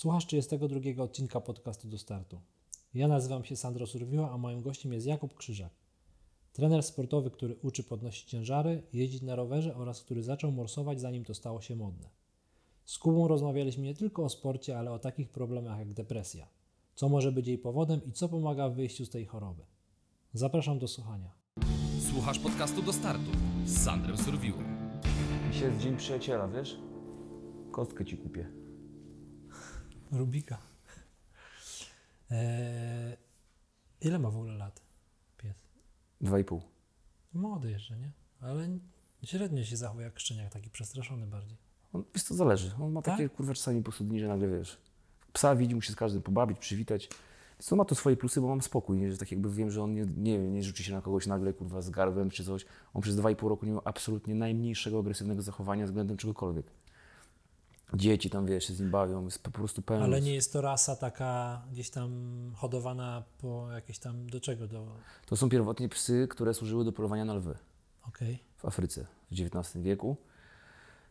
Słuchasz 32 odcinka podcastu do startu. Ja nazywam się Sandro Surwiła, a moim gościem jest Jakub Krzyżak. Trener sportowy, który uczy podnosić ciężary, jeździć na rowerze oraz który zaczął morsować zanim to stało się modne. Z Kubą rozmawialiśmy nie tylko o sporcie, ale o takich problemach jak depresja. Co może być jej powodem i co pomaga w wyjściu z tej choroby. Zapraszam do słuchania. Słuchasz podcastu do startu z Sandrem Surwiłą. Dzisiaj jest dzień przyjaciela, wiesz? Kostkę ci kupię. Rubika. Eee, ile ma w ogóle lat pies? Dwa i pół. Młody jeszcze, nie? Ale średnio się zachowuje jak szczeniak, taki przestraszony bardziej. On, wiesz, to zależy. On ma Tak? takie kurwa czasami po prostu dni, że nagle wiesz. Psa widzi, musi z każdym pobawić, przywitać. To ma to swoje plusy, bo mam spokój, nie? że tak jakby wiem, że on nie, nie, nie rzuci się na kogoś nagle kurwa z garbem czy coś. On przez dwa i pół roku nie miał absolutnie najmniejszego agresywnego zachowania względem czegokolwiek. Dzieci tam, wiesz, się z nim bawią, jest po prostu pełen. Ale nie jest to rasa taka gdzieś tam hodowana po jakieś tam, do czego? Do... To są pierwotnie psy, które służyły do polowania na lwy. Okej. w Afryce w XIX wieku.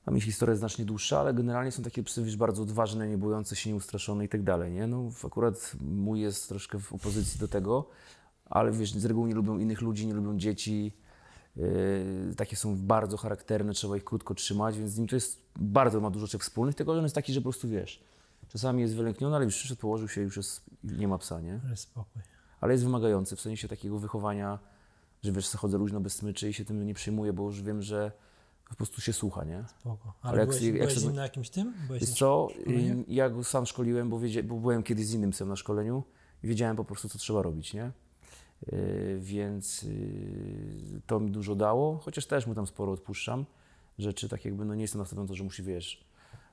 Tam ich historia jest znacznie dłuższa, ale generalnie są takie psy wiesz, bardzo odważne, nie bojące się, nieustraszone i tak dalej. Nie? No, akurat mój jest troszkę w opozycji do tego, ale wiesz, z reguły nie lubią innych ludzi, nie lubią dzieci. Yy, takie są bardzo charakterne, trzeba ich krótko trzymać, więc z nim to jest bardzo ma dużo rzeczy wspólnych, tylko że on jest taki, że po prostu wiesz, czasami jest wylękniony, ale już przyszedł, położył się i już jest, nie ma psa, nie? Ale spokój. ale jest wymagający w sensie takiego wychowania, że wiesz, chodzę luźno bez smyczy i się tym nie przejmuję, bo już wiem, że po prostu się słucha, nie? Spoko. Ale Ale jak- byłeś, jak byłeś sobie- z nim na jakimś tym? Byłeś Wiesz co, ja go sam szkoliłem, bo, wiedzia, bo byłem kiedyś z innym psem na szkoleniu i wiedziałem po prostu, co trzeba robić, nie? Y, Więc y, to mi dużo dało, chociaż też mu tam sporo odpuszczam rzeczy, tak jakby, no nie jestem nastawiony na to, że musi, wiesz,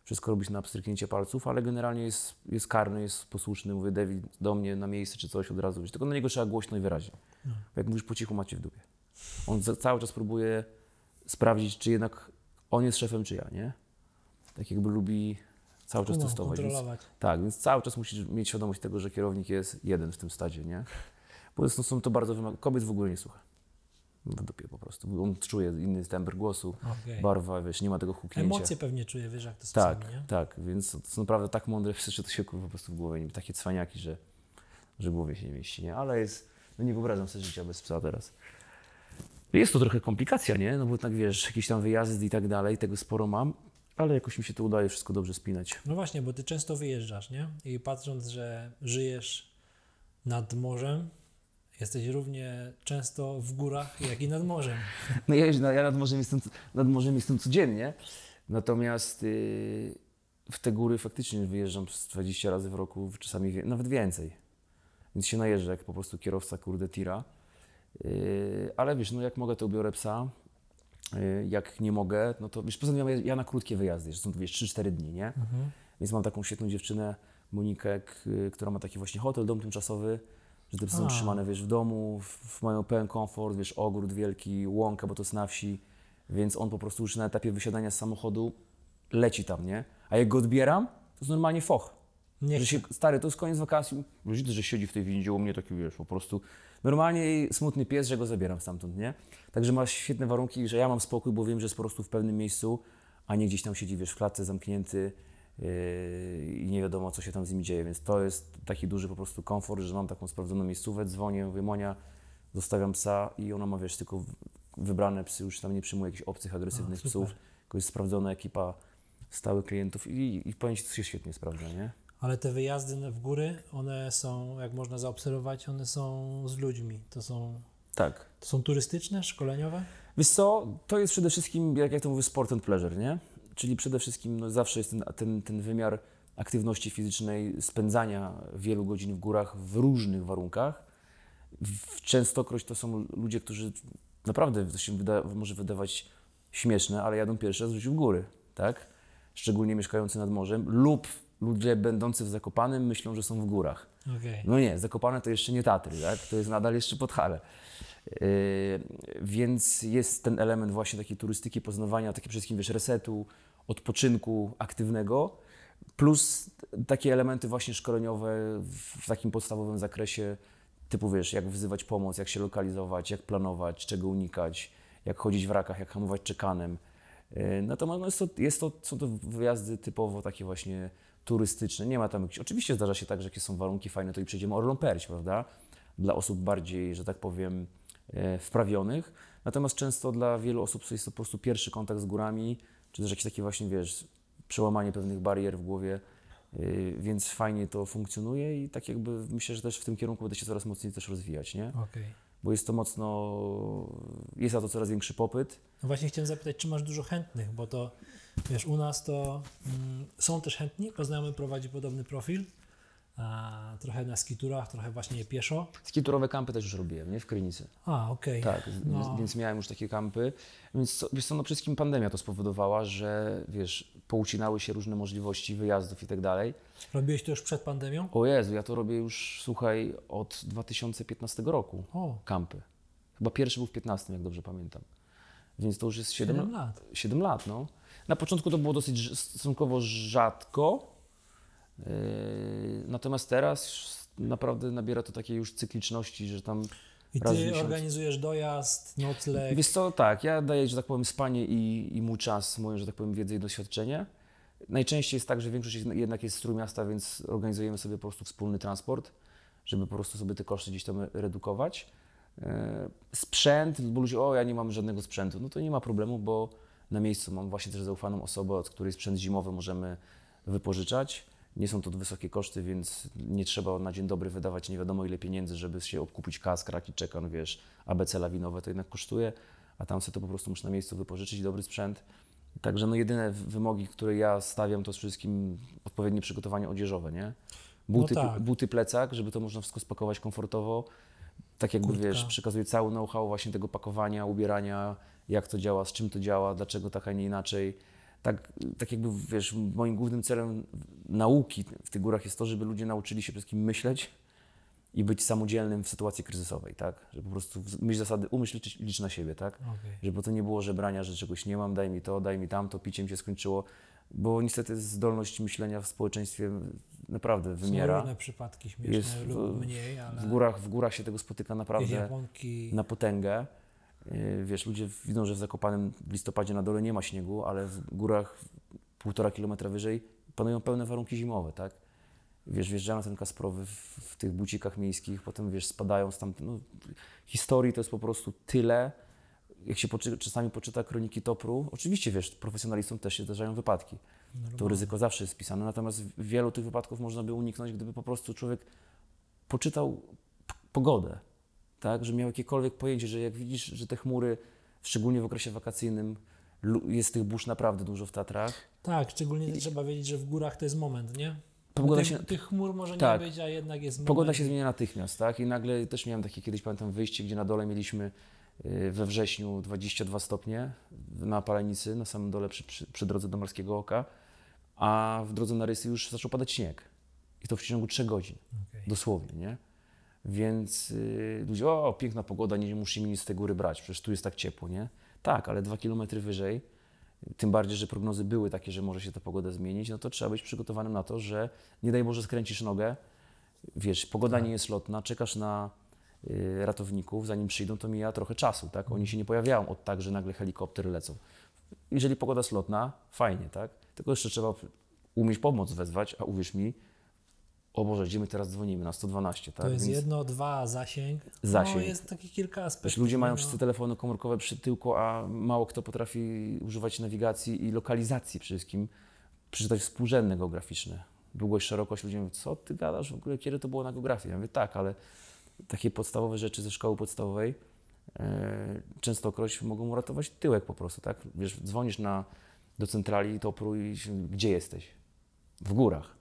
wszystko robić na pstryknięcie palców, ale generalnie jest, jest karny, jest posłuszny, mówię, David, do mnie na miejsce czy coś od razu, wiesz, tylko na niego trzeba głośno i wyraźnie. No. Jak mówisz po cichu, macie w dupie. On za, cały czas próbuje sprawdzić, czy jednak on jest szefem, czy ja, nie? Tak jakby lubi cały czas Kumą, testować. Więc, tak, więc cały czas musisz mieć świadomość tego, że kierownik jest jeden w tym stadzie, nie? Bo jest, są to bardzo wymagane. Kobiet w ogóle nie słucha. W dupie po prostu. On czuje inny temper głosu, Okej. barwa, wiesz, nie ma tego huknięcia. Emocje pewnie czuje, wiesz, jak to z Tak, psami, nie? tak, więc to są naprawdę tak mądre psy, że to się kurwa po prostu w głowie nie takie cwaniaki, że, że głowie się nie mieści, nie? Ale jest, no nie wyobrażam sobie życia bez psa teraz. Jest to trochę komplikacja, nie? No bo tak wiesz, jakieś tam wyjazdy i tak dalej, tego sporo mam, ale jakoś mi się to udaje wszystko dobrze spinać. No właśnie, bo ty często wyjeżdżasz, nie? I patrząc, że żyjesz nad morzem, jesteś równie często w górach, jak i nad morzem. No ja, no, ja nad, morzem jestem, nad morzem jestem codziennie, natomiast yy, w te góry faktycznie wyjeżdżam z 20 razy w roku, czasami wie, nawet więcej. Więc się najeżdżę jak po prostu kierowca kurde tira. Yy, ale wiesz, no jak mogę, to biorę psa. Yy, jak nie mogę, no to wiesz, poza tym ja, ja na krótkie wyjazdy, że są wiesz 3-4 dni, nie? Więc mam taką świetną dziewczynę, Monikę, która ma taki właśnie hotel, dom tymczasowy, że te psy są A. trzymane, wiesz, w domu, w, w mają pełen komfort, wiesz, ogród wielki, łąka, bo to jest na wsi, więc on po prostu już na etapie wysiadania z samochodu leci tam, nie? A jak go odbieram, to jest normalnie foch. Nie że się, stary, to jest koniec wakacji, widzę, że siedzi w tej windzie u mnie taki, wiesz, po prostu normalnie smutny pies, że go zabieram stamtąd, nie? Także ma świetne warunki, że ja mam spokój, bo wiem, że jest po prostu w pewnym miejscu, a nie gdzieś tam siedzi, wiesz, w klatce zamknięty i nie wiadomo, co się tam z nim dzieje, więc to jest taki duży po prostu komfort, że mam taką sprawdzoną miejscówę, dzwonię, mówię, Monia, zostawiam psa i ona ma, wiesz, tylko wybrane psy, już tam nie przyjmuje jakichś obcych, agresywnych super. psów, tylko jest sprawdzona ekipa stałych klientów i, i powiem Ci, to się świetnie sprawdza, nie? Ale te wyjazdy w góry, one są, jak można zaobserwować, one są z ludźmi. To są, Tak. to są turystyczne, szkoleniowe? Wiesz co, to jest przede wszystkim, jak ja to mówię, sport and pleasure, nie? Czyli przede wszystkim no, zawsze jest ten, ten, ten wymiar aktywności fizycznej, spędzania wielu godzin w górach w różnych warunkach. W częstokroć to są ludzie, którzy naprawdę to się wyda, może wydawać śmieszne, ale jadą pierwszy raz w życiu w góry, tak? Szczególnie mieszkający nad morzem lub ludzie będący w Zakopanem myślą, że są w górach. Okej. No nie, Zakopane to jeszcze nie Tatry, tak? To jest nadal jeszcze Podhale. Yy, więc jest ten element właśnie takiej turystyki, poznawania, przede wszystkim, wiesz, resetu, odpoczynku aktywnego, plus takie elementy właśnie szkoleniowe w takim podstawowym zakresie, typu, wiesz, jak wzywać pomoc, jak się lokalizować, jak planować, czego unikać, jak chodzić w rakach, jak hamować czekanem. Yy, Natomiast no jest, to, jest to, są to wyjazdy typowo takie właśnie turystyczne, nie ma tam jakichś... Oczywiście zdarza się tak, że jakie są warunki fajne, to i przejdziemy Orlą Perć, prawda? Dla osób bardziej, że tak powiem, e, wprawionych. Natomiast często dla wielu osób jest to po prostu pierwszy kontakt z górami, czy też jakieś takie właśnie, wiesz, przełamanie pewnych barier w głowie, yy, więc fajnie to funkcjonuje i tak jakby myślę, że też w tym kierunku będę się coraz mocniej też rozwijać, nie? Okej. Bo jest to mocno, jest na to coraz większy popyt. No właśnie chciałem zapytać, czy masz dużo chętnych, bo to wiesz, u nas to mm, są też chętni, bo znajomy prowadzi podobny profil, a, trochę na skiturach, trochę właśnie pieszo. Skiturowe kampy też już robiłem, nie? W Krynicy. A, okej. Tak, No. więc, więc miałem już takie kampy. Więc co, wiesz co, no przede wszystkim pandemia to spowodowała, że wiesz, poucinały się różne możliwości wyjazdów i tak dalej. Robiłeś to już przed pandemią? O Jezu, ja to robię już, słuchaj, od 2015 roku. O, kampy. Chyba pierwszy był w 15, jak dobrze pamiętam. Więc to już jest 7, 7 lat. 7 lat. No. Na początku to było dosyć stosunkowo rzadko, natomiast teraz naprawdę nabiera to takiej już cykliczności, że tam I ty organizujesz dojazd, nocleg. Wiesz co, tak, ja daję, że tak powiem, spanie i, i mój czas, moją, że tak powiem, wiedzę i doświadczenie. Najczęściej jest tak, że większość jednak jest z Trójmiasta, więc organizujemy sobie po prostu wspólny transport, żeby po prostu sobie te koszty gdzieś tam redukować. E, Sprzęt, bo ludzie, o ja nie mam żadnego sprzętu, no to nie ma problemu, bo na miejscu mam właśnie też zaufaną osobę, od której sprzęt zimowy możemy wypożyczać. Nie są to wysokie koszty, więc nie trzeba na dzień dobry wydawać nie wiadomo ile pieniędzy, żeby się obkupić kask, raki, czekan, wiesz, ABC lawinowe to jednak kosztuje, a tam sobie to po prostu muszę na miejscu wypożyczyć, dobry sprzęt. Także no jedyne wymogi, które ja stawiam, to z wszystkim odpowiednie przygotowanie odzieżowe, nie? Buty, No tak. buty plecak, żeby to można wszystko spakować komfortowo. Tak jakby Kurtka. wiesz, przekazuję cały know-how właśnie tego pakowania, ubierania, jak to działa, z czym to działa, dlaczego tak, a nie inaczej. Tak, tak jakby wiesz, moim głównym celem nauki w tych górach jest to, żeby ludzie nauczyli się przede wszystkim myśleć i być samodzielnym w sytuacji kryzysowej, tak? Że po prostu myśl zasady, umyśl, licz, licz na siebie, tak? Okej. Żeby to nie było żebrania, że czegoś nie mam, daj mi to, daj mi tamto, picie mi się skończyło, bo niestety zdolność myślenia w społeczeństwie naprawdę Są wymiera. różne przypadki śmieszne Jest w- lub mniej, ale W górach, w górach się tego spotyka naprawdę Japonki. na potęgę. Yy, Wiesz, ludzie widzą, że w Zakopanem w listopadzie na dole nie ma śniegu, ale w górach półtora kilometra wyżej panują pełne warunki zimowe, tak? Wiesz, wjeżdżają na ten Kasprowy w, w tych bucikach miejskich, potem wiesz, spadają stamtąd. No, historii to jest po prostu tyle. Jak się poczy, czasami poczyta kroniki Topru, oczywiście wiesz, profesjonalistom też się zdarzają wypadki. To ryzyko zawsze jest pisane, natomiast wielu tych wypadków można by uniknąć, gdyby po prostu człowiek poczytał pogodę, tak, że miał jakiekolwiek pojęcie, że jak widzisz, że te chmury, szczególnie w okresie wakacyjnym, jest tych burz naprawdę dużo w Tatrach. Tak, szczególnie trzeba wiedzieć, że w górach to jest moment, nie? Pogoda tych, się- tych chmur może Tak. nie być, a jednak jest moment. Pogoda się zmienia natychmiast, tak? I nagle też miałem takie kiedyś, pamiętam, wyjście, gdzie na dole mieliśmy y, we wrześniu 22 stopnie na Palenicy, na samym dole przy, przy, przy drodze do Morskiego Oka, a w drodze na Rysy już zaczął padać śnieg. I to w ciągu 3 godzin. Okej. Dosłownie, nie? Więc y, ludzie, o, piękna pogoda, nie musimy nic z tej góry brać, przecież tu jest tak ciepło, nie? Tak, ale dwa kilometry wyżej, tym bardziej, że prognozy były takie, że może się ta pogoda zmienić, no to trzeba być przygotowanym na to, że nie daj Boże skręcisz nogę, wiesz, pogoda nie jest lotna, czekasz na y, ratowników, zanim przyjdą, to mija trochę czasu, tak? Oni się nie pojawiają od tak, że nagle helikoptery lecą. Jeżeli pogoda jest lotna, fajnie, tak? Tylko jeszcze trzeba umieć pomoc wezwać, a uwierz mi, o Boże, gdzie my teraz dzwonimy? Na 112, tak? To jest Więc- jedno, dwa, zasięg. Zasięg. No, jest takich kilka aspektów. ludzie mają no. wszyscy telefony komórkowe przy tyłku, a mało kto potrafi używać nawigacji i lokalizacji przede wszystkim, przeczytać współrzędne geograficzne. Długość, szerokość, ludzie mówią, co ty gadasz w ogóle, kiedy to było na geografii? Ja mówię, tak, ale takie podstawowe rzeczy ze szkoły podstawowej e, częstokroć mogą uratować tyłek po prostu, tak? Wiesz, dzwonisz na, do centrali i się- gdzie jesteś? W górach.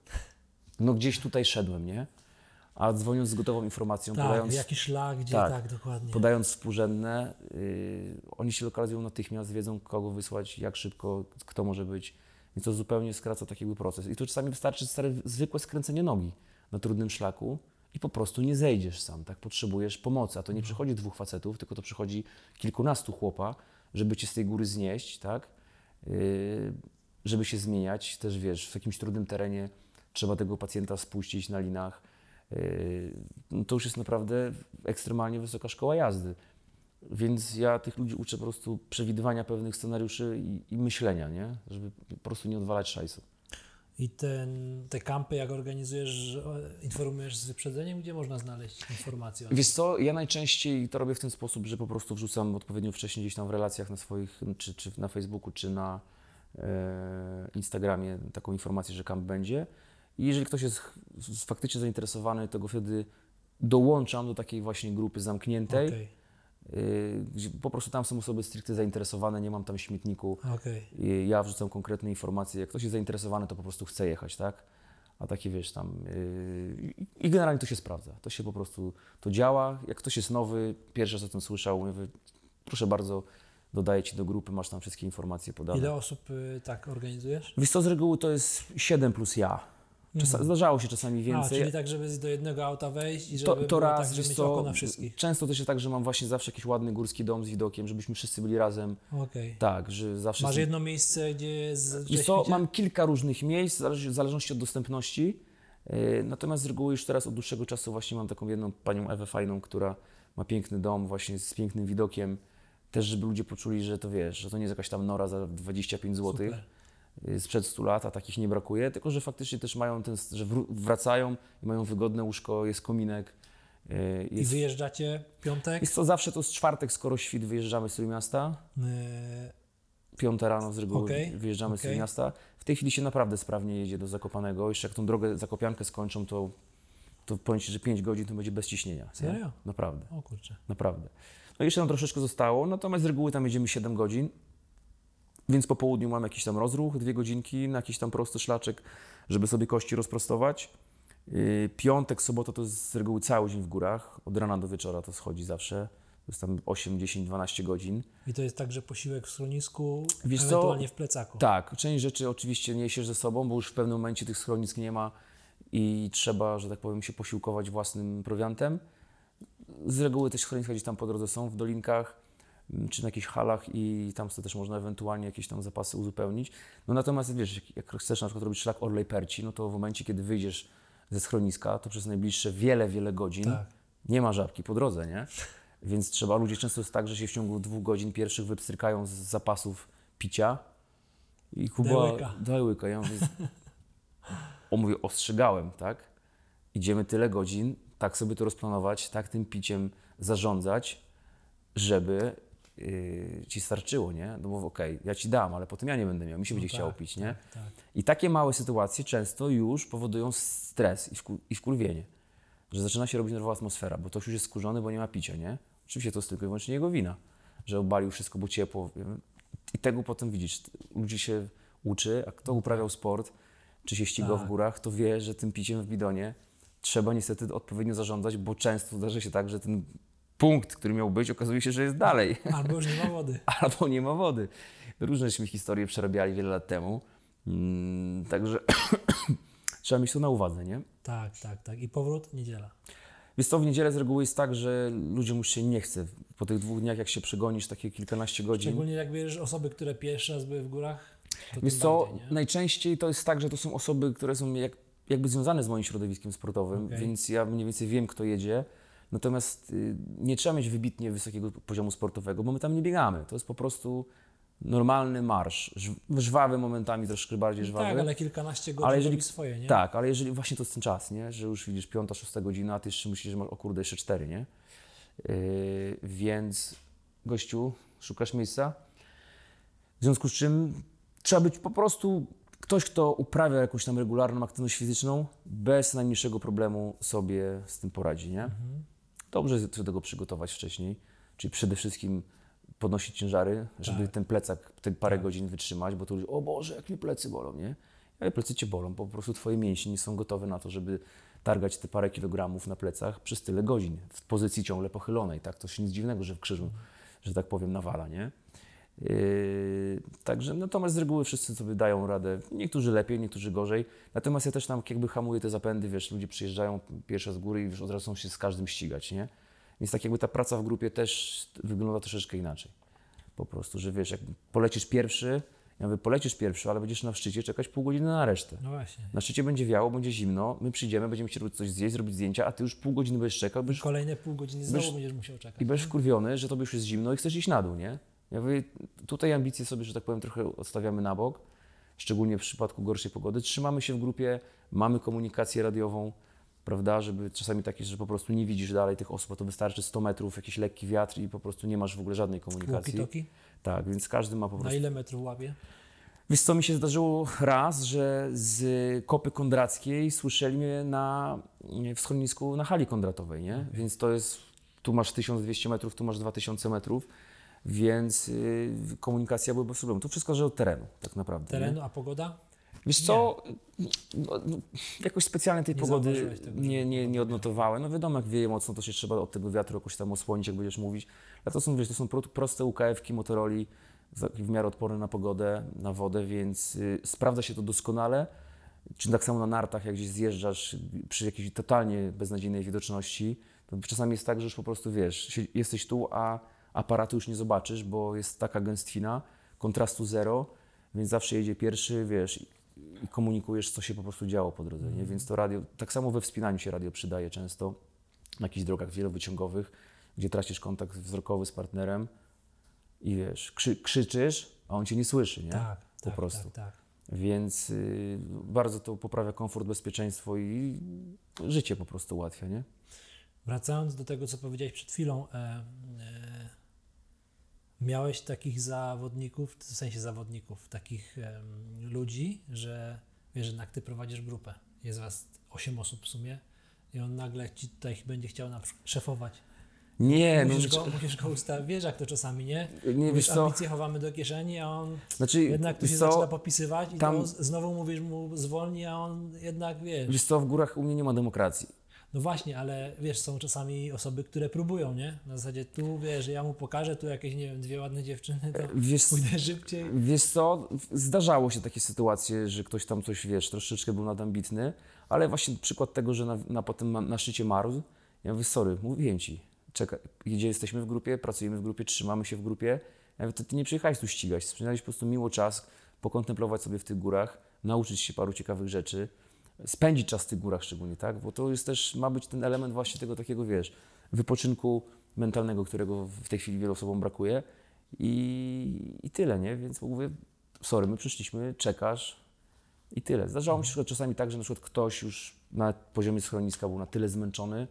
No gdzieś tutaj szedłem, nie? A dzwoniąc z gotową informacją, Tak, podając jaki szlak, gdzie, Tak. tak, dokładnie. podając współrzędne, yy, oni się lokalizują natychmiast, wiedzą kogo wysłać, jak szybko, kto może być. Więc to zupełnie skraca taki proces. I tu czasami wystarczy stare, zwykłe skręcenie nogi na trudnym szlaku i po prostu nie zejdziesz sam, tak? Potrzebujesz pomocy. A to nie przychodzi dwóch facetów, tylko to przychodzi kilkunastu chłopa, żeby cię z tej góry znieść, tak? Yy, żeby się zmieniać. Też wiesz, w jakimś trudnym terenie trzeba tego pacjenta spuścić na linach. Yy, no to już jest naprawdę ekstremalnie wysoka szkoła jazdy. Więc ja tych ludzi uczę po prostu przewidywania pewnych scenariuszy i, i myślenia, nie? Żeby po prostu nie odwalać szajsu. I ten, te kampy, jak organizujesz, informujesz z wyprzedzeniem, gdzie można znaleźć informacje o? Wiesz co, ja najczęściej to robię w ten sposób, że po prostu wrzucam odpowiednio wcześniej gdzieś tam w relacjach na swoich, czy, czy na Facebooku, czy na e, Instagramie taką informację, że kamp będzie. I jeżeli ktoś jest faktycznie zainteresowany, to go wtedy dołączam do takiej właśnie grupy zamkniętej, Okej, y, gdzie po prostu tam są osoby stricte zainteresowane, nie mam tam śmietniku. I ja wrzucam konkretne informacje. Jak ktoś jest zainteresowany, to po prostu chce jechać, tak? A takie wiesz tam. Yy, I generalnie to się sprawdza. To się po prostu to działa. Jak ktoś jest nowy, pierwszy raz o tym słyszał, mówię, proszę bardzo, dodaję ci do grupy, masz tam wszystkie informacje podane. Ile osób y, tak organizujesz? Wiesz co, z reguły to jest 7 plus ja. Czasa, Zdarzało się czasami Mhm. A, więcej. czyli tak, żeby do jednego auta wejść i żeby to, to raz, tak, żeby mieć oko na wszystkich. często też jest tak, że mam właśnie zawsze jakiś ładny górski dom z widokiem, żebyśmy wszyscy byli razem. Okej. Tak, że zawsze... Masz jedno miejsce, gdzie jest Wiesz co, mam kilka różnych miejsc, w zależności od dostępności. Yy, Natomiast z reguły już teraz od dłuższego czasu właśnie mam taką jedną panią Ewę fajną, która ma piękny dom właśnie z pięknym widokiem. Też, żeby ludzie poczuli, że to wiesz, że to nie jest jakaś tam nora za 25 zł Super. Yy, sprzed 100 lat, a takich nie brakuje, tylko że faktycznie też mają ten, że wracają i mają wygodne łóżko, jest kominek. I Jest, wyjeżdżacie w piątek? jest to zawsze to jest czwartek, skoro świt wyjeżdżamy z miasta. Y, Piąte rano z reguły Okej, wyjeżdżamy z okej. miasta. W tej chwili się naprawdę sprawnie jedzie do Zakopanego. Jeszcze jak tą drogę Zakopiankę skończą, to, to powiem Ci, że 5 godzin to będzie bez ciśnienia. nie? Serio? Naprawdę, O kurczę. naprawdę. No jeszcze nam troszeczkę zostało, natomiast z reguły tam jedziemy 7 godzin, więc po południu mam jakiś tam rozruch, dwie godzinki na jakiś tam prosty szlaczek, żeby sobie kości rozprostować. Yy, Piątek, sobota to jest z reguły cały dzień w górach, od rana do wieczora to schodzi zawsze. To jest tam 8, 10, 12 godzin. I to jest tak, że posiłek w schronisku, Wiesz co? ewentualnie w plecaku. Tak, część rzeczy oczywiście niesiesz ze sobą, bo już w pewnym momencie tych schronisk nie ma i trzeba, że tak powiem, się posiłkować własnym prowiantem. Z reguły też schroniska gdzieś tam po drodze są w dolinkach czy na jakichś halach i tam sobie też można ewentualnie jakieś tam zapasy uzupełnić. No natomiast wiesz, jak, jak chcesz na przykład robić szlak Orlej Perci, no to w momencie, kiedy wyjdziesz ze schroniska, to przez najbliższe wiele, wiele godzin Tak. nie ma żabki po drodze, nie? Więc trzeba, ludzie często jest tak, że się w ciągu dwóch godzin pierwszych wypstrykają z zapasów picia i Kuba... Daj łyka. Daj łyka. Ja mówię, o, mówię, ostrzegałem, tak? Idziemy tyle godzin, tak sobie to rozplanować, tak tym piciem zarządzać, żeby yy, ci starczyło, nie? No bo okej, ja ci dam, ale potem ja nie będę miał, mi się będzie tak, chciało pić, nie? Tak, tak. I takie małe sytuacje często już powodują stres i, wku, i wkurwienie. Że zaczyna się robić nerwowa atmosfera, bo ktoś już jest skurzony, bo nie ma picia, nie? Oczywiście to jest tylko i wyłącznie jego wina, że obalił wszystko, bo ciepło. I tego potem widzisz, ludzi się uczy, a kto uprawiał sport, czy się ścigał w Tak. górach, to wie, że tym piciem w bidonie trzeba niestety odpowiednio zarządzać, bo często zdarza się tak, że ten punkt, który miał być, okazuje się, że jest dalej Albo już nie ma wody. albo nie ma wody. Różne żeśmy historie przerabiali wiele lat temu. Mm, także trzeba mieć to na uwadze, nie? Tak, tak, tak. I powrót niedziela. Więc to w niedzielę z reguły jest tak, że ludziom już się nie chce. Po tych dwóch dniach, jak się przegonisz takie kilkanaście godzin. Szczególnie jak bierzesz osoby, które pierwszy raz były w górach, tym co, bardziej, najczęściej to jest tak, że to są osoby, które są jak, jakby związane z moim środowiskiem sportowym, Okej. więc ja mniej więcej wiem, kto jedzie. Natomiast y, nie trzeba mieć wybitnie wysokiego poziomu sportowego, bo my tam nie biegamy. To jest po prostu normalny marsz. Żw- Żwawy momentami, troszkę bardziej żwawy. Tak, ale kilkanaście godzin Ale jeżeli- swoje, nie? Tak, ale jeżeli właśnie to jest ten czas, nie? że już widzisz piąta, szósta godzina, a ty jeszcze myślisz, że masz o kurde jeszcze cztery, nie? Yy, więc gościu, szukasz miejsca. W związku z czym trzeba być po prostu ktoś, kto uprawia jakąś tam regularną aktywność fizyczną, bez najmniejszego problemu sobie z tym poradzi, nie? Dobrze jest do tego przygotować wcześniej, czyli przede wszystkim podnosić ciężary, żeby Tak. ten plecak te parę godzin wytrzymać, bo to ludzie, o Boże, jak mi plecy bolą, nie? Ale plecy cię bolą, bo po prostu twoje mięśnie nie są gotowe na to, żeby targać te parę kilogramów na plecach przez tyle godzin, w pozycji ciągle pochylonej, tak? To się nic dziwnego, że w krzyżu, że tak powiem, nawala, nie? Yy, także natomiast z reguły wszyscy sobie dają radę, niektórzy lepiej, niektórzy gorzej, natomiast ja też tam jakby hamuję te zapędy, wiesz, ludzie przyjeżdżają pierwsze z góry i już od razu chcą się z każdym ścigać, nie? Więc tak jakby ta praca w grupie też wygląda troszeczkę inaczej. Po prostu, że wiesz, jak polecisz pierwszy, ja mówię, polecisz pierwszy, ale będziesz na szczycie czekać pół godziny na resztę. No właśnie. Na szczycie będzie wiało, będzie zimno, my przyjdziemy, będziemy chcieli coś zjeść, zrobić zdjęcia, a ty już pół godziny będziesz czekał, będziesz Kolejne pół godziny znowu Byś- będziesz musiał czekać. i będziesz wkurwiony, że tobie już jest zimno i chcesz iść na dół, nie? Ja mówię, tutaj ambicje sobie, że tak powiem, trochę odstawiamy na bok, szczególnie w przypadku gorszej pogody. Trzymamy się w grupie, mamy komunikację radiową, prawda, żeby czasami takie, że po prostu nie widzisz dalej tych osób, a to wystarczy 100 metrów, jakiś lekki wiatr i po prostu nie masz w ogóle żadnej komunikacji. Walkie-talkie? Tak, więc każdy ma po Na prostu... ile metrów łapie? Wiesz co, mi się zdarzyło raz, że z Kopy Kondrackiej słyszeli mnie na, w schronisku na hali kondratowej, nie? Więc to jest, tu masz 1200 metrów, tu masz 2000 metrów, więc y, komunikacja była bez problemu. To wszystko zależy od terenu, tak naprawdę. nie? Terenu, a pogoda? Wiesz co, no, no, jakoś specjalnie tej Nie pogody nie, nie, nie odnotowałem. No wiadomo, jak wieje mocno, to się trzeba od tego wiatru jakoś tam osłonić, jak będziesz mówić. Ale to są, wiesz, to są pro, proste UKF-ki, Motoroli, za- w miarę odporne na pogodę, na wodę, więc y, sprawdza się to doskonale. Czy tak samo na nartach, jak gdzieś zjeżdżasz przy jakiejś totalnie beznadziejnej widoczności, to czasami jest tak, że już po prostu wiesz, jesteś tu, a aparatu już nie zobaczysz, bo jest taka gęstwina, kontrastu zero, więc zawsze jedzie pierwszy, wiesz, i- komunikujesz, co się po prostu działo po drodze, nie? Więc to radio, tak samo we wspinaniu się radio przydaje często, na jakichś drogach wielowyciągowych, gdzie tracisz kontakt wzrokowy z partnerem i wiesz, krzy, krzyczysz, a on cię nie słyszy, nie? Tak, po tak, prostu. tak, tak. Więc y, bardzo to poprawia komfort, bezpieczeństwo i życie po prostu ułatwia, nie? Wracając do tego, co powiedziałeś przed chwilą, e, e, miałeś takich zawodników, w sensie zawodników, takich em, ludzi, że wiesz, jednak ty prowadzisz grupę. Jest was 8 osób w sumie i on nagle ci tutaj będzie chciał na przykład szefować. Nie, no, Musisz go, musisz go ustawić, wiesz jak to czasami, nie? nie wiesz co, ambicje chowamy do kieszeni, a on znaczy, jednak tu się co, zaczyna popisywać i tam- znowu mówisz mu zwolni, a on jednak, wiesz, wiesz co, w górach u mnie nie ma demokracji. No właśnie, ale wiesz, są czasami osoby, które próbują, nie? Na zasadzie tu, wiesz, ja mu pokażę tu jakieś, nie wiem, dwie ładne dziewczyny, to Wiesz, pójdę szybciej. Wiesz co, zdarzało się takie sytuacje, że ktoś tam coś, wiesz, troszeczkę był nadambitny, ale właśnie przykład tego, że na, na potem na, szczycie marzł, ja mówię, sorry, mówiłem Ci, czekaj, gdzie jesteśmy w grupie, pracujemy w grupie, trzymamy się w grupie, ja mówię, to Ty nie przyjechałeś tu ścigać, spędzaliśmy po prostu miło czas, pokontemplować sobie w tych górach, nauczyć się paru ciekawych rzeczy, spędzić czas w tych górach szczególnie, tak, bo to jest też, ma być ten element właśnie tego takiego, wiesz, wypoczynku mentalnego, którego w tej chwili wielu osobom brakuje i, i tyle, nie? Więc mówię, sorry, my przyszliśmy, czekasz i tyle. Zdarzało mi się czasami tak, że na przykład ktoś już na poziomie schroniska był na tyle zmęczony,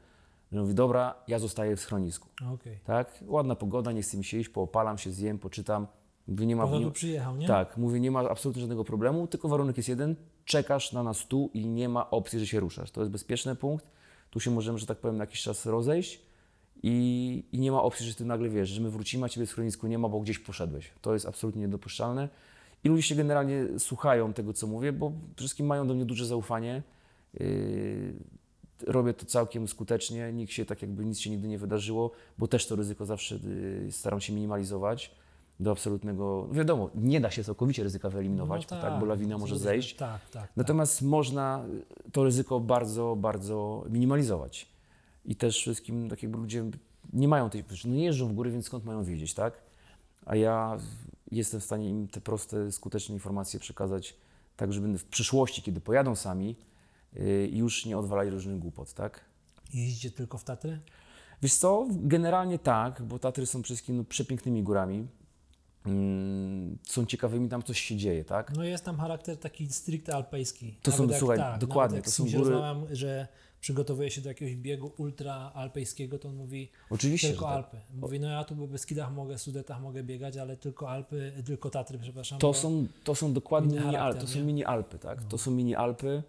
że mówi, dobra, ja zostaję w schronisku, Okej. tak? Ładna pogoda, nie chce mi się iść, poopalam się, zjem, poczytam. Mówię, nie ma, przyjechał, nie? tak, mówię, nie ma absolutnie żadnego problemu, tylko warunek jest jeden, czekasz na nas tu i nie ma opcji, że się ruszasz. To jest bezpieczny punkt, tu się możemy, że tak powiem, na jakiś czas rozejść i, i nie ma opcji, że ty nagle wiesz, że my wrócimy, a ciebie w schronisku nie ma, bo gdzieś poszedłeś. To jest absolutnie niedopuszczalne. I ludzie się generalnie słuchają tego, co mówię, bo przede wszystkim mają do mnie duże zaufanie. Yy, robię to całkiem skutecznie, nikt się tak jakby nic się nigdy nie wydarzyło, bo też to ryzyko zawsze yy, staram się minimalizować do absolutnego. Wiadomo, nie da się całkowicie ryzyka wyeliminować, bo tak, bo lawina może zejść. Tak, tak. tak. Natomiast można to ryzyko bardzo, bardzo minimalizować. I też wszystkim tak jakby ludzie nie mają tej, no nie jeżdżą w góry, więc skąd mają wiedzieć, tak? A ja jestem w stanie im te proste, skuteczne informacje przekazać, tak żeby w przyszłości, kiedy pojadą sami, yy, już nie odwalali różnych głupot, tak? Jeździcie tylko w Tatry? Wiesz co, generalnie tak, bo Tatry są przede wszystkim no, przepięknymi górami. Mm, są ciekawymi, tam coś się dzieje, tak? No jest tam charakter taki stricte alpejski. To są- Nawet jak, słuchaj, tak, dokładnie, to są góry- rozmawiam, że przygotowuje się do jakiegoś biegu ultra alpejskiego, to on mówi Oczywiście, tylko tak. Alpy. Mówi, no ja tu w Beskidach mogę, Sudetach mogę biegać, ale tylko Alpy, tylko Tatry, przepraszam. To są, to są dokładnie mini Alpy. To są? No. mini Alpy, tak? To są mini Alpy.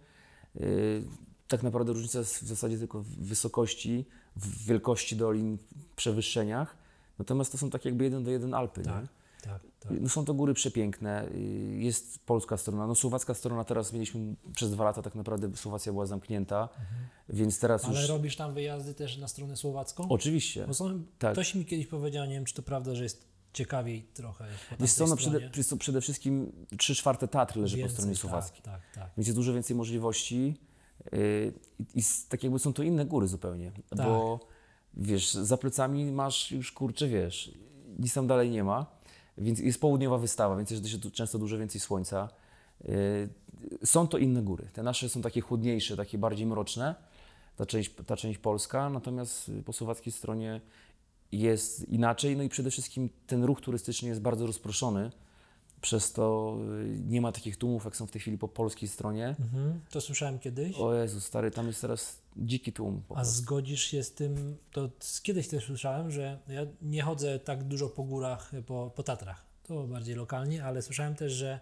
Yy, tak naprawdę różnica jest w zasadzie tylko w wysokości, w wielkości dolin, przewyższeniach. Natomiast to są tak jakby jeden do jeden Alpy, Tak, nie? Tak, tak. No są to góry przepiękne. Yy, Jest polska strona. No słowacka strona teraz mieliśmy przez dwa lata tak naprawdę Słowacja była zamknięta, więc teraz Mhm. Ale już... robisz tam wyjazdy też na stronę słowacką? Oczywiście. Bo są, Tak. Ktoś mi kiedyś powiedział, nie wiem czy to prawda, że jest ciekawiej trochę po Wiesz co, no przede, przede wszystkim trzy czwarte Tatry leży po Więcej, stronie tak, słowackiej. Tak, tak. Więc jest dużo więcej możliwości yy, i, i tak jakby są to inne góry zupełnie, bo wiesz, za plecami masz już kurczę, wiesz, nic tam dalej nie ma, więc jest południowa wystawa, więc jest dość- często dużo więcej słońca. Yy, są to inne góry. Te nasze są takie chłodniejsze, takie bardziej mroczne, ta część, ta część polska, natomiast po słowackiej stronie jest inaczej, no i przede wszystkim ten ruch turystyczny jest bardzo rozproszony Przez to y, nie ma takich tłumów, jak są w tej chwili po polskiej stronie. Mhm. To słyszałem kiedyś. O Jezu, stary, tam jest teraz dziki tłum. A zgodzisz się z tym, to kiedyś też słyszałem, że ja nie chodzę tak dużo po górach, po, po Tatrach, to bardziej lokalnie, ale słyszałem też, że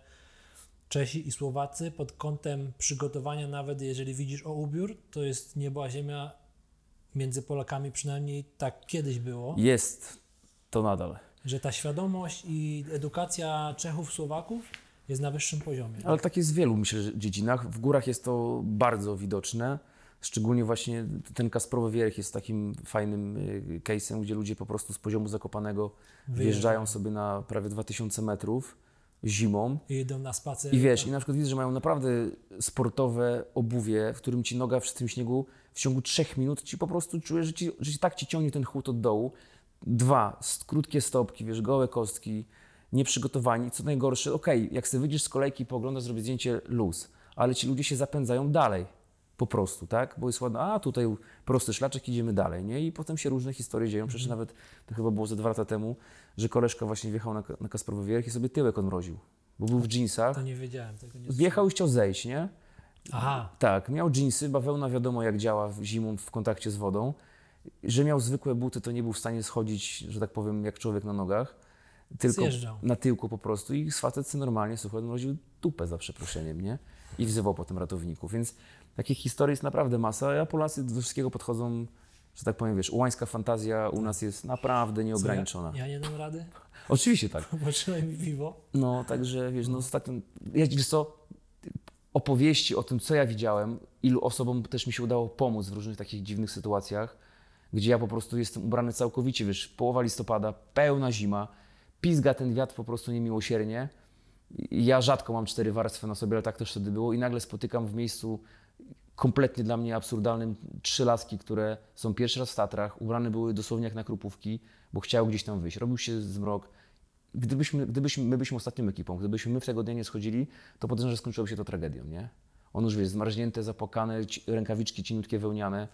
Czesi i Słowacy pod kątem przygotowania, nawet jeżeli widzisz o ubiór, to jest niebo a ziemia między Polakami, przynajmniej tak kiedyś było, Jest to nadal. Że ta świadomość i edukacja Czechów, Słowaków jest na wyższym poziomie. Ale tak jest w wielu, myślę, dziedzinach. W górach jest to bardzo widoczne. Szczególnie właśnie ten Kasprowy Wierch jest takim fajnym y, case'em, gdzie ludzie po prostu z poziomu Zakopanego wjeżdżają sobie na prawie 2000 metrów zimą. I idą na spacer. I wiesz, i na przykład widzę, że mają naprawdę sportowe obuwie, w którym ci noga w tym śniegu w ciągu trzech minut ci po prostu czujesz, że, ci, że ci tak ci ciągnie ten chłód od dołu. Dwa, krótkie stopki, wiesz, gołe kostki, nieprzygotowani. Co najgorsze, okej, jak sobie wyjdziesz z kolejki i pooglądasz, zrobić zdjęcie luz, ale ci ludzie się zapędzają dalej. Po prostu, tak? Bo jest ładno, a tutaj prosty szlaczek, idziemy dalej, nie? I potem się różne historie dzieją. Przecież nawet, to chyba było ze dwa lata temu, że koleżka właśnie wjechał na, na Kasprowy Wierch i sobie tyłek odmroził. Bo był w jeansach, To nie wiedziałem tego. Nie Wjechał i chciał zejść, nie? Aha, Tak, miał dżinsy, bawełna wiadomo jak działa zimą w kontakcie z wodą. Że miał zwykłe buty, to nie był w stanie schodzić, że tak powiem, jak człowiek na nogach. Tylko Zjeżdżał. na tyłku po prostu i facet normalnie, słuchaj, odmroził dupę za przeproszeniem, nie? I wzywał potem ratowników, więc takich historii jest naprawdę masa, a Polacy do wszystkiego podchodzą, że tak powiem, wiesz, ułańska fantazja u nas jest naprawdę co, nieograniczona. Ja, ja nie dam rady, Oczywiście tak. potrzymaj mi piwo. No, także wiesz, no ostatnio, ja, wiesz co, opowieści o tym, co ja widziałem, ilu osobom też mi się udało pomóc w różnych takich dziwnych sytuacjach, gdzie ja po prostu jestem ubrany całkowicie, wiesz, połowa listopada, pełna zima, pizga ten wiatr po prostu niemiłosiernie. Ja rzadko mam cztery warstwy na sobie, ale tak też wtedy było i nagle spotykam w miejscu kompletnie dla mnie absurdalnym trzy laski, które są pierwszy raz w Tatrach, ubrane były dosłownie jak na krupówki, bo chciały gdzieś tam wyjść. Robił się zmrok. Gdybyśmy, gdybyśmy, my byliśmy ostatnią ekipą, gdybyśmy my w tego dnia nie schodzili, to podejrzewam, że skończyłoby się to tragedią, nie? On już, wiesz, zmarznięte, zapłakane, rękawiczki cieniutkie wełniane,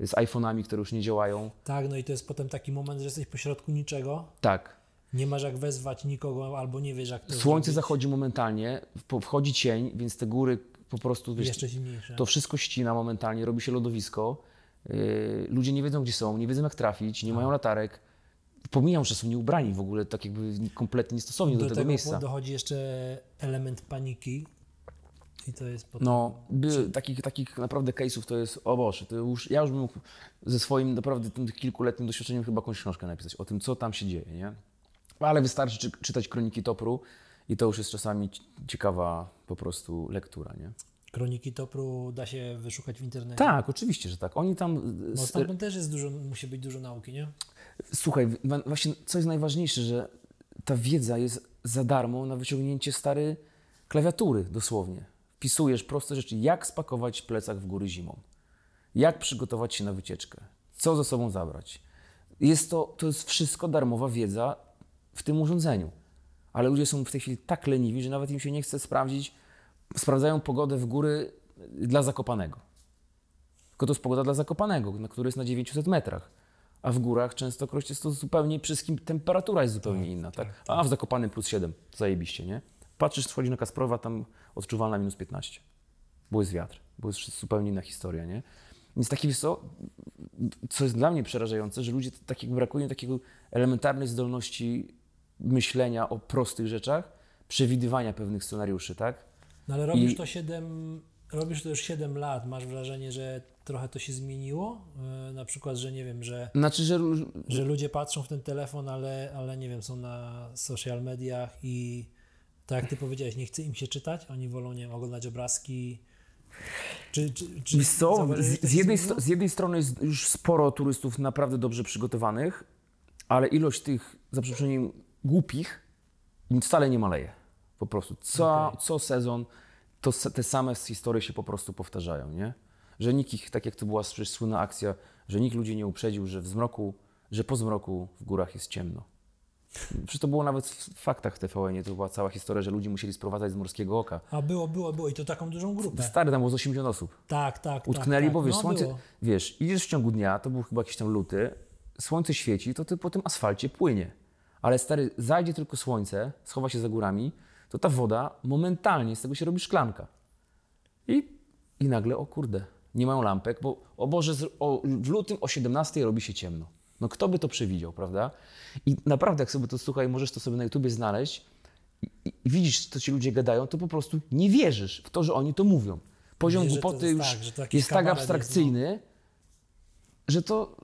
z iPhone'ami, które już nie działają. Tak, no i to jest potem taki moment, że jesteś pośrodku niczego, Tak, nie masz jak wezwać nikogo, albo nie wiesz jak to słońce zrobić. zachodzi momentalnie, wchodzi cień, więc te góry po prostu, wiesz, Jeszcze zimniejsze. To wszystko ścina momentalnie, robi się lodowisko. Yy, ludzie nie wiedzą, gdzie są, nie wiedzą, jak trafić, nie mają latarek. Pomijam, że są nieubrani w ogóle, tak jakby kompletnie niestosowni do, do tego tego miejsca. dochodzi jeszcze element paniki i to jest potem... No, by, takich, takich naprawdę case'ów to jest, o Boże, to już, ja już bym mógł ze swoim naprawdę tym kilkuletnim doświadczeniem chyba jakąś książkę napisać o tym, co tam się dzieje, nie? Ale wystarczy czy, czytać kroniki Topru i to już jest czasami ci- ciekawa po prostu lektura, nie? Kroniki Topru da się wyszukać w internecie. Tak, oczywiście, że tak. Oni tam... Bo stamtąd też jest dużo, musi być dużo nauki, nie? Słuchaj, właśnie co jest najważniejsze, że ta wiedza jest za darmo na wyciągnięcie stary klawiatury dosłownie. Wpisujesz proste rzeczy, jak spakować plecak w góry zimą, jak przygotować się na wycieczkę, co ze sobą zabrać. Jest to, to jest wszystko darmowa wiedza w tym urządzeniu. Ale ludzie są w tej chwili tak leniwi, że nawet im się nie chce sprawdzić, sprawdzają pogodę w góry dla Zakopanego. Tylko to jest pogoda dla Zakopanego, na który jest na 900 metrach. A w górach częstokroć jest to zupełnie, wszystkim temperatura jest zupełnie inna. Tak? A w Zakopanym plus 7, zajebiście, nie? Patrzysz, wchodzi na Kasprowa, tam odczuwalna minus 15. Bo jest wiatr, bo jest zupełnie inna historia, nie? Więc taki, wiesz co, co jest dla mnie przerażające, że ludzie takiego brakuje takiego elementarnej zdolności myślenia o prostych rzeczach, przewidywania pewnych scenariuszy, tak? No ale robisz I- to 7, robisz to już 7 lat, masz wrażenie, że trochę to się zmieniło? Yy, na przykład, że nie wiem, że, Znaczy, że że ludzie patrzą w ten telefon, ale, ale nie wiem, są na social mediach i tak jak ty powiedziałeś, nie chce im się czytać, oni wolą, nie wiem, oglądać obrazki. Czy, czy, czy co, z, z, jednej, z jednej strony jest już sporo turystów naprawdę dobrze przygotowanych, ale ilość tych, za przeproszeniem, głupich wcale nie maleje. Po prostu. Co, Okej. co sezon to te same historie się po prostu powtarzają, nie? Że nikt ich, tak jak to była przecież słynna akcja, że nikt ludzi nie uprzedził, że w zmroku, że po zmroku w górach jest ciemno. Przecież to było nawet w faktach TVN, to była cała historia, że ludzi musieli sprowadzać z Morskiego Oka. A było, było, było i to taką dużą grupę. Stary, tam było z 80 osób. Tak, tak, Utknęli, tak, bo tak. wiesz, no, słońce, Było. wiesz, idziesz w ciągu dnia, to był chyba jakiś tam luty, słońce świeci, to ty po tym asfalcie płynie. Ale stary, zajdzie tylko słońce, schowa się za górami, to ta woda momentalnie z tego się robi szklanka. I, i nagle, o kurde, nie mają lampek, bo o Boże, o, w lutym o 17 robi się ciemno. No kto by to przewidział, prawda? I naprawdę, jak sobie to słuchaj, możesz to sobie na YouTubie znaleźć i, i widzisz, co ci ludzie gadają, to po prostu nie wierzysz w to, że oni to mówią. Poziom Wiesz, głupoty jest już tak, jest tak kabaret jest, abstrakcyjny, że to,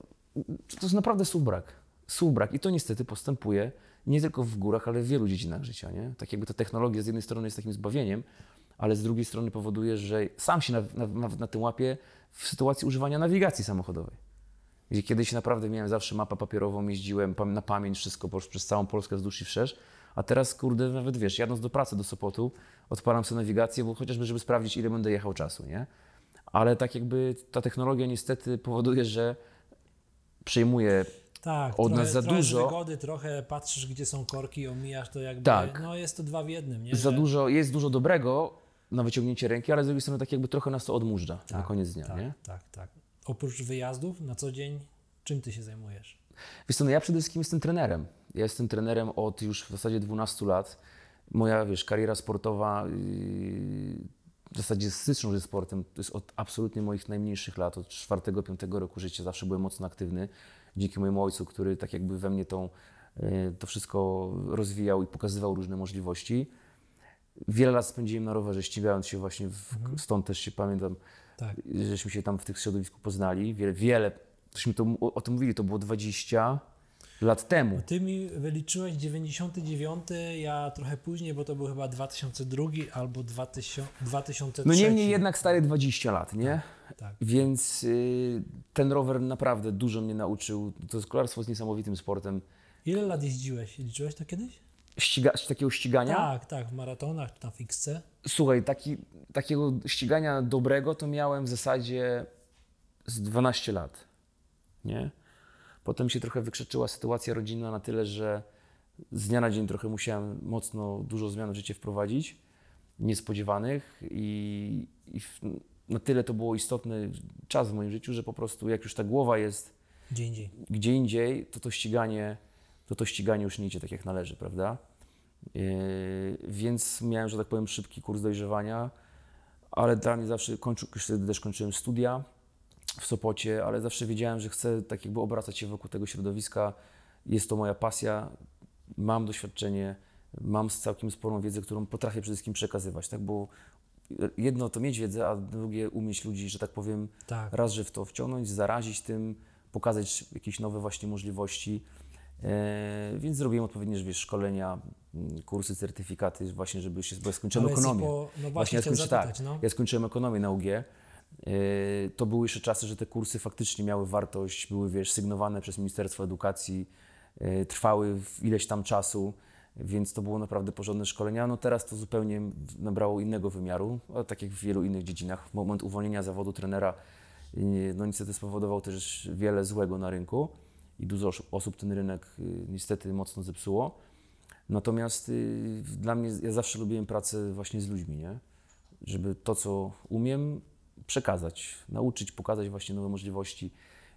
to jest naprawdę súbrak. Súbrak. I to niestety postępuje nie tylko w górach, ale w wielu dziedzinach życia. Nie? Tak jakby ta technologia z jednej strony jest takim zbawieniem, ale z drugiej strony powoduje, że sam się na, na, na, na tym łapię w sytuacji używania nawigacji samochodowej. Gdzie kiedyś naprawdę miałem zawsze mapę papierową, jeździłem na pamięć wszystko przez całą Polskę wzdłuż i wszerz, a teraz kurde nawet wiesz, jadąc do pracy do Sopotu, odpalam sobie nawigację, bo chociażby żeby sprawdzić ile będę jechał czasu, nie? Ale tak jakby ta technologia niestety powoduje, że przejmuje Tak, od trochę, nas za trochę dużo. Z wygody, trochę patrzysz, gdzie są korki, omijasz to jakby. Tak. No jest to dwa w jednym, nie? za Że- dużo, jest dużo dobrego na wyciągnięcie ręki, ale z drugiej strony tak jakby trochę nas to odmurza na koniec dnia, tak, nie? Tak, tak. Oprócz wyjazdów na co dzień, czym ty się zajmujesz? Wiesz co, no ja przede wszystkim jestem trenerem. Ja jestem trenerem od już w zasadzie 12 lat. Moja, wiesz, kariera sportowa yy, w zasadzie styczną ze sportem to jest od absolutnie moich najmniejszych lat, od 4-5 roku życia zawsze byłem mocno aktywny. Dzięki mojemu ojcu, który tak jakby we mnie tą, yy, to wszystko rozwijał i pokazywał różne możliwości. Wiele lat spędziłem na rowerze, ścigając się właśnie, w, stąd też się pamiętam, Tak. żeśmy się tam w tych środowisku poznali. Wiele, wiele żeśmy to, o, tym mówili, to było 20 lat temu. Ty mi wyliczyłeś 99, ja trochę później, bo to był chyba 2002 albo 2000, 2003. No niemniej jednak stary 20 lat, nie? Tak. Więc y, ten rower naprawdę dużo mnie nauczył. To kolarstwo jest niesamowitym sportem. Ile lat jeździłeś? Liczyłeś to kiedyś? Ściga, takiego ścigania? Tak, tak, w maratonach czy na fixce. Słuchaj, taki, takiego ścigania dobrego to miałem w zasadzie z 12 lat, nie? Potem się trochę wykrzeczyła sytuacja rodzinna na tyle, że z dnia na dzień trochę musiałem mocno dużo zmian w życie wprowadzić, niespodziewanych i, i w, na tyle to było istotny czas w moim życiu, że po prostu jak już ta głowa jest Gdzie indziej. gdzie indziej, to to ściganie, to to ściganie już nie idzie tak jak należy, prawda? Yy, więc miałem, że tak powiem, szybki kurs dojrzewania, ale dla mnie zawsze, kończy, wtedy też kończyłem studia w Sopocie, ale zawsze wiedziałem, że chcę tak jakby obracać się wokół tego środowiska. Jest to moja pasja, mam doświadczenie, mam całkiem sporą wiedzę, którą potrafię przede wszystkim przekazywać, tak? Bo jedno to mieć wiedzę, a drugie umieć ludzi, że tak powiem, Tak. raz, że w to wciągnąć, zarazić tym, pokazać jakieś nowe właśnie możliwości. E, więc zrobiłem odpowiednie wiesz, szkolenia, m, kursy, certyfikaty właśnie, żeby się, bo ja skończyłem ekonomię. po- no właśnie ja chciałem skończy- zapytać, tak, no. ja skończyłem ekonomię na UG. E, to były jeszcze czasy, że te kursy faktycznie miały wartość, były wiesz, sygnowane przez Ministerstwo Edukacji, e, trwały w ileś tam czasu, więc to było naprawdę porządne szkolenia. No teraz to zupełnie nabrało innego wymiaru, a tak jak w wielu innych dziedzinach. Moment uwolnienia zawodu trenera no niestety spowodował też wiele złego na rynku i dużo osób- ten rynek e, niestety mocno zepsuło. Natomiast y, dla mnie, ja zawsze lubiłem pracę właśnie z ludźmi, nie? Żeby to, co umiem, przekazać, nauczyć, pokazać właśnie nowe możliwości.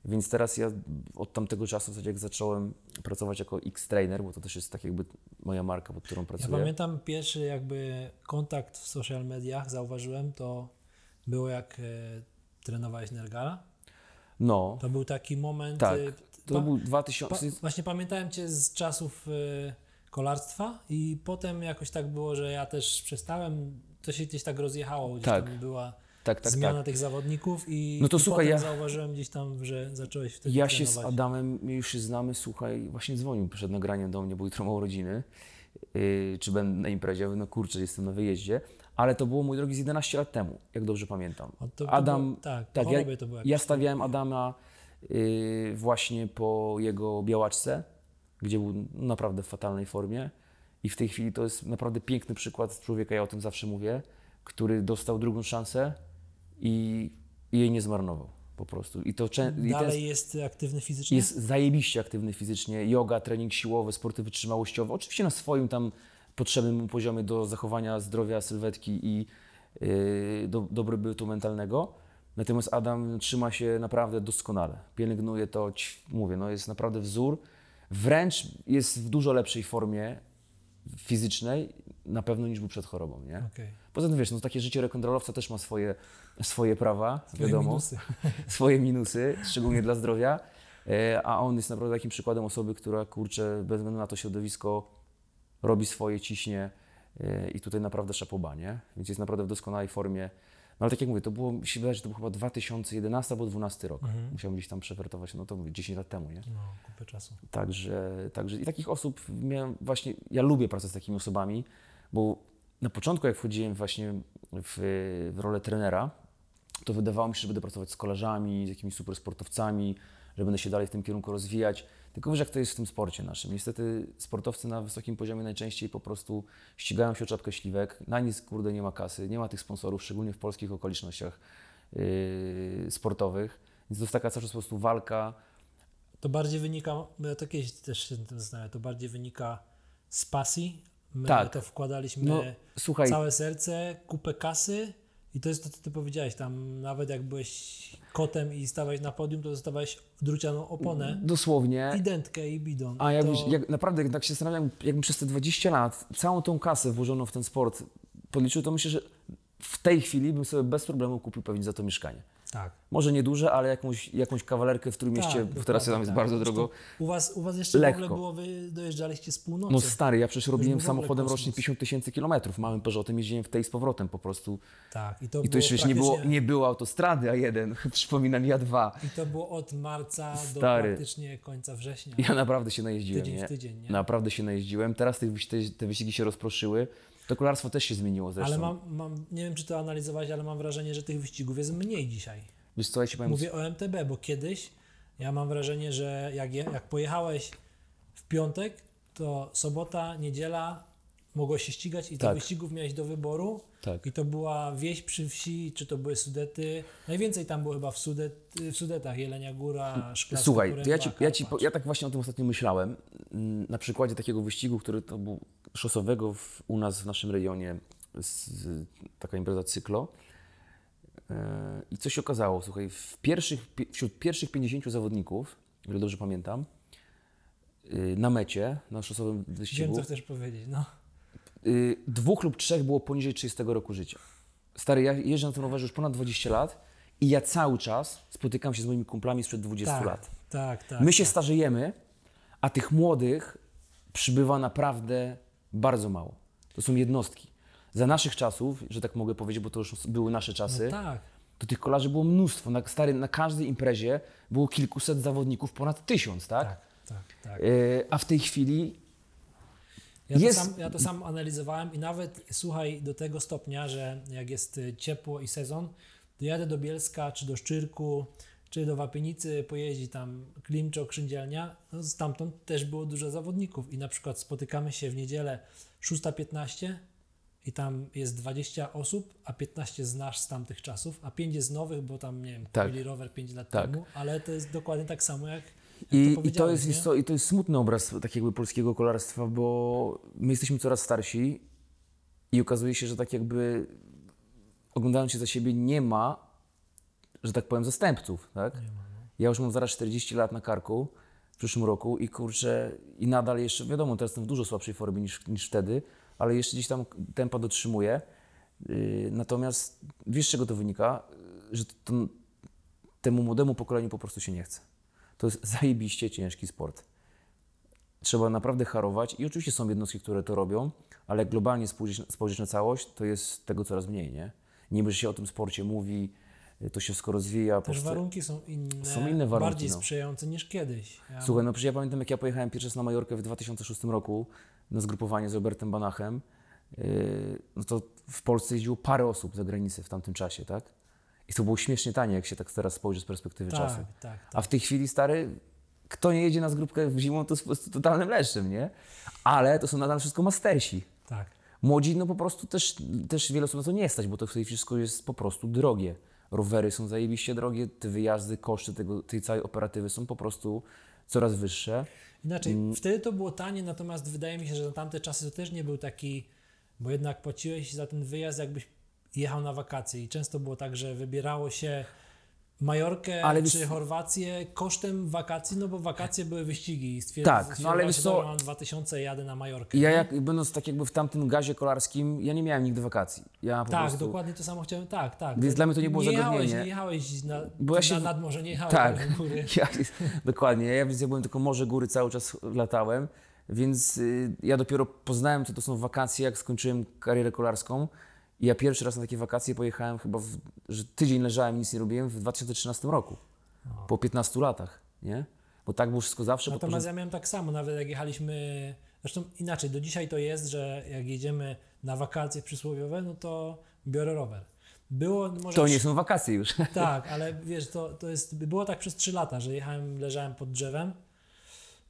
Więc teraz ja od tamtego czasu, w zasadzie jak zacząłem pracować jako X-Trainer, bo to też jest tak jakby moja marka, pod którą Ja pracuję. pamiętam pierwszy jakby kontakt w social mediach, zauważyłem, to było jak e, trenowałeś Nergala. No, To był taki moment. tak. To pa- był pa, 2000... właśnie pamiętałem Cię z czasów e, kolarstwa i potem jakoś tak było, że ja też przestałem, to się gdzieś tak rozjechało, gdzieś Tak. tam była Tak, tak, zmiana tak. tych zawodników i, No to i słuchaj, ja- zauważyłem gdzieś tam, że zacząłeś wtedy Ja się trenować. z Adamem, już się znamy, słuchaj, właśnie dzwonił przed nagraniem do mnie, bo jutro ma urodziny, yy, czy będę na imprezie, no kurczę, jestem na wyjeździe, ale to było, mój drogi, z 11 lat temu, jak dobrze pamiętam. To- to Adam, było- tak, tak ja, ja stawiałem Adama właśnie po jego białaczce, gdzie był naprawdę w fatalnej formie i w tej chwili to jest naprawdę piękny przykład człowieka, ja o tym zawsze mówię, który dostał drugą szansę i, i jej nie zmarnował po prostu. I to czę- i ten- Dalej jest aktywny fizycznie? jest zajebiście aktywny fizycznie. Yoga, trening siłowy, sporty wytrzymałościowe. Oczywiście na swoim tam potrzebnym poziomie do zachowania zdrowia, sylwetki i yy, do, dobrobytu mentalnego. Natomiast Adam trzyma się naprawdę doskonale. Pielęgnuje to, mówię, no jest naprawdę wzór. Wręcz jest w dużo lepszej formie fizycznej na pewno niż był przed chorobą, nie? Okej. Poza tym wiesz, no takie życie rock'n'rollowca też ma swoje, swoje prawa, Swoje wiadomo, minusy. swoje minusy, szczególnie dla zdrowia, e, a on jest naprawdę takim przykładem osoby, która kurczę, bez względu na to środowisko robi swoje, ciśnie e, i tutaj naprawdę szapoba, nie? Więc jest naprawdę w doskonałej formie. No ale tak jak mówię, to było, mi się wydaje, że to był chyba 2011 albo 2012 rok. Musiałem gdzieś tam przewertować, no to mówię, 10 lat temu, nie? No, kupę czasu. Także, także i takich osób miałem właśnie, ja lubię pracę z takimi osobami, bo na początku jak wchodziłem właśnie w, w rolę trenera, to wydawało mi się, że będę pracować z kolarzami, z jakimiś super sportowcami, że będę się dalej w tym kierunku rozwijać. Tylko wiesz, jak to jest w tym sporcie naszym. Niestety sportowcy na wysokim poziomie najczęściej po prostu ścigają się o czapkę śliwek. Na nic, kurde, nie ma kasy, nie ma tych sponsorów, szczególnie w polskich okolicznościach yy, sportowych. Więc to jest taka cały czas po prostu walka. To bardziej wynika, ja to kiedyś też się tym to bardziej wynika z pasji. My Tak. to wkładaliśmy No, słuchaj, całe serce, kupę kasy i to jest to, co ty powiedziałeś, tam nawet jak byłeś kotem i stawałeś na podium, to dostawałeś drucianą oponę, dosłownie. i dentkę, i bidon. A jakbyś, to, jak, naprawdę, jak tak się zastanawiam, jakbym przez te 20 lat całą tą kasę włożoną w ten sport podliczył, to myślę, że w tej chwili bym sobie bez problemu kupił pewnie za to mieszkanie. Tak. Może nie duże, ale jakąś, jakąś kawalerkę w Trójmieście, tak, bo teraz tam jest tak. bardzo drogo. U was, u was jeszcze w Lekko. ogóle było, wy dojeżdżaliście z północy. No stary, ja przecież robiłem w samochodem kosmos. rocznie 50 tysięcy kilometrów. Małym Peugeotem jeździłem w tej z powrotem po prostu. tak, i to, I to było jeszcze nie było, praktycznie- nie było autostrady A1, przypominam, ja dwa. I to było od marca do Stary. praktycznie końca września. Ja naprawdę się najeździłem, Tydzień w tydzień, nie? Naprawdę się najeździłem. Teraz te, te, te wyścigi się rozproszyły. To kolarstwo też się zmieniło zresztą. Ale mam, mam, nie wiem czy to analizowałeś, ale mam wrażenie, że tych wyścigów jest mniej dzisiaj. Wiesz co, ja ci powiem, Mówię o MTB, bo kiedyś ja mam wrażenie, że jak, je, jak pojechałeś w piątek, to sobota, niedziela mogłeś się ścigać i tych Tak. wyścigów miałeś do wyboru. Tak. I to była wieś przy wsi, czy to były Sudety. Najwięcej tam było chyba w, Sudet, w Sudetach, Jelenia Góra, Szklarska Słuchaj, to ja, Poręba, ci, ja, ci, ja tak właśnie o tym ostatnio myślałem. Mm, Na przykładzie takiego wyścigu, który to był szosowego w, u nas w naszym rejonie, z, taka impreza cyklo. E, I co się okazało? Słuchaj, w pierwszych, pi- wśród pierwszych 50 zawodników, o ile dobrze pamiętam, y, na mecie, na szosowym Wiem, wyścigu, co chcesz powiedzieć. No. Y, dwóch lub trzech było poniżej 30 roku życia. Stary, ja jeżdżę na tym rowerze już ponad 20 lat i ja cały czas spotykam się z moimi kumplami sprzed 20 tak, lat. Tak, tak. My się starzejemy, a tych młodych przybywa naprawdę bardzo mało. To są jednostki. Za naszych czasów, że tak mogę powiedzieć, bo to już były nasze czasy, no, tak. to tych kolarzy było mnóstwo. Na, stary, na każdej imprezie było kilkuset zawodników, ponad tysiąc, tak? Tak, tak, tak. E, a w tej chwili Ja, Jest- to sam, ja to sam analizowałem i nawet słuchaj do tego stopnia, że jak jest y, ciepło i sezon, to jadę do Bielska, czy do Szczyrku, czy do Wapienicy, pojeździ tam Klimczo, Krzydzielnia, no stamtąd też było dużo zawodników i na przykład spotykamy się w niedzielę 6.15 i tam jest 20 osób, a 15 znasz z tamtych czasów, a 5 jest nowych, bo tam, nie wiem, Tak. kupili rower 5 lat Tak. temu, ale to jest dokładnie tak samo jak I, to i, to jest, nie? wiesz co, I to jest smutny obraz tak jakby polskiego kolarstwa, bo my jesteśmy coraz starsi i okazuje się, że tak jakby oglądając się za siebie nie ma, że tak powiem, zastępców, tak? Ja już mam zaraz 40 lat na karku w przyszłym roku i kurczę, i nadal jeszcze, wiadomo, teraz jestem w dużo słabszej formie niż, niż wtedy, ale jeszcze gdzieś tam tempa dotrzymuję. Yy, natomiast wiesz, z czego to wynika? Yy, Że to, temu młodemu pokoleniu po prostu się nie chce. To jest zajebiście ciężki sport. Trzeba naprawdę harować i oczywiście są jednostki, które to robią, ale globalnie spojrzeć, spojrzeć na całość, to jest tego coraz mniej, nie? Niby że się o tym sporcie mówi, y, to się wszystko rozwija. Też warunki są inne, Są inne warunki, bardziej no. sprzyjające niż kiedyś. Ja Słuchaj, no przecież ja pamiętam, jak ja pojechałem pierwszy raz na Majorkę w 2006 roku na zgrupowanie z Robertem Banachem, yy, no to w Polsce jeździło parę osób za granicę w tamtym czasie, tak? I to było śmiesznie tanie, jak się tak teraz spojrzy z perspektywy tak, czasu. tak, tak. A w tej chwili, stary, kto nie jedzie na zgrupkę w zimą, to jest totalnym leszczem, nie? Ale to są nadal wszystko mastersi. tak. Młodzi, no po prostu też, też wiele osób na to nie stać, bo to tutaj wszystko jest po prostu drogie. Rowery są zajebiście drogie, te wyjazdy, koszty tego, tej całej operatywy są po prostu coraz wyższe. Inaczej, Mm. wtedy to było tanie, natomiast wydaje mi się, że na tamte czasy to też nie był taki, bo jednak płaciłeś za ten wyjazd, jakbyś jechał na wakacje i często było tak, że wybierało się Majorkę Ale czy wiesz- Chorwację kosztem wakacji, no bo wakacje były wyścigi i stwierdziłem, Tak, no ale wiesz co- mam 2000 jadę na Majorkę. Ja nie? jak, będąc tak jakby w tamtym gazie kolarskim, ja nie miałem nigdy wakacji. Ja Tak, prostu, dokładnie to samo chciałem, tak, tak. Więc dla mnie to nie było jechałeś, zagadnienie. nie jechałeś na, Bo ja się- na nad morze, nie jechałeś Tak, na góry. ja, dokładnie. Ja, więc ja byłem tylko morze, góry, cały czas latałem, więc y, ja dopiero poznałem, co to są wakacje, jak skończyłem karierę kolarską. I ja pierwszy raz na takie wakacje pojechałem chyba, w, że tydzień leżałem, nic nie robiłem w 2013 roku. Po 15 latach, nie? Bo tak było wszystko zawsze. Natomiast podporząd- ja miałem tak samo, nawet jak jechaliśmy, zresztą inaczej, do dzisiaj to jest, że jak jedziemy na wakacje przysłowiowe, no to biorę rower. Było może... To nie są wakacje już. Tak, ale wiesz, to, to jest, było tak przez 3 lata, że jechałem, leżałem pod drzewem,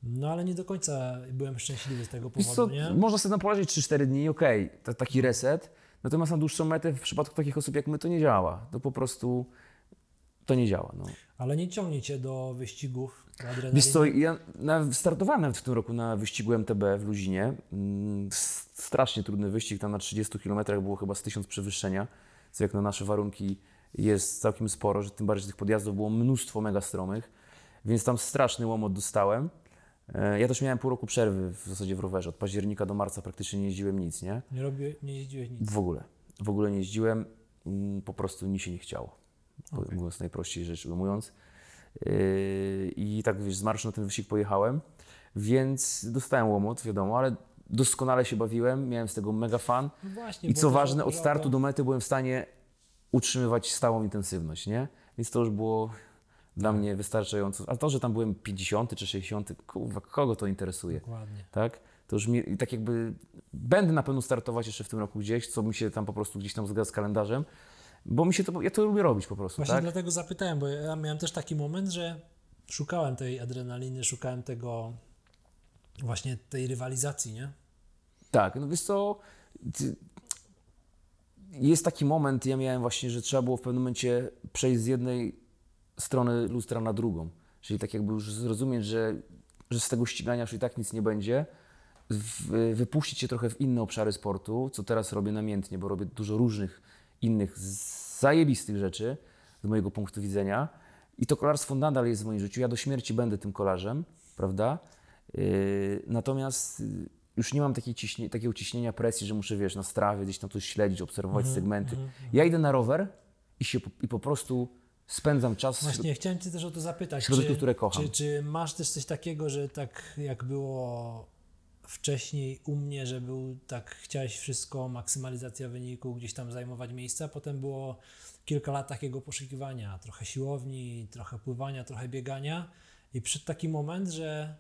no ale nie do końca byłem szczęśliwy z tego Wiesz co, powodu, nie? można sobie tam położyć 3-4 dni, okej, to taki reset. Natomiast na dłuższą metę w przypadku takich osób jak my to nie działa. To po prostu to nie działa. No. Ale nie ciągnie cię do wyścigów, adrenaliny. Wiesz co, ja na, startowałem nawet w tym roku na wyścigu MTB w Luzinie. Mm, Strasznie trudny wyścig, tam na 30 km było chyba z 1000 przewyższenia, co jak na nasze warunki jest całkiem sporo, że tym bardziej że tych podjazdów było mnóstwo mega stromych, więc tam straszny łomot dostałem. E, Ja też miałem pół roku przerwy w zasadzie w rowerze, od października do marca praktycznie nie jeździłem nic, nie? Nie, robię, nie jeździłeś nic. W ogóle. W ogóle nie jeździłem, po prostu mi się nie chciało. po- Mówiąc najprościej rzecz ujmując. Yy, I tak wiesz, z marszu na ten wyścig pojechałem, więc dostałem łomot, wiadomo, ale doskonale się bawiłem, miałem z tego mega fan. No właśnie, I co ważne, od startu do mety byłem w stanie utrzymywać stałą intensywność, nie? Więc to już było dla mnie wystarczająco. A to, że tam byłem 50 czy 60, kurwa, kogo to interesuje? Dokładnie. tak? To już mi, tak jakby będę na pewno startować jeszcze w tym roku gdzieś, co mi się tam po prostu gdzieś tam zgadza z kalendarzem, bo mi się to, ja to lubię robić po prostu, Właśnie tak? dlatego zapytałem, bo ja miałem też taki moment, że szukałem tej adrenaliny, szukałem tego właśnie tej rywalizacji, nie? Tak, no wiesz co, jest taki moment, ja miałem właśnie, że trzeba było w pewnym momencie przejść z jednej strony lustra na drugą, czyli tak jakby już zrozumieć, że, że z tego ścigania już i tak nic nie będzie, wypuścić się trochę w inne obszary sportu, co teraz robię namiętnie, bo robię dużo różnych innych zajebistych rzeczy z mojego punktu widzenia. I to kolarstwo nadal jest w moim życiu, ja do śmierci będę tym kolarzem, prawda? Yy, natomiast yy, już nie mam takiej ciśnie, takiego ciśnienia presji, że muszę, wiesz, na strawie gdzieś tam coś śledzić, obserwować Mhm, segmenty. Ja idę na rower i, się, i po prostu spędzam czas Właśnie, chciałem Cię też o to zapytać. Środowisku, czy, które kocham. Czy, czy masz też coś takiego, że tak jak było wcześniej u mnie, że był tak, chciałeś wszystko, maksymalizacja wyniku, gdzieś tam zajmować miejsca, potem było kilka lat takiego poszukiwania, trochę siłowni, trochę pływania, trochę biegania i przyszedł taki moment, że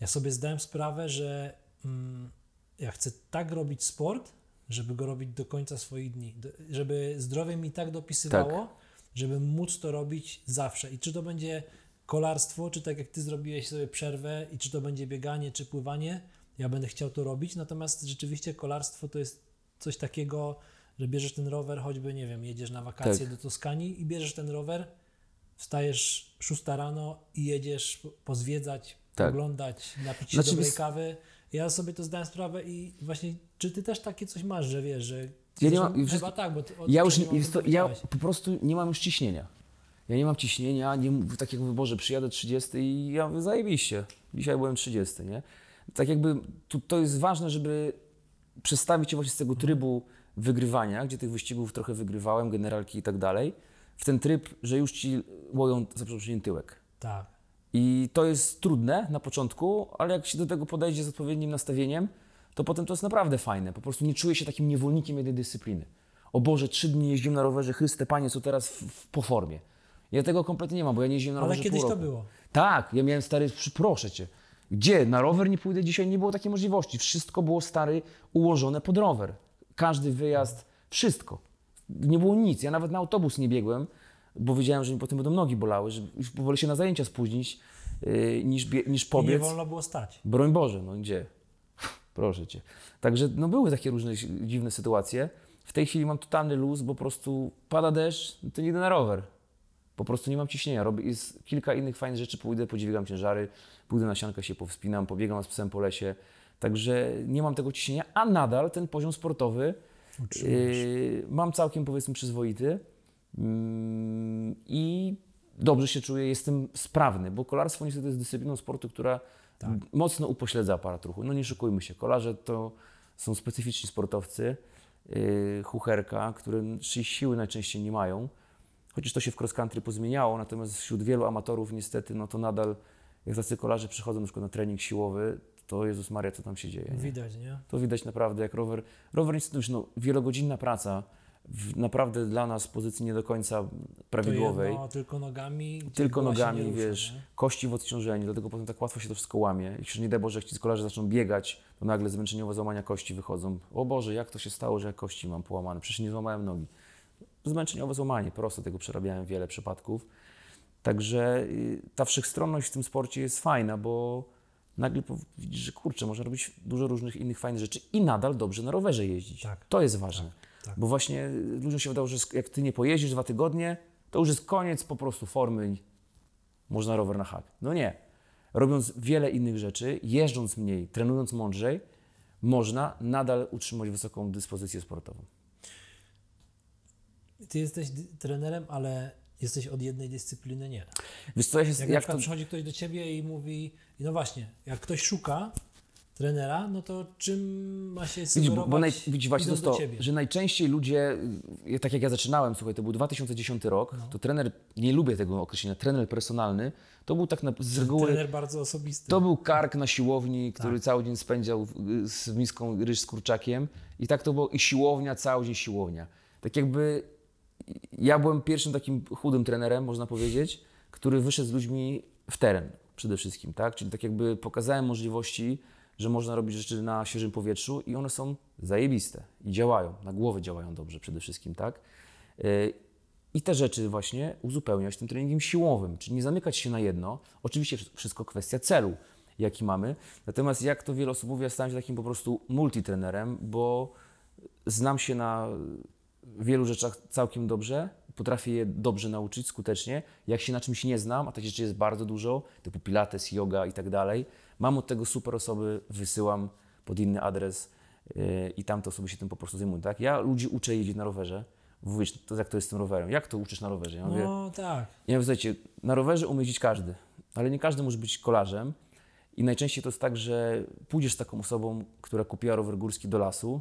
ja sobie zdałem sprawę, że mm, ja chcę tak robić sport, żeby go robić do końca swoich dni, żeby zdrowie mi tak dopisywało, żeby móc to robić zawsze. I czy to będzie kolarstwo, czy tak jak ty zrobiłeś sobie przerwę, i czy to będzie bieganie, czy pływanie, ja będę chciał to robić. Natomiast rzeczywiście kolarstwo to jest coś takiego, że bierzesz ten rower, choćby, nie wiem, jedziesz na wakacje Tak. do Toskanii i bierzesz ten rower, wstajesz 6 rano i jedziesz po- pozwiedzać, Tak. oglądać, napić się Znaczy, dobrej kawy. Ja sobie to zdałem sprawę i właśnie, czy ty też takie coś masz, że wiesz, że... Ja nie mam- Zresztą wszystko- tak, bo ty, Ja już nie to, ja po prostu nie mam już ciśnienia. Ja nie mam ciśnienia, nie, tak jak w wyborze przyjadę 30 i ja mówię, zajebiście. Dzisiaj byłem 30, nie? Tak jakby tu, to jest ważne, żeby przestawić się właśnie z tego trybu wygrywania, gdzie tych wyścigów trochę wygrywałem, generalki i tak dalej, w ten tryb, że już ci łoją za przeproszeniem tyłek. Tak. I to jest trudne na początku, ale jak się do tego podejdzie z odpowiednim nastawieniem, to potem to jest naprawdę fajne. Po prostu nie czuję się takim niewolnikiem jednej dyscypliny. O Boże, trzy dni jeździłem na rowerze, Chryste Panie, co teraz w, w, po formie. Ja tego kompletnie nie mam, bo ja nie jeździłem na Ale rowerze kiedyś pół to było. Tak, ja miałem stary, proszę Cię. Gdzie? Na rower nie pójdę dzisiaj, nie było takiej możliwości. Wszystko było stary, ułożone pod rower. Każdy wyjazd, wszystko. Nie było nic. Ja nawet na autobus nie biegłem, bo wiedziałem, że mi potem będą nogi bolały, że już wolę się na zajęcia spóźnić yy, niż, niż I nie pobiec. wolno było stać. Broń Boże, no gdzie? Proszę Cię. Także no były takie różne dziwne sytuacje. W tej chwili mam totalny luz, bo po prostu pada deszcz, no to nie idę na rower. Po prostu nie mam ciśnienia. Robię, jest kilka innych fajnych rzeczy. Pójdę, podźwigam ciężary, pójdę na siankę, się powspinam, pobiegam z psem po lesie. Także nie mam tego ciśnienia, a nadal ten poziom sportowy yy, mam całkiem powiedzmy przyzwoity. Mm, I dobrze się czuję, jestem sprawny, bo kolarstwo niestety jest dyscypliną sportu, która Tak. mocno upośledza aparat ruchu. No nie szukujmy się, kolarze to są specyficzni sportowcy, yy, chucherka, które siły najczęściej nie mają. Chociaż to się w cross country pozmieniało, natomiast wśród wielu amatorów niestety, no to nadal, jak tacy kolarze przychodzą na przykład na trening siłowy, to Jezus Maria, co tam się dzieje. Nie? Widać, nie? To widać naprawdę, jak rower. Rower niestety już no, wielogodzinna praca, w naprawdę dla nas pozycji nie do końca prawidłowej. Jedno, tylko nogami. Tylko nogami, rusza, wiesz, kości w odciążeniu, dlatego potem tak łatwo się to wszystko łamie. I nie daj Boże, jak ci kolarze zaczną biegać, to nagle zmęczeniowe złamania kości wychodzą. O Boże, jak to się stało, że ja kości mam połamane? Przecież nie złamałem nogi. Zmęczeniowe złamanie, prosto tego przerabiałem wiele przypadków. Także y, ta wszechstronność w tym sporcie jest fajna, bo nagle widzisz, że kurczę, można robić dużo różnych innych fajnych rzeczy i nadal dobrze na rowerze jeździć. Tak. To jest ważne. tak. Bo właśnie ludziom się wydało, że jak ty nie pojeździsz dwa tygodnie, to już jest koniec po prostu formy i można rower na hak. No nie. Robiąc wiele innych rzeczy, jeżdżąc mniej, trenując mądrzej, można nadal utrzymać wysoką dyspozycję sportową. Ty jesteś trenerem, ale jesteś od jednej dyscypliny nie. Wiesz co, ja się, Jak, jak, na to, przychodzi ktoś do ciebie i mówi, no właśnie, jak ktoś szuka trenera, no to czym ma się Widzisz, bo, bo naj, widzisz właśnie to to, że najczęściej ludzie, y, tak jak ja zaczynałem, słuchaj, to był 2010 rok, No. to trener, nie lubię tego określenia, trener personalny, to był tak na, z reguły, Trener bardzo osobisty. to był kark na siłowni, który Tak. cały dzień spędzał y, z miską ryż z kurczakiem i tak to było i siłownia, cały dzień siłownia. Tak jakby ja byłem pierwszym takim chudym trenerem, można powiedzieć, który wyszedł z ludźmi w teren przede wszystkim, tak? Czyli tak jakby pokazałem możliwości, że można robić rzeczy na świeżym powietrzu i one są zajebiste i działają, na głowę działają dobrze przede wszystkim, tak? Y, I te rzeczy właśnie uzupełniać tym treningiem siłowym, czyli nie zamykać się na jedno. Oczywiście wszystko kwestia celu, jaki mamy. Natomiast jak to wiele osób mówi, ja stałem się takim po prostu multitrenerem, bo znam się na wielu rzeczach całkiem dobrze, potrafię je dobrze nauczyć skutecznie. Jak się na czymś nie znam, a takich rzeczy jest bardzo dużo, typu pilates, yoga i tak dalej, mam od tego super osoby, wysyłam pod inny adres yy, i tamte osoby się tym po prostu zajmują. Tak? Ja ludzi uczę jeździć na rowerze. Mówisz, to jak to jest z tym rowerem? Jak to uczysz na rowerze? Ja mówię, No tak. ja mówię, słuchajcie, na rowerze umie jeździć każdy, ale nie każdy może być kolarzem. I najczęściej to jest tak, że pójdziesz z taką osobą, która kupiła rower górski do lasu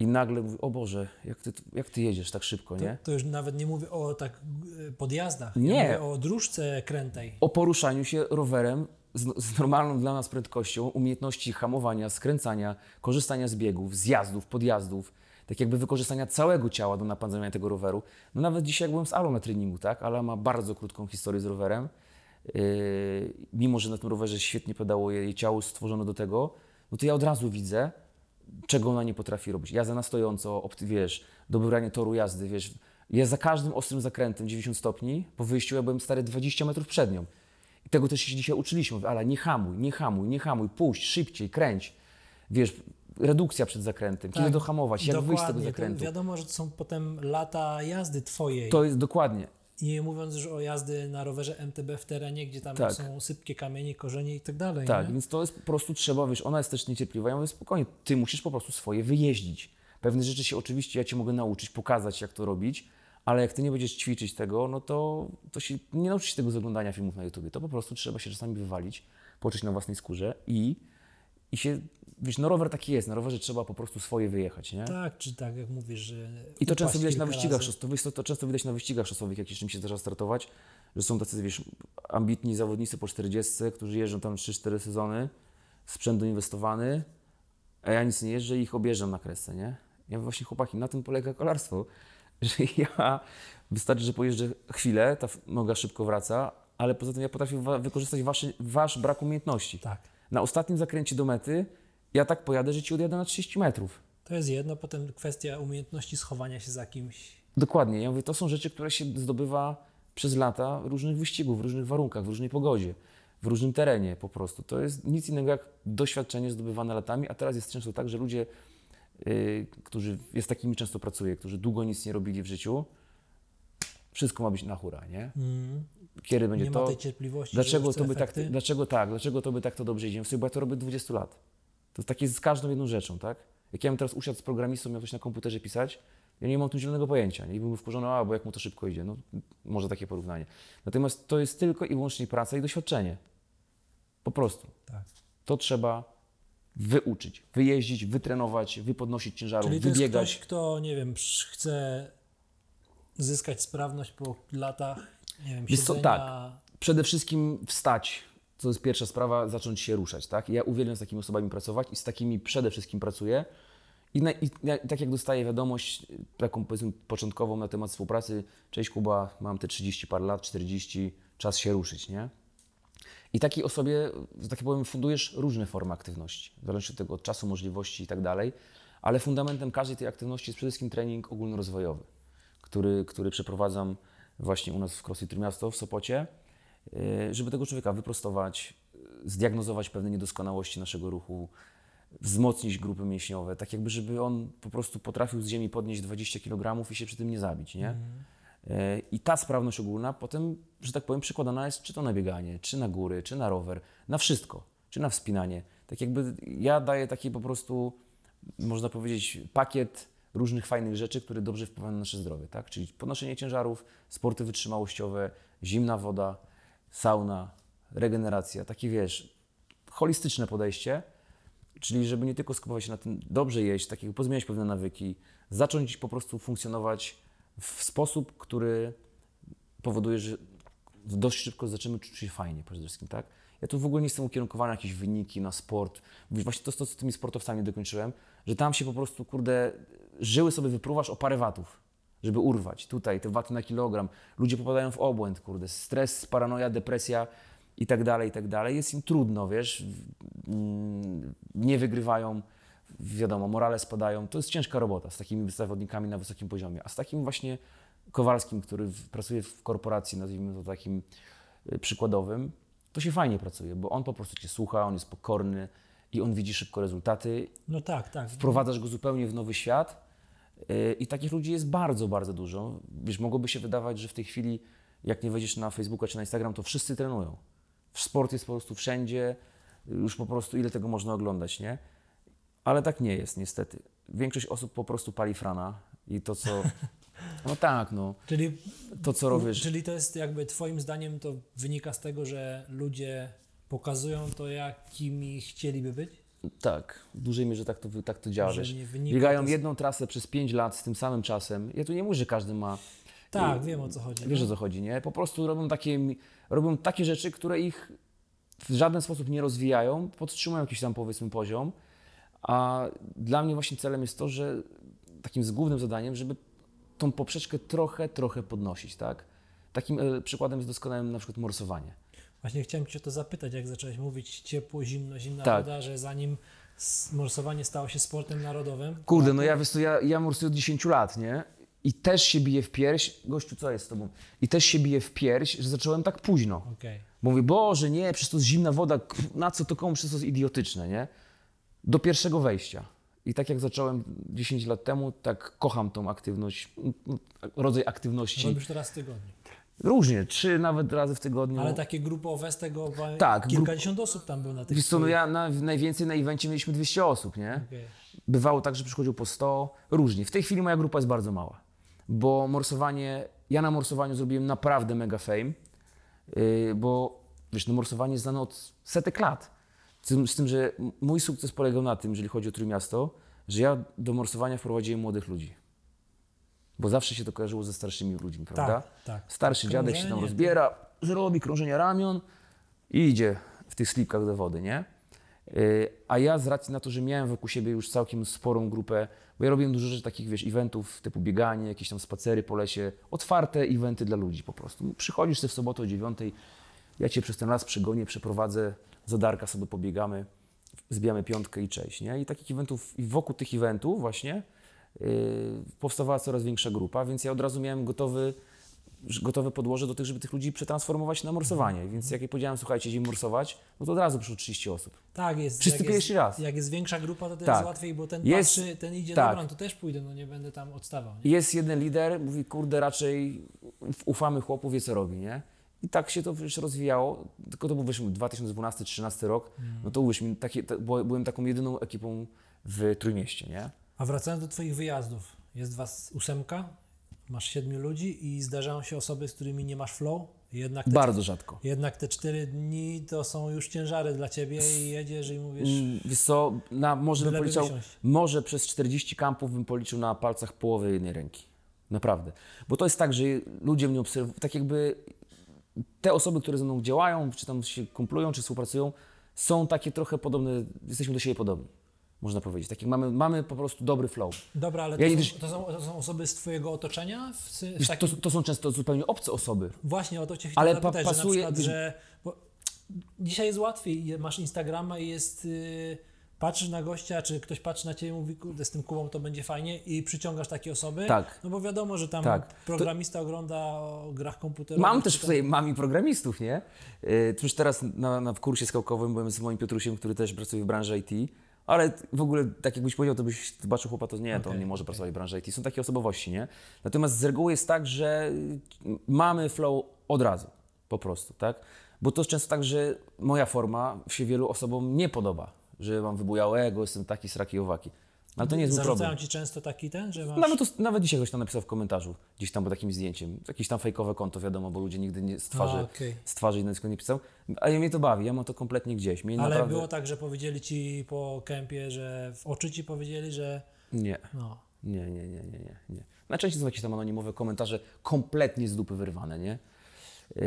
i nagle mówi, o Boże, jak ty, jak ty jedziesz tak szybko, To, nie? to już nawet nie mówię o tak e, podjazdach. Nie. Ja mówię o dróżce krętej. O poruszaniu się rowerem z, z normalną dla nas prędkością, umiejętności hamowania, skręcania, korzystania z biegów, zjazdów, podjazdów, tak jakby wykorzystania całego ciała do napędzania tego roweru. No nawet dzisiaj jak byłem z Alą na treningu, tak? Ala ma bardzo krótką historię z rowerem. Yy, mimo, że na tym rowerze świetnie pedałuje, jej ciało stworzone do tego, no to ja od razu widzę, czego ona nie potrafi robić. Jazda na stojąco, opt- wiesz, dobranie toru jazdy, wiesz. Ja za każdym ostrym zakrętem 90 stopni po wyjściu ja byłem stary 20 metrów przed nią. I tego też się dzisiaj uczyliśmy. Mówię, Ale nie hamuj, nie hamuj, nie hamuj, puść, szybciej, kręć. Wiesz, redukcja przed zakrętem, kiedy Tak, dohamować, jak wyjść z tego Dokładnie. To zakrętu. wiadomo, że to są potem lata jazdy twojej. To jest dokładnie. Nie mówiąc już o jazdy na rowerze MTB w terenie, gdzie tam Tak. są sypkie kamienie, korzenie i tak dalej. Tak, nie? więc to jest po prostu trzeba, wiesz, ona jest też niecierpliwa. Ja mówię, spokojnie, ty musisz po prostu swoje wyjeździć. Pewne rzeczy się oczywiście, ja cię mogę nauczyć, pokazać, jak to robić, ale jak ty nie będziesz ćwiczyć tego, no to, to się nie nauczysz się tego z oglądania filmów na YouTube. To po prostu trzeba się czasami wywalić, poczuć na własnej skórze i, i się, wiesz, no rower taki jest, na rowerze trzeba po prostu swoje wyjechać, nie? Tak, czy tak jak mówisz, że. I to często widać na wyścigach szosowych, to, to często widać na wyścigach szosowych, jak im się zdarza startować, że są tacy, wiesz, ambitni zawodnicy po 40, którzy jeżdżą tam 3-4 sezony, sprzęt doinwestowany, a ja nic nie jeżdżę i ich objeżdżam na kresce, nie? Ja mówię, właśnie chłopaki, na tym polega kolarstwo, że ja, wystarczy, że pojeżdżę chwilę, ta noga szybko wraca, ale poza tym ja potrafię wa- wykorzystać waszy, wasz brak umiejętności. Tak. Na ostatnim zakręcie do mety ja tak pojadę, że ci odjadę na 30 metrów. To jest jedno, potem kwestia umiejętności schowania się za kimś. Dokładnie. Ja mówię, to są rzeczy, które się zdobywa przez lata różnych wyścigów, w różnych warunkach, w różnej pogodzie, w różnym terenie po prostu. To jest nic innego jak doświadczenie zdobywane latami, a teraz jest często tak, że ludzie, yy, którzy, z takimi często pracuję, którzy długo nic nie robili w życiu, wszystko ma być na hura, nie? Mm. Kiedy będzie Nie to? ma tej cierpliwości. Dlaczego to, by tak, dlaczego tak, dlaczego to by tak to dobrze idzie? Ja mówię, bo ja to robię 20 lat. To jest takie z każdą jedną rzeczą, tak? Jak ja bym teraz usiadł z programistą, miał coś na komputerze pisać, Ja nie mam tu zielonego pojęcia. Nie byłbym wkurzony, a bo jak mu to szybko idzie. No, może takie porównanie. Natomiast to jest tylko i wyłącznie praca i doświadczenie. Po prostu. Tak. To trzeba wyuczyć, wyjeździć, wytrenować, wypodnosić ciężarów, Czyli to jest wybiegać. ktoś, kto, nie wiem, chce zyskać sprawność po latach, nie wiem, Wiesz co, siedzenia. tak. Przede wszystkim wstać. To jest pierwsza sprawa, zacząć się ruszać. Tak? Ja uwielbiam z takimi osobami pracować i z takimi przede wszystkim pracuję. I, na, i na, tak jak dostaję wiadomość y, taką powiedzmy początkową na temat współpracy, cześć Kuba, mam te 30 parę lat, 40, czas się ruszyć, nie? I takiej osobie, że tak powiem, fundujesz różne formy aktywności, w zależności od tego od czasu, możliwości i tak dalej, ale fundamentem każdej tej aktywności jest przede wszystkim trening ogólnorozwojowy, który, który przeprowadzam właśnie u nas w CrossFit Trójmiasto w Sopocie, żeby tego człowieka wyprostować, yy, zdiagnozować pewne niedoskonałości naszego ruchu, wzmocnić grupy mięśniowe, tak jakby, żeby on po prostu potrafił z ziemi podnieść 20 kg i się przy tym nie zabić, nie? E, I ta sprawność ogólna potem, że tak powiem, przekładana jest czy to na bieganie, czy na góry, czy na rower, na wszystko, czy na wspinanie. Tak jakby ja daję taki po prostu, można powiedzieć, pakiet różnych fajnych rzeczy, które dobrze wpływają na nasze zdrowie, tak? Czyli podnoszenie ciężarów, sporty wytrzymałościowe, zimna woda, sauna, regeneracja, takie wiesz, holistyczne podejście, czyli żeby nie tylko skupować się na tym, dobrze jeść, takiego pozmieniać pewne nawyki, zacząć po prostu funkcjonować w sposób, który powoduje, że dość szybko zaczniemy czuć się fajnie przede wszystkim, tak? Ja tu w ogóle nie jestem ukierunkowany na jakieś wyniki, na sport. Właśnie to, to, co tymi sportowcami dokończyłem, że tam się po prostu, kurde, żyły sobie wypruwasz o parę watów, żeby urwać. Tutaj te waty na kilogram. Ludzie popadają w obłęd, kurde. Stres, paranoja, depresja i tak dalej, i tak dalej. Jest im trudno, wiesz, mm, nie wygrywają, wiadomo, morale spadają. To jest ciężka robota z takimi zawodnikami na wysokim poziomie. A z takim właśnie Kowalskim, który pracuje w korporacji, nazwijmy to takim y, przykładowym, to się fajnie pracuje, bo on po prostu cię słucha, on jest pokorny i on widzi szybko rezultaty. No tak, tak. Wprowadzasz go zupełnie w nowy świat i takich ludzi jest bardzo, bardzo dużo. Wiesz, mogłoby się wydawać, że w tej chwili, jak nie wejdziesz na Facebooka czy na Instagram, to wszyscy trenują. Sport jest po prostu wszędzie, już po prostu ile tego można oglądać, nie? Ale tak nie jest, niestety. Większość osób po prostu pali frana i to, co... No tak, no. Czyli, To, co robisz... czyli to jest jakby twoim zdaniem to wynika z tego, że ludzie pokazują to, jakimi chcieliby być? Tak, w dużej mierze tak to, tak to działa, Że Biegają z- jedną trasę przez 5 lat z tym samym czasem. Ja tu nie mówię, że każdy ma... Tak, wiem o co chodzi. Wiesz no. o co chodzi, nie? Po prostu robią takie, robią takie rzeczy, które ich w żaden sposób nie rozwijają, podtrzymują jakiś tam powiedzmy poziom, a dla mnie właśnie celem jest to, że takim z głównym zadaniem, żeby tą poprzeczkę trochę, trochę podnosić, tak? Takim e, przykładem jest doskonałym na przykład morsowanie. Właśnie chciałem Cię to zapytać, jak zacząłeś mówić ciepło, zimno, zimna Tak. woda, że zanim morsowanie stało się sportem narodowym. Kurde, no ja wiesz co, ja, ja morsuję od 10 lat, nie? I też się bije w pierś, gościu, co jest z tobą? I też się bije w pierś, że zacząłem tak późno. Okej. Bo mówię, Boże, nie, przecież to zimna woda, na co to komu, przecież to jest idiotyczne, nie? Do pierwszego wejścia. I tak jak zacząłem 10 lat temu, tak kocham tą aktywność, rodzaj aktywności. Robisz to raz w tygodniu. Różnie, trzy nawet razy w tygodniu. Ale takie grupowe z tego Tak, kilkadziesiąt osób tam było na tych Wiesz co, no ja na, najwięcej na evencie mieliśmy 200 osób, nie? Okej. Bywało tak, że przychodziło po 100, różnie. W tej chwili moja grupa jest bardzo mała, bo morsowanie, ja na morsowaniu zrobiłem naprawdę mega fame, yy, bo wiesz, no morsowanie jest znane od setek lat. Z tym, z tym, że mój sukces polegał na tym, jeżeli chodzi o Trójmiasto, że ja do morsowania wprowadziłem młodych ludzi. Bo zawsze się to kojarzyło ze starszymi ludźmi, prawda? tak. Starszy dziadek się tam Krążenie, rozbiera, zrobi krążenia ramion i idzie w tych slipkach do wody, nie? Yy, A ja z racji na to, że miałem wokół siebie już całkiem sporą grupę, bo ja robiłem dużo rzeczy takich, wiesz, eventów typu bieganie, jakieś tam spacery po lesie, otwarte eventy dla ludzi po prostu. Przychodzisz sobie w sobotę o dziewiątej, ja cię przez ten las przegonię, przeprowadzę, za darka sobie pobiegamy, zbijamy piątkę i cześć, nie? I takich eventów, i wokół tych eventów właśnie powstawała coraz większa grupa, więc ja od razu miałem gotowy, gotowe podłoże do tych, żeby tych ludzi przetransformować na morsowanie. Więc jak ja powiedziałem, słuchajcie, idziemy morsować, no to od razu przyszło 30 osób. Tak, jest. Wszyscy pierwszy raz. Jak jest większa grupa, to, to Tak. jest łatwiej, bo ten Jest- patrzy, ten idzie, tak. dobra, no to też pójdę, no nie będę tam odstawał. Nie? Jest jeden lider, mówi, kurde, raczej ufamy chłopu, wie co robi, nie? I tak się to już rozwijało, tylko to był wiesz, 2012-2013 rok, no to mi takie, to, byłem taką jedyną ekipą w Trójmieście, nie? A wracając do Twoich wyjazdów, jest was ósemka, masz siedmiu ludzi i zdarzają się osoby, z którymi nie masz flow. Jednak Bardzo rzadko. jednak te cztery dni to są już ciężary dla ciebie i jedziesz i mówisz, Mm, Wiesz co, na, może bym policzał, może przez 40 kampów bym policzył na palcach połowę jednej ręki. Naprawdę. Bo to jest tak, że ludzie mnie obserwują, tak jakby te osoby, które ze mną działają, czy tam się kumplują, czy współpracują, są takie trochę podobne, jesteśmy do siebie podobni, można powiedzieć. Tak jak mamy, mamy po prostu dobry flow. dobra, ale to, są, to, są, to są osoby z twojego otoczenia? W, w takim, to, to są często zupełnie obce osoby. Właśnie o to cię chciałem Ale pa- zapytać, pasuje- że na przykład, że dzisiaj jest łatwiej, masz Instagrama i jest, yy, patrzysz na gościa, czy ktoś patrzy na ciebie i mówi, kurde, z tym Kubą to będzie fajnie i przyciągasz takie osoby. Tak. No bo wiadomo, że tam Tak. To- programista ogląda o grach komputerowych. Mam też tam- tutaj mami programistów, nie? Yy, Już teraz na, na w kursie skałkowym byłem z moim Piotrusiem, który też pracuje w branży IT, ale w ogóle tak jakbyś powiedział, to byś zobaczył chłopa, to nie, to on nie może okej. pracować w branży IT. Są takie osobowości, nie? Natomiast z reguły jest tak, że mamy flow od razu, po prostu, tak? Bo to jest często tak, że moja forma się wielu osobom nie podoba, że mam wybujałego, jestem taki, sraki, owaki. Ale to nie jest mój problem. Zarzucają ci często taki ten, że masz... Nawet, to, nawet dzisiaj ktoś tam napisał w komentarzu, gdzieś tam pod takim zdjęciem. Jakieś tam fejkowe konto, wiadomo, bo ludzie nigdy nie z twarzy, A, z twarzy i nazwisko nie pisał. A ja mnie to bawi, ja mam to kompletnie gdzieś. Mnie Ale naprawdę... było tak, że powiedzieli ci po kempie, że w oczy ci powiedzieli, że Nie, no, nie, nie, nie, nie, nie, nie. Najczęściej są jakieś tam anonimowe komentarze, kompletnie z dupy wyrwane, nie? Yy,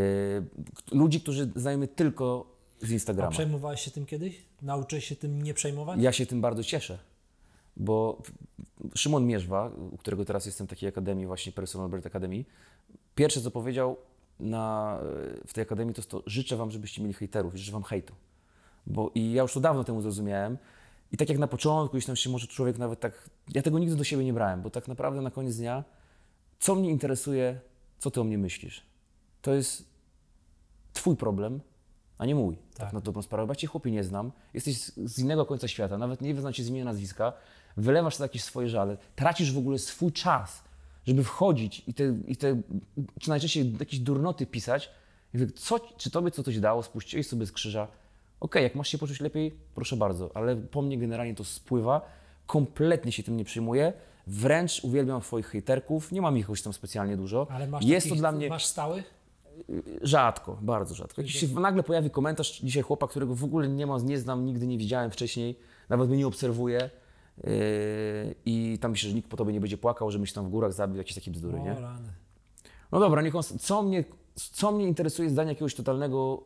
ludzi, którzy znają mnie tylko z a Instagrama. przejmowałeś się tym kiedyś? Nauczyłeś się tym nie przejmować? Ja się tym bardzo cieszę, bo Szymon Mierzwa, u którego teraz jestem w takiej akademii, właśnie Personal Brand Academy, pierwsze co powiedział na, w tej akademii to jest to, życzę Wam, żebyście mieli hejterów, życzę Wam hejtu. Bo i ja już to dawno temu zrozumiałem i tak jak na początku, gdzieś tam się może człowiek nawet tak, ja tego nigdy do siebie nie brałem, bo tak naprawdę na koniec dnia, co mnie interesuje, co Ty o mnie myślisz? To jest Twój problem, a nie mój. Tak, Tak. na dobrą sprawę. Bo ja Cię chłopie nie znam, jesteś z- innego końca świata, nawet nie wyznacie z imienia nazwiska, wylewasz jakieś swoje żale, tracisz w ogóle swój czas, żeby wchodzić i te, i te czy najczęściej jakieś durnoty pisać. I mówię, co, czy tobie co coś dało, spuściłeś sobie z krzyża. Okej, jak masz się poczuć lepiej, proszę bardzo, ale po mnie generalnie to spływa, kompletnie się tym nie przejmuję, wręcz uwielbiam swoich hejterków, nie mam ich jakoś tam specjalnie dużo. Ale masz Jest takich, to dla mnie Masz stałych? Rzadko, bardzo rzadko. Jakiś się nagle pojawi komentarz dzisiaj chłopa, którego w ogóle nie ma, nie znam, nigdy nie widziałem wcześniej, nawet mnie nie obserwuje i tam pisze, że nikt po tobie nie będzie płakał, że myśl tam w górach zabił, jakieś takie bzdury, nie? O, rany. No dobra, niech on, co mnie, co mnie interesuje zdanie jakiegoś totalnego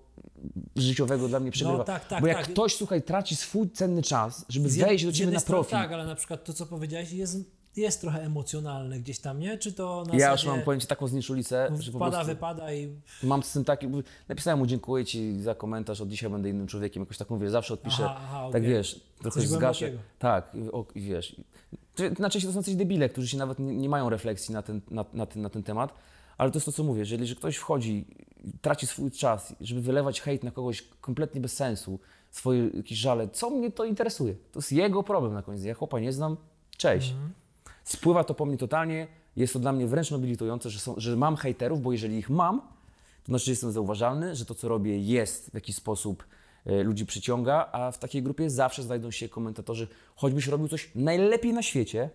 życiowego dla mnie przegrywa. tak, tak, Bo jak tak. ktoś, słuchaj, traci swój cenny czas, żeby Z wejść do ciebie na profil. Tak, ale na przykład to, co powiedziałeś, jest, jest trochę emocjonalne gdzieś tam, nie? Czy to na Ja już mam pojęcie taką znieczulicę, że po wypada i... Mam z tym taki, napisałem mu dziękuję Ci za komentarz, od dzisiaj będę innym człowiekiem, jakoś tak mówię, zawsze odpiszę, Aha, aha, tak wiesz, trochę Coś zgaszę. głębokiego. Tak, o, wiesz. Znaczy to są coś debile, którzy się nawet nie, nie mają refleksji na ten, na, na, ten, na ten temat, ale to jest to, co mówię, jeżeli że ktoś wchodzi, traci swój czas, żeby wylewać hejt na kogoś kompletnie bez sensu, swoje jakieś żale, co mnie to interesuje? To jest jego problem na koniec. Ja chłopa nie znam, cześć. Spływa to po mnie totalnie. Jest to dla mnie wręcz nobilitujące, że, są, że mam hejterów, bo jeżeli ich mam, to znaczy, że jestem zauważalny, że to, co robię, jest w jakiś sposób e, ludzi przyciąga, a w takiej grupie zawsze znajdą się komentatorzy, choćbyś robił coś najlepiej na świecie,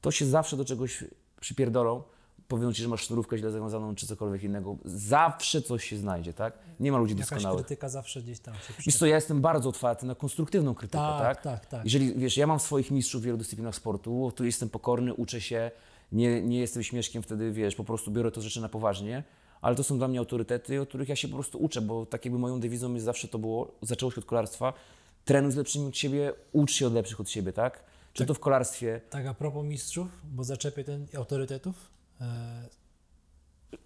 to się zawsze do czegoś przypierdolą, powiedzą ci, że masz sznurówkę źle zawiązaną, czy cokolwiek innego. Zawsze coś się znajdzie, tak? Nie ma ludzi Jakaś doskonałych. krytyka zawsze gdzieś tam się Wiesz co, ja jestem bardzo otwarty na konstruktywną krytykę, Tak, tak? tak, tak. Jeżeli, wiesz, ja mam swoich mistrzów w wielu dyscyplinach sportu, tu jestem pokorny, uczę się, nie, nie jestem śmieszkiem wtedy, wiesz, po prostu biorę to rzeczy na poważnie, ale to są dla mnie autorytety, od których ja się po prostu uczę, bo tak jakby moją dewizą jest zawsze to było, zaczęło się od kolarstwa, trenuj z lepszymi od siebie, ucz się od lepszych od siebie, tak? Czy to w kolarstwie, Tak a propos mistrzów, bo zaczepię ten autorytetów. E,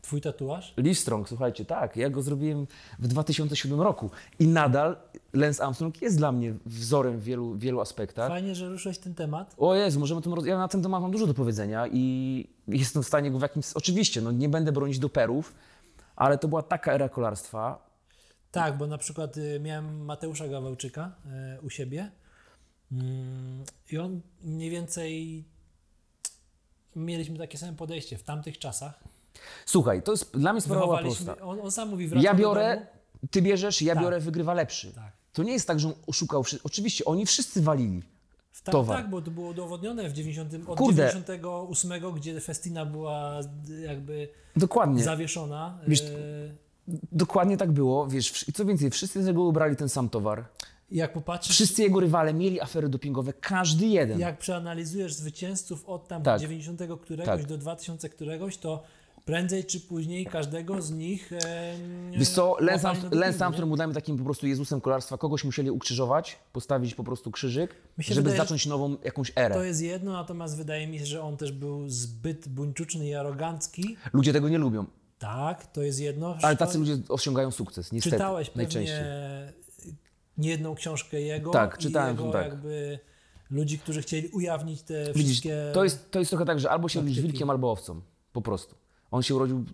twój tatuaż? Lee Strong, słuchajcie, tak, ja go zrobiłem w 2007 roku i nadal Lance Armstrong jest dla mnie wzorem w wielu, wielu aspektach. Fajnie, że ruszyłeś ten temat. O Jezu, możemy tym roz... Ja na ten temat mam dużo do powiedzenia i jestem w stanie go w jakimś... Oczywiście, no nie będę bronić doperów, ale to była taka era kolarstwa. Tak, bo na przykład y, miałem Mateusza Gawełczyka y, u siebie mm, i on mniej więcej mieliśmy takie same podejście w tamtych czasach. Słuchaj, to jest dla mnie sprawa prosta. on, on sam mówi, wracam Ja biorę, ty bierzesz, ja Tak. biorę, wygrywa lepszy. Tak. To nie jest tak, że on oszukał. Oczywiście, oni wszyscy walili. Tak, towar. tak, bo to było udowodnione w 90, od Kurde. 98, gdzie Festina była jakby Dokładnie. zawieszona. Wiesz, e, Dokładnie tak było. Wiesz, i co więcej, wszyscy z niego brali ten sam towar. Jak popatrzysz, Wszyscy jego rywale mieli afery dopingowe, każdy jeden. jak przeanalizujesz zwycięzców od tam Tak. 90 któregoś Tak. do 2000 któregoś, to prędzej czy później każdego z nich. E, Wiesz co, łapali na Armstrong- był dla mnie takim po prostu Jezusem kolarstwa. Kogoś musieli ukrzyżować, postawić po prostu krzyżyk, żeby wydaje, zacząć nową jakąś erę. To jest jedno, natomiast wydaje mi się, że on też był zbyt buńczuczny i arogancki. Ludzie tego nie lubią, Tak, to jest jedno. ale tacy ludzie osiągają sukces, niestety. Czytałeś pewnie najczęściej. Nie jedną książkę jego. Tak, czytałem, jego tak. jakby ludzi, którzy chcieli ujawnić te Widzisz, wszystkie. to jest, to jest trochę tak, że albo się rodzisz wilkiem, albo owcą. Po prostu. On się urodził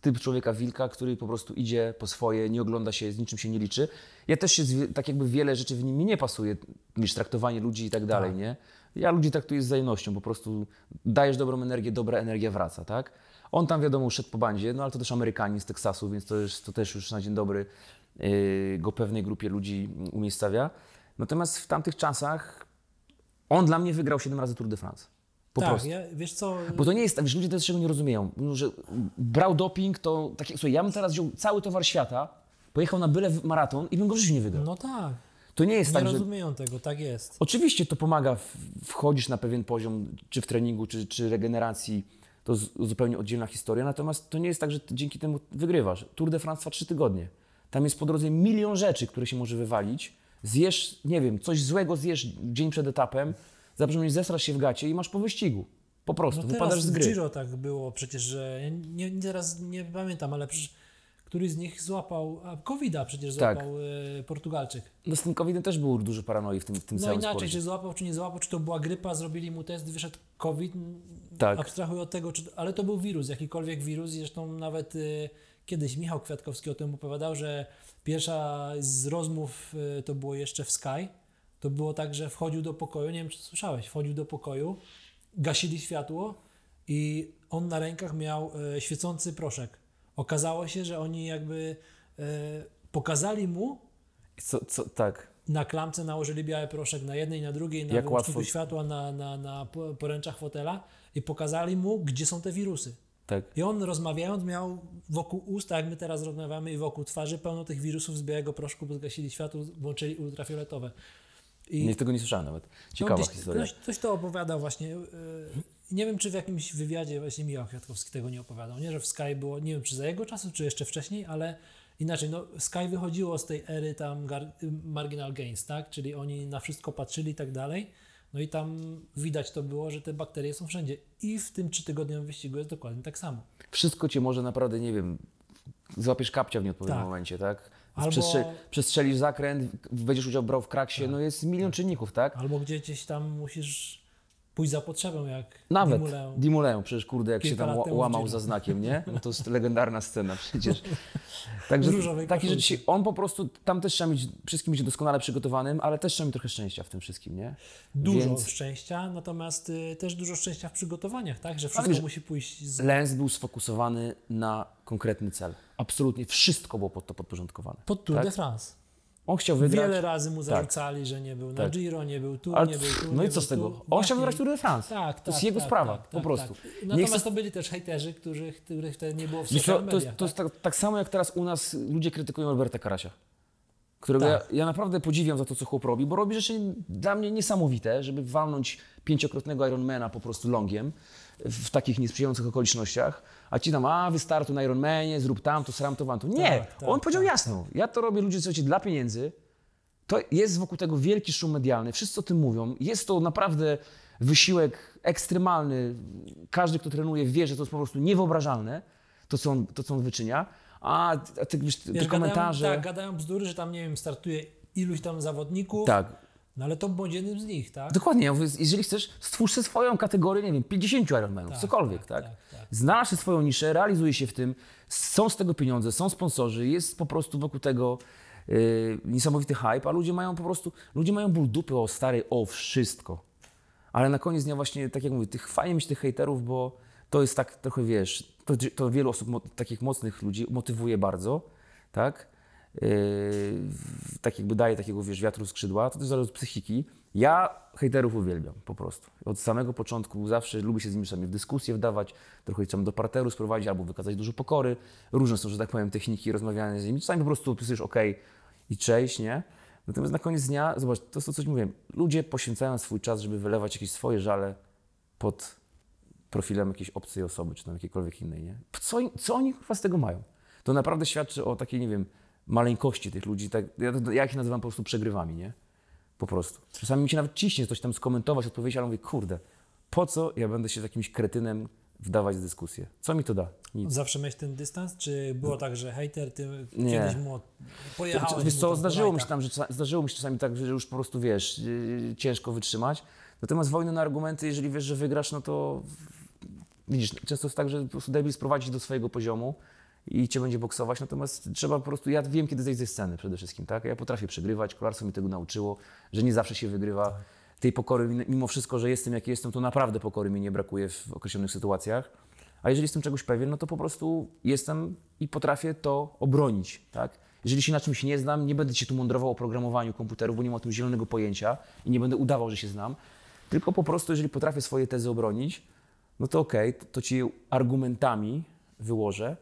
typ człowieka wilka, który po prostu idzie po swoje, nie ogląda się, z niczym się nie liczy. Ja też się, tak jakby wiele rzeczy w nim mi nie pasuje, niż traktowanie ludzi i tak dalej, nie? Ja ludzi traktuję z wzajemnością, po prostu dajesz dobrą energię, dobra energia wraca, tak? On tam wiadomo szedł po bandzie, no ale to też Amerykanin z Teksasu, więc to, jest, to też już na dzień dobry go pewnej grupie ludzi umiejscawia. Natomiast w tamtych czasach on dla mnie wygrał 7 razy Tour de France. Po tak, prostu. ja, wiesz co. Bo to nie jest tak, wiesz, ludzie też czego nie rozumieją. Że brał doping, to takie, słuchaj, ja bym teraz wziął cały towar świata, pojechał na byle maraton i bym go w życiu nie wygrał. No tak. To nie jest Nie tak, że... rozumieją tego, tak jest. Oczywiście to pomaga, wchodzisz na pewien poziom, czy w treningu, czy, czy regeneracji, to zupełnie oddzielna historia, natomiast to nie jest tak, że dzięki temu wygrywasz. Tour de France trwa trzy tygodnie. Tam jest po drodze milion rzeczy, które się może wywalić. Zjesz, nie wiem, coś złego zjesz dzień przed etapem, zabrzmiesz, zesrasz się w gacie i masz po wyścigu. Po prostu, No wypadasz z gry. Giro tak było przecież, że ja nie, nie, teraz nie pamiętam, ale przecież któryś z nich złapał, a COVID-a przecież Tak. złapał e, Portugalczyk. No z tym COVID-em też było dużo paranoi w tym, w tym No całym inaczej, sporcie. czy złapał, czy nie złapał, czy to była grypa, zrobili mu test, wyszedł COVID. Tak. Abstrahuję od tego, czy, ale to był wirus, jakikolwiek wirus. Zresztą nawet y, kiedyś Michał Kwiatkowski o tym opowiadał, że pierwsza z rozmów y, to było jeszcze w Sky. To było tak, że wchodził do pokoju, nie wiem czy słyszałeś, wchodził do pokoju, gasili światło i on na rękach miał y, świecący proszek. Okazało się, że oni jakby y, pokazali mu, Co, co, tak. na klamce nałożyli biały proszek na jednej, na drugiej, na Jak wyłączniku łatwo- światła, na, na, na po- poręczach fotela i pokazali mu, gdzie są te wirusy. Tak. I on rozmawiając miał wokół ust, jak my teraz rozmawiamy, i wokół twarzy pełno tych wirusów z białego proszku, bo zgasili światło, włączyli ultrafioletowe. I Nie, tego nie słyszałem nawet. Ciekawa no, gdzieś, historia. Ktoś, ktoś to opowiadał właśnie. yy, nie wiem, czy w jakimś wywiadzie właśnie Michał Kwiatkowski tego nie opowiadał, nie? Że w Sky było, nie wiem, czy za jego czasów, czy jeszcze wcześniej, ale inaczej, no Sky wychodziło z tej ery tam gar, marginal gains, tak? Czyli oni na wszystko patrzyli i tak dalej. No i tam widać to było, że te bakterie są wszędzie. I w tym trzytygodniowym wyścigu jest dokładnie tak samo. Wszystko cię może naprawdę, nie wiem, złapiesz kapcia w nieodpowiednim Tak. momencie, tak? Albo- Przestrze- przestrzelisz zakręt, będziesz udział brał w kraksie, no jest milion czynników, tak? Albo gdzieś tam musisz pójść za potrzebą, jak Nawet Dimulę. Dimulę, przecież kurde, jak się tam łamał za znakiem, nie? No to jest legendarna scena przecież. Także takie rzeczy, się- on po prostu, tam też trzeba mieć, wszystkim być doskonale przygotowanym, ale też trzeba mieć trochę szczęścia w tym wszystkim, nie? Dużo Więc szczęścia, natomiast y, też dużo szczęścia w przygotowaniach, tak? Że wszystko wiesz- musi pójść z Lens był sfokusowany na konkretny cel. Absolutnie wszystko było pod to podporządkowane. Pod Tour tak? de France. On chciał wygrać. Wiele razy mu zarzucali, że nie był na Tak. Giro, nie był tu, Ale, nie był tu. no i co z tego? On chciał wygrać Tour de France. Tak, to jest tak, jego tak, sprawa, tak, po tak, prostu. Tak. Natomiast chcę- to byli też hejterzy, którzy, których wtedy nie było w social to jest, mediach. to jest tak, tak samo jak teraz u nas ludzie krytykują Alberta Karasia. Którego Tak. ja, ja naprawdę podziwiam za to, co chłop robi, bo robi rzeczy dla mnie niesamowite, żeby walnąć pięciokrotnego Ironmana po prostu longiem w takich niesprzyjających okolicznościach, a ci tam, a wystartuj na Ironmanie, zrób tamto, sram to, wam to. Nie, Tak, tak, on powiedział tak, jasno, ja to robię ludzie, słuchajcie, dla pieniędzy, to jest wokół tego wielki szum medialny, wszyscy o tym mówią, jest to naprawdę wysiłek ekstremalny, każdy, kto trenuje wie, że to jest po prostu niewyobrażalne, to co on, to, co on wyczynia, a, te, wiesz, te Wiesz, komentarze... Gadają, tak, gadają bzdury, że tam, nie wiem, startuje iluś tam zawodników, tak, no ale to bądź jednym z nich, tak? Dokładnie, ja mówię, jeżeli chcesz, stwórz sobie swoją kategorię, nie wiem, 50 Ironmanów, Tak, cokolwiek, tak, tak? tak, tak. Znalazł swoją niszę, realizuje się w tym, są z tego pieniądze, są sponsorzy, jest po prostu wokół tego yy, niesamowity hype, a ludzie mają po prostu, ludzie mają ból dupy o stary, o wszystko. Ale na koniec dnia właśnie, tak jak mówię, tych, fajnie mieć tych hejterów, bo to jest tak trochę, wiesz, to, to wielu osób, takich mocnych ludzi motywuje bardzo, tak? W- tak jakby daje takiego, wiesz, wiatru skrzydła, to też zależy od psychiki. Ja hejterów uwielbiam po prostu. Od samego początku zawsze lubię się z nimi czasami w dyskusję wdawać, trochę ich do parteru sprowadzić albo wykazać dużo pokory. Różne są, że tak powiem, techniki rozmawiania z nimi. Czasami po prostu pisujesz OK i cześć, nie? Natomiast na koniec dnia, zobacz, to jest to, coś mówiłem. Ludzie poświęcają swój czas, żeby wylewać jakieś swoje żale pod profilem jakiejś obcej osoby, czy tam jakiejkolwiek innej, nie? Co, co oni kurwa z tego mają? To naprawdę świadczy o takiej, nie wiem, maleńkości tych ludzi. Tak, ja, ja ich nazywam po prostu przegrywami, nie? Po prostu. Czasami mi się nawet ciśnie coś tam skomentować, odpowiedzieć, ale mówię, kurde, po co ja będę się z jakimś kretynem wdawać w dyskusję? Co mi to da? Nic. Zawsze miałeś ten dystans? Czy było tak, że hejter, ty Nie. kiedyś mu pojechałeś Wiesz mu co, zdarzyło mi się tam, że, zdarzyło mi się czasami tak, że już po prostu, wiesz, yy, ciężko wytrzymać. Natomiast wojny na argumenty, jeżeli wiesz, że wygrasz, no to widzisz, często jest tak, że po prostu debil sprowadzi do swojego poziomu i cię będzie boksować, natomiast trzeba po prostu, ja wiem, kiedy zejść ze sceny przede wszystkim, tak? Ja potrafię przegrywać, kolarstwo mi tego nauczyło, że nie zawsze się wygrywa. Tej pokory, mimo wszystko, że jestem jaki jestem, to naprawdę pokory mi nie brakuje w określonych sytuacjach. A jeżeli jestem czegoś pewien, no to po prostu jestem i potrafię to obronić, tak? Jeżeli się na czymś nie znam, nie będę się tu mądrował o programowaniu komputerów, bo nie mam o tym zielonego pojęcia i nie będę udawał, że się znam, tylko po prostu, jeżeli potrafię swoje tezy obronić, no to okej, to, to ci argumentami wyłożę,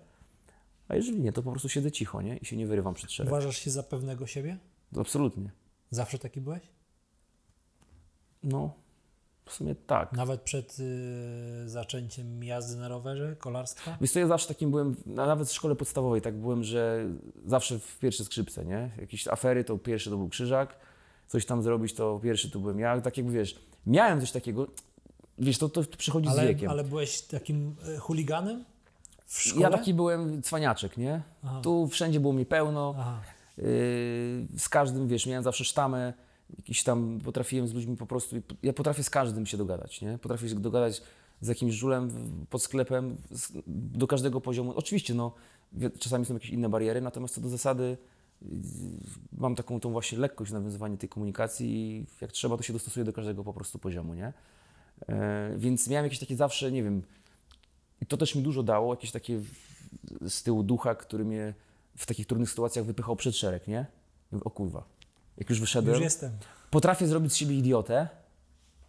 a jeżeli nie, to po prostu siedzę cicho, nie? I się nie wyrywam przed szereg. Uważasz się za pewnego siebie? Absolutnie. Zawsze taki byłeś? No, w sumie tak. Nawet przed y, zaczęciem jazdy na rowerze, kolarstwa? Wiesz co, ja zawsze takim byłem, nawet w szkole podstawowej tak byłem, że zawsze w pierwsze skrzypce, nie? Jakieś afery, to pierwszy to był Krzyżak, coś tam zrobić, to pierwszy to byłem ja. Tak jakby, wiesz, miałem coś takiego, wiesz, to, to przychodzi z Ale, wiekiem. ale byłeś takim y, chuliganem? Ja taki byłem cwaniaczek, nie? Aha. Tu wszędzie było mi pełno, yy, z każdym, wiesz, miałem zawsze sztamę, jakiś tam, potrafiłem z ludźmi po prostu, ja potrafię z każdym się dogadać, nie? Potrafię się dogadać z jakimś żulem pod sklepem, do każdego poziomu. Oczywiście, no, czasami są jakieś inne bariery, natomiast co do zasady yy, mam taką tą właśnie lekkość w nawiązywaniu tej komunikacji i jak trzeba, to się dostosuję do każdego po prostu poziomu, nie? E, więc miałem jakieś takie zawsze, nie wiem, i to też mi dużo dało, jakieś takie z tyłu ducha, który mnie w takich trudnych sytuacjach wypychał przed szereg, nie? O kurwa. Jak już wyszedłem, Już jestem. potrafię zrobić z siebie idiotę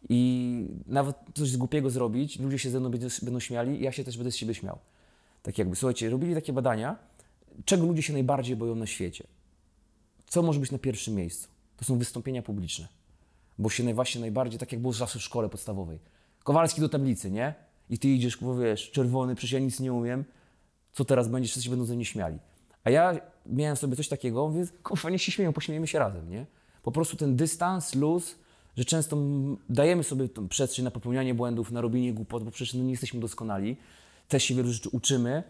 i nawet coś głupiego zrobić, ludzie się ze mną będą, śmiali i ja się też będę z siebie śmiał. Tak jakby, słuchajcie, robili takie badania, czego ludzie się najbardziej boją na świecie. Co może być na pierwszym miejscu? To są wystąpienia publiczne. Bo się właśnie najbardziej, tak jak było zawsze w szkole podstawowej. Kowalski do tablicy, nie? I ty idziesz, kurwa, wiesz, czerwony, przecież ja nic nie umiem. Co teraz będzie? Wszyscy się będą ze mnie śmiali. A ja miałem sobie coś takiego, mówię, kurwa, niech się śmieją, pośmiejemy się razem, nie? Po prostu ten dystans, luz, że często dajemy sobie przestrzeń na popełnianie błędów, na robienie głupot, bo przecież no, nie jesteśmy doskonali. Też się wielu rzeczy uczymy,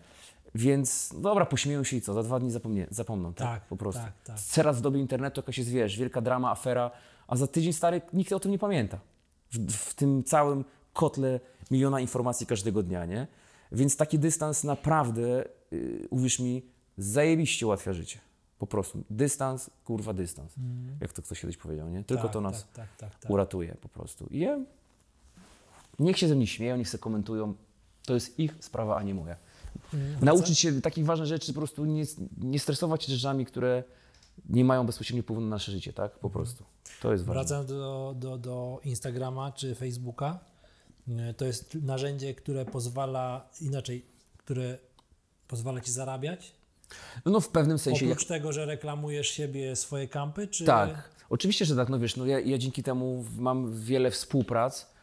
więc no dobra, pośmieją się i co? Za dwa dni zapomnie, zapomną, tak? Tak, po prostu. tak, tak. Teraz w dobie internetu jakaś jest, wiesz, wielka drama, afera, a za tydzień stary nikt o tym nie pamięta. W, w tym całym kotle miliona informacji każdego dnia, nie? Więc taki dystans naprawdę, yy, uwierz mi, zajebiście ułatwia życie. Po prostu. Dystans, kurwa dystans. Jak to ktoś kiedyś powiedział, nie? Tylko tak, to nas Tak, tak, tak, tak. uratuje po prostu. I ja, niech się ze mnie śmieją, niech se komentują. To jest ich sprawa, a nie moja. Mm, Nauczyć się takich ważnych rzeczy, po prostu nie, nie stresować się rzeczami, które nie mają bezpośrednio wpływu na nasze życie, tak? Po prostu. To jest ważne. Wracając do, do, do Instagrama czy Facebooka, to jest narzędzie, które pozwala, inaczej, które pozwala ci zarabiać. No w pewnym sensie. Oprócz tego, że reklamujesz siebie, swoje kampy, czy... Tak. Oczywiście, że tak. No wiesz, no ja, ja dzięki temu mam wiele współprac.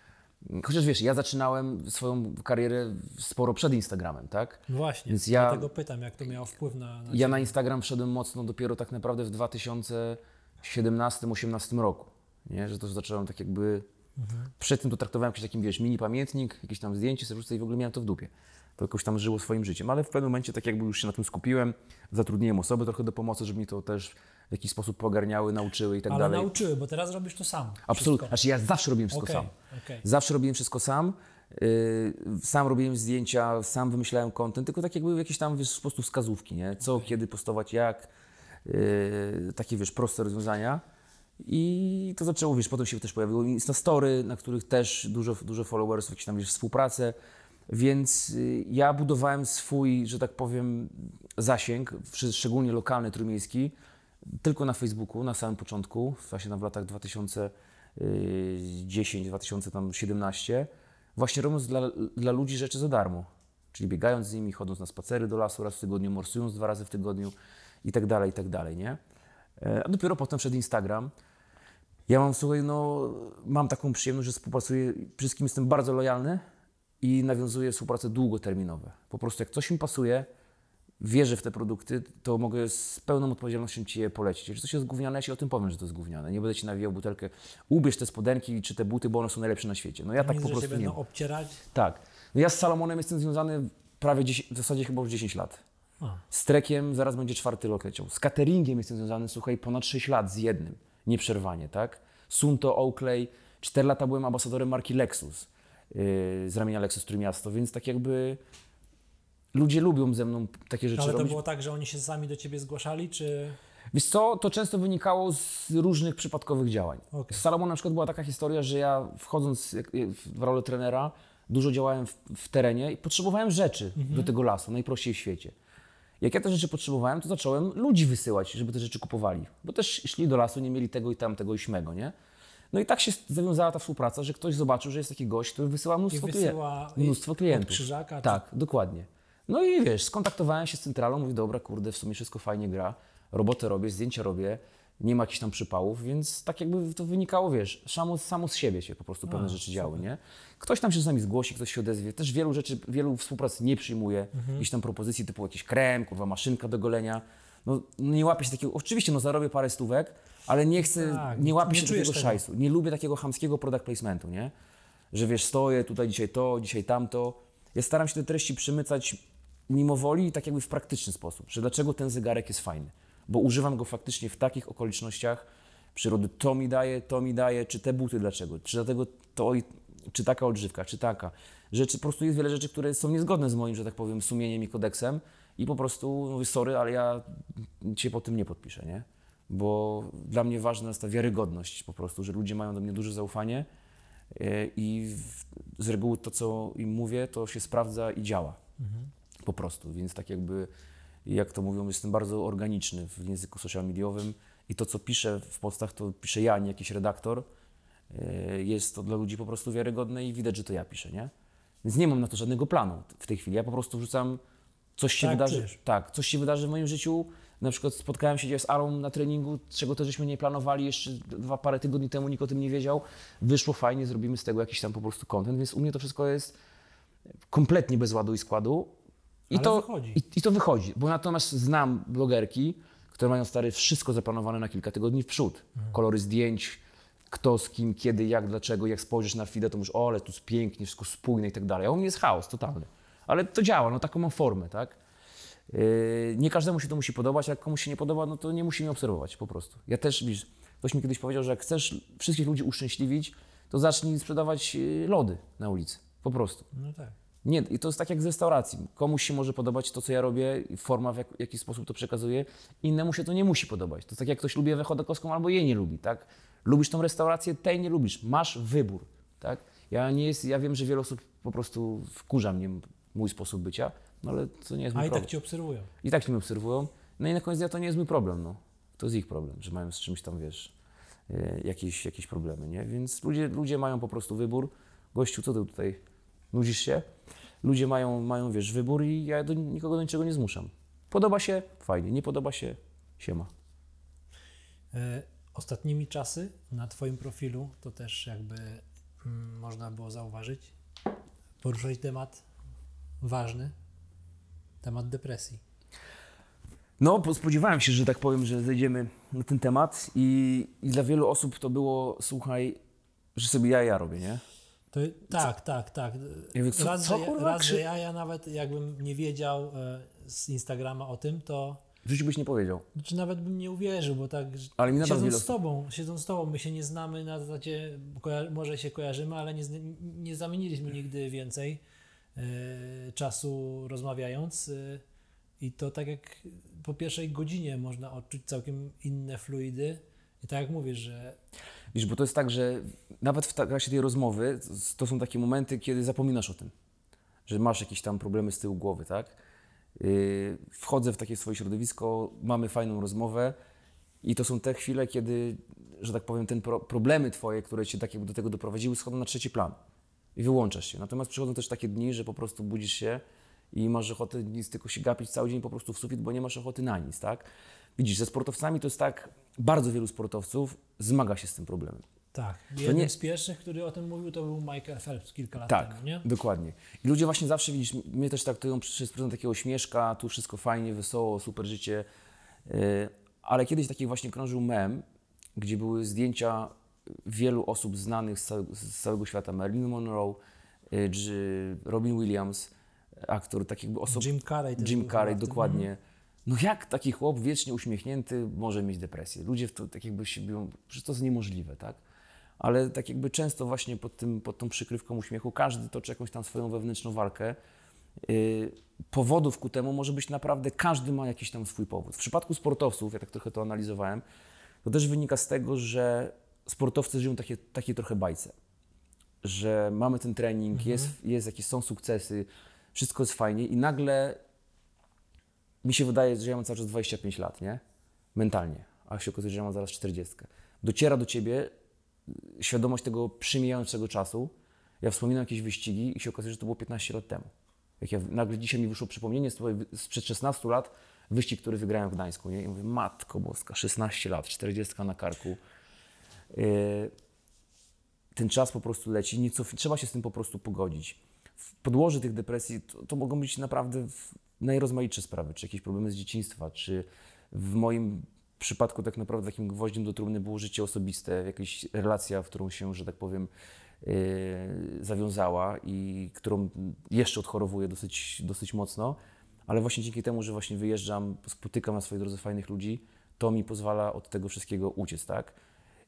Chociaż wiesz, ja zaczynałem swoją karierę sporo przed Instagramem, tak? No Właśnie, Więc ja- dlatego pytam, jak to miało wpływ na, na Ja na Instagram wszedłem mocno dopiero tak naprawdę w 2017-18 roku. Nie? Że to zacząłem tak jakby. Przed tym to traktowałem jakiś takim, wiesz, mini pamiętnik, jakieś tam zdjęcie sobie wrzucę i w ogóle miałem to w dupie. To jakoś tam żyło swoim życiem, ale w pewnym momencie tak jakby już się na tym skupiłem, zatrudniłem osoby trochę do pomocy, żeby mi to też w jakiś sposób pogarniały, nauczyły i tak Ale dalej. nauczyły, bo teraz robisz to sam. Absolutnie. Znaczy ja zawsze robiłem wszystko Okej, sam. okej. Zawsze robiłem wszystko sam. Yy, sam robiłem zdjęcia, sam wymyślałem content, tylko tak jakby jakieś tam wiesz, po prostu wskazówki, nie? Co, kiedy postować, jak. Yy, takie wiesz, proste rozwiązania. I to zaczęło, wiesz, potem się też pojawiło Insta Story, na których też dużo, dużo followersów, jakieś tam wiesz, współpracę. Więc y, ja budowałem swój, że tak powiem, zasięg, szczególnie lokalny, trójmiejski, tylko na Facebooku na samym początku, właśnie tam w latach 2010-2017, właśnie robiąc dla, dla ludzi rzeczy za darmo. Czyli biegając z nimi, chodząc na spacery do lasu raz w tygodniu, morsując dwa razy w tygodniu i tak dalej, i tak dalej, nie? E, A dopiero potem wszedł Instagram. Ja mam, słuchaj, no, mam taką przyjemność, że współpracuję, wszystkim jestem bardzo lojalny i nawiązuję współpracę długoterminowe. Po prostu jak coś mi pasuje, wierzę w te produkty, to mogę z pełną odpowiedzialnością Ci je polecić. Jeżeli coś jest gówniane, ja Ci o tym powiem, że to jest gówniane. Nie będę Ci nawijał butelkę, ubierz te spodenki czy te buty, bo one są najlepsze na świecie. No ja tak po że się prostu nie będą obcierać. Tak. No ja z Salomonem jestem związany prawie 10, w zasadzie chyba już 10 lat. A. Z trekiem zaraz będzie czwarty rok leciał. Z cateringiem jestem związany, słuchaj, ponad 6 lat z jednym. Nieprzerwanie, tak? Sunto, Oakley. 4 lata byłem ambasadorem marki Lexus. Yy, z ramienia Lexus Trójmiasto, więc tak jakby ludzie lubią ze mną takie rzeczy Ale to robić. było tak, że oni się sami do ciebie zgłaszali, czy... Wiesz co, to często wynikało z różnych przypadkowych działań. Okej. Z Salomon na przykład była taka historia, że ja wchodząc jak- w rolę trenera, dużo działałem w, w terenie i potrzebowałem rzeczy do tego lasu, najprościej w świecie. Jak ja te rzeczy potrzebowałem, to zacząłem ludzi wysyłać, żeby te rzeczy kupowali. Bo też szli do lasu, nie mieli tego i tamtego i śmego, nie? No i tak się zawiązała ta współpraca, że ktoś zobaczył, że jest taki gość, który wysyła mnóstwo, I klien- wysyła mnóstwo klientów. Krzyżaka, czy- Tak, dokładnie. No i wiesz, skontaktowałem się z centralą, mówię, dobra, kurde, w sumie wszystko fajnie gra, robotę robię, zdjęcia robię, nie ma jakichś tam przypałów, więc tak jakby to wynikało, wiesz, samo, samo z siebie się po prostu pewne A, rzeczy działy, nie? Ktoś tam się z nami zgłosi, ktoś się odezwie, też wielu rzeczy, wielu współprac nie przyjmuje, Mhm. jakichś tam propozycji typu jakiś krem, kurwa, maszynka do golenia, no nie łapię się takiego, oczywiście, no zarobię parę stówek, ale nie chcę, Tak, nie łapię nie się czujesz tego szajsu, nie lubię takiego chamskiego product placementu, nie? Że wiesz, stoję tutaj dzisiaj to, dzisiaj tamto. Ja staram się te treści przemycać mimo woli i tak jakby w praktyczny sposób, że dlaczego ten zegarek jest fajny. Bo używam go faktycznie w takich okolicznościach przyrody. To mi daje, to mi daje, czy te buty dlaczego, czy dlatego to, czy taka odżywka, czy taka. Rzeczy, po prostu jest wiele rzeczy, które są niezgodne z moim, że tak powiem, sumieniem i kodeksem i po prostu mówię, sorry, ale ja cię po tym nie podpiszę, nie? Bo dla mnie ważna jest ta wiarygodność po prostu, że ludzie mają do mnie duże zaufanie e, i z reguły to, co im mówię, to się sprawdza i działa. Po prostu, więc tak jakby, jak to mówią, jestem bardzo organiczny w języku social mediowym i to, co piszę w postach, to piszę ja, nie jakiś redaktor. E, Jest to dla ludzi po prostu wiarygodne i widać, że to ja piszę, nie? Więc nie mam na to żadnego planu w tej chwili. Ja po prostu wrzucam, coś się Tak, wydarzy. czujesz. Tak, coś się wydarzy w moim życiu. Na przykład spotkałem się z Arą na treningu, czego też żeśmy nie planowali jeszcze dwa parę tygodni temu, nikt o tym nie wiedział. Wyszło fajnie, zrobimy z tego jakiś tam po prostu content, więc u mnie to wszystko jest kompletnie bez ładu i składu. I Ale to wychodzi. I, I to wychodzi, bo natomiast znam blogerki, które mają stary wszystko zaplanowane na kilka tygodni w przód. Mhm. Kolory zdjęć, kto z kim, kiedy, jak, dlaczego, jak spojrzysz na feeda, to mówisz, o, ale tu jest pięknie, wszystko spójne i tak dalej. A u mnie jest chaos totalny. Ale to działa, no taką mam formę, tak? Yy, nie każdemu się to musi podobać, a jak komuś się nie podoba, no to nie musi mnie obserwować po prostu. Ja też, widzisz, ktoś mi kiedyś powiedział, że jak chcesz wszystkich ludzi uszczęśliwić, to zacznij sprzedawać yy, lody na ulicy. Po prostu. No tak. Nie, i to jest tak jak z restauracji. Komuś się może podobać to, co ja robię, forma, w jak, jaki sposób to przekazuję, innemu się to nie musi podobać. To jest tak jak ktoś lubi Ewę Chodakowską albo jej nie lubi, tak? Lubisz tą restaurację, tej nie lubisz. Masz wybór, tak? Ja, nie jest, ja wiem, że wiele osób po prostu wkurza mnie mój sposób bycia, no ale to nie jest mój A i problem. tak cię obserwują. I tak mnie obserwują. No i na koniec dnia to nie jest mój problem, no. To jest ich problem, że mają z czymś tam, wiesz, e, jakieś, jakieś problemy, nie? Więc ludzie, ludzie mają po prostu wybór. Gościu, co ty tutaj nudzisz się? Ludzie mają, mają, wiesz, wybór i ja do nikogo do niczego nie zmuszam. Podoba się? Fajnie. Nie podoba się? Siema. E, Ostatnimi czasy na Twoim profilu to też jakby mm, można było zauważyć, poruszać temat ważny, temat depresji. No, spodziewałem się, że tak powiem, że zejdziemy na ten temat i, i dla wielu osób to było, słuchaj, że sobie ja ja robię, nie? To, tak, tak, tak. Co- raz, co, że, kurwa, raz że ja, ja nawet jakbym nie wiedział e, z Instagrama o tym, to W życiu byś nie powiedział. Znaczy nawet bym nie uwierzył, bo tak Ale mi wiele z tobą, siedząc z tobą, my się nie znamy na zasadzie, może się kojarzymy, ale nie, nie zamieniliśmy nigdy więcej e, czasu rozmawiając e, i to tak jak po pierwszej godzinie można odczuć całkiem inne fluidy i tak jak mówisz, że Wiesz, bo to jest tak, że nawet w trakcie tej rozmowy to są takie momenty, kiedy zapominasz o tym. że masz jakieś tam problemy z tyłu głowy, tak? Yy, wchodzę w takie swoje środowisko, mamy fajną rozmowę i to są te chwile, kiedy, że tak powiem, ten pro, problemy twoje, które cię tak jakby do tego doprowadziły, schodzą na trzeci plan i wyłączasz się. Natomiast przychodzą też takie dni, że po prostu budzisz się i masz ochotę nic tylko się gapić cały dzień po prostu w sufit, bo nie masz ochoty na nic, tak? Widzisz, ze sportowcami to jest tak, bardzo wielu sportowców zmaga się z tym problemem. Tak. Jednym nie- z pierwszych, który o tym mówił, to był Michael Phelps kilka lat Tak, temu, nie? dokładnie. I ludzie właśnie zawsze, widzisz, mnie też traktują przez pryzmat takiego śmieszka, tu wszystko fajnie, wesoło, super życie. Yy, ale kiedyś taki właśnie krążył mem, gdzie były zdjęcia wielu osób znanych z całego, z całego świata. Marilyn Monroe, czy Robin Williams, aktor, tak jakby osób... Jim Carrey Jim Carrey, dokładnie. No jak taki chłop wiecznie uśmiechnięty może mieć depresję? Ludzie w to tak jakby się biją, przecież to jest niemożliwe, tak? Ale tak jakby często właśnie pod, tym, pod tą przykrywką uśmiechu każdy toczy jakąś tam swoją wewnętrzną walkę. Yy, powodów ku temu może być naprawdę, każdy ma jakiś tam swój powód. W przypadku sportowców, ja tak trochę to analizowałem, to też wynika z tego, że sportowcy żyją takie, takie trochę bajce. Że mamy ten trening, jest, jest jakieś są sukcesy, wszystko jest fajnie i nagle mi się wydaje, że ja mam cały czas 25 lat, nie? Mentalnie, a się okazuje, że ja mam zaraz 40. Dociera do ciebie y, świadomość tego przemijającego czasu. Ja wspominam jakieś wyścigi i się okazuje, że to było 15 lat temu. Jak ja, nagle dzisiaj mi wyszło przypomnienie sprzed 16 lat, wyścig, który wygrałem w Gdańsku, nie? I mówię, matko boska, 16 lat, 40 na karku. Yy, ten czas po prostu leci, nie cof- trzeba się z tym po prostu pogodzić. W podłoży tych depresji to, to mogą być naprawdę najrozmaitsze sprawy, czy jakieś problemy z dzieciństwa, czy w moim przypadku tak naprawdę takim gwoździem do trumny było życie osobiste, jakaś relacja, w którą się, że tak powiem, yy, zawiązała i którą jeszcze odchorowuję dosyć, dosyć mocno, ale właśnie dzięki temu, że właśnie wyjeżdżam, spotykam na swojej drodze fajnych ludzi, to mi pozwala od tego wszystkiego uciec, tak?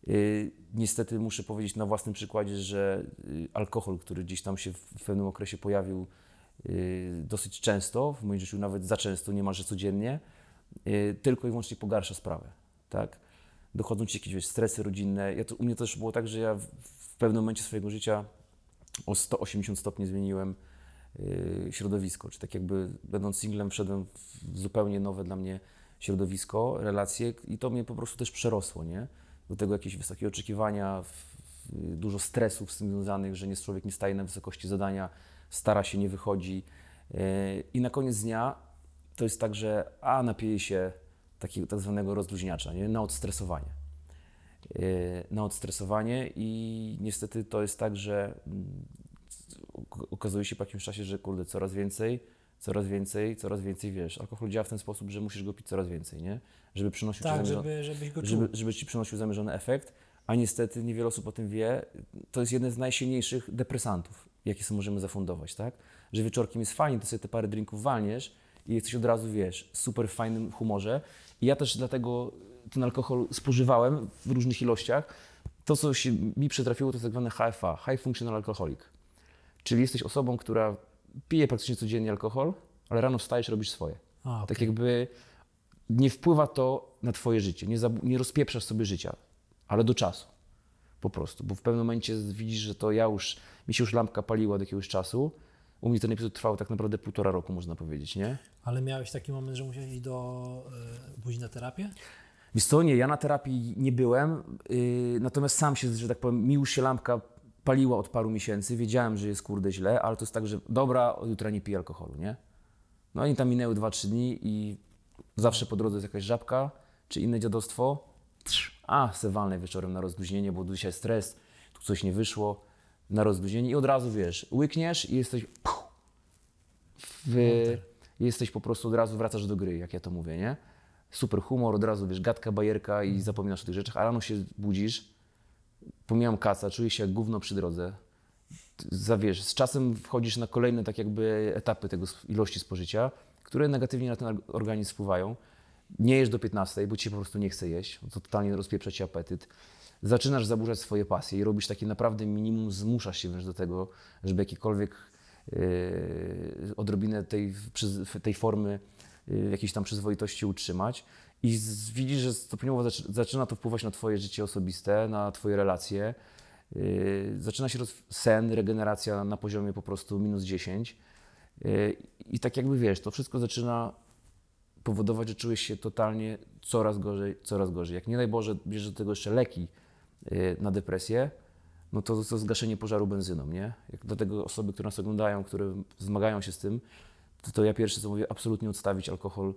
Yy, Niestety muszę powiedzieć na własnym przykładzie, że yy, alkohol, który gdzieś tam się w w pewnym okresie pojawił dosyć często, w moim życiu nawet za często, niemalże codziennie, yy, tylko i wyłącznie pogarsza sprawę, tak? Dochodzą ci jakieś wiesz, stresy rodzinne. Ja to, u mnie też było tak, że ja w, pewnym momencie swojego życia o 180 stopni zmieniłem yy, środowisko, czy tak jakby będąc singlem wszedłem w zupełnie nowe dla mnie środowisko, relacje i to mnie po prostu też przerosło, nie? Do tego jakieś wysokie oczekiwania, dużo stresów z tym związanych, że nie człowiek nie staje na wysokości zadania, stara się, nie wychodzi. Yy, I na koniec dnia to jest tak, że a napieje się takiego tak zwanego rozluźniacza, nie? na odstresowanie. Yy, Na odstresowanie i niestety to jest tak, że mm, ok- okazuje się po jakimś czasie, że kurde, coraz więcej, coraz więcej, coraz więcej, wiesz, alkohol działa w ten sposób, że musisz go pić coraz więcej, nie? Żeby przynosił ci Tak, zamierzone- żeby, żebyś go żeby, żeby ci przynosił zamierzony efekt, a niestety niewiele osób o tym wie. To jest jeden z najsilniejszych depresantów, jakie sobie możemy zafundować, tak? Że wieczorkiem jest fajnie, to sobie te parę drinków walniesz i jesteś od razu, wiesz, super w fajnym humorze. I ja też dlatego ten alkohol spożywałem w różnych ilościach. To, co się mi przytrafiło, to jest tak zwane HFA, High Functional Alcoholic. Czyli jesteś osobą, która pije praktycznie codziennie alkohol, ale rano wstajesz, robisz swoje. A, okej. Tak jakby nie wpływa to na twoje życie, nie, nie rozpieprzasz sobie życia, ale do czasu po prostu, bo w pewnym momencie widzisz, że to ja już, mi się już lampka paliła od jakiegoś czasu, u mnie ten epizod trwał tak naprawdę półtora roku, można powiedzieć, nie? Ale miałeś taki moment, że musiałeś iść do y, pójść na terapię? Wiesz co, nie, ja na terapii nie byłem, yy, natomiast sam się, że tak powiem, mi już się lampka paliła od paru miesięcy, wiedziałem, że jest kurde źle, ale to jest tak, że dobra, od jutra nie piję alkoholu, nie? No i tam minęły 2-3 dni i zawsze po drodze jest jakaś żabka, czy inne dziadostwo, a, se walnę wieczorem na rozluźnienie, bo dzisiaj stres, tu coś nie wyszło, na rozluźnienie i od razu, wiesz, łykniesz i jesteś puh, w, jesteś po prostu od razu, wracasz do gry, jak ja to mówię, nie? Super humor, od razu, wiesz, gadka, bajerka i zapominasz o tych rzeczach, a rano się budzisz, pomijam kaca, czujesz się jak gówno przy drodze, za, wiesz, z czasem wchodzisz na kolejne tak jakby etapy tego ilości spożycia, które negatywnie na ten or- organizm wpływają. Nie jesz do 15, bo ci po prostu nie chce jeść, to totalnie rozpieprza ci apetyt. Zaczynasz zaburzać swoje pasje i robisz takie naprawdę minimum, zmuszasz się wręcz do tego, żeby jakikolwiek yy, odrobinę tej, przyz- tej formy yy, jakiejś tam przyzwoitości utrzymać. I z, widzisz, że stopniowo zaczy- zaczyna to wpływać na twoje życie osobiste, na twoje relacje. Yy, zaczyna się sen, regeneracja na poziomie po prostu minus 10. Y, I tak jakby wiesz, to wszystko zaczyna powodować, że czujesz się totalnie coraz gorzej, coraz gorzej. Jak nie daj Boże, bierzesz do tego jeszcze leki na depresję, no to to zgaszenie pożaru benzyną, nie? Jak do tego osoby, które nas oglądają, które zmagają się z tym, to, to ja pierwsze co mówię, absolutnie odstawić alkohol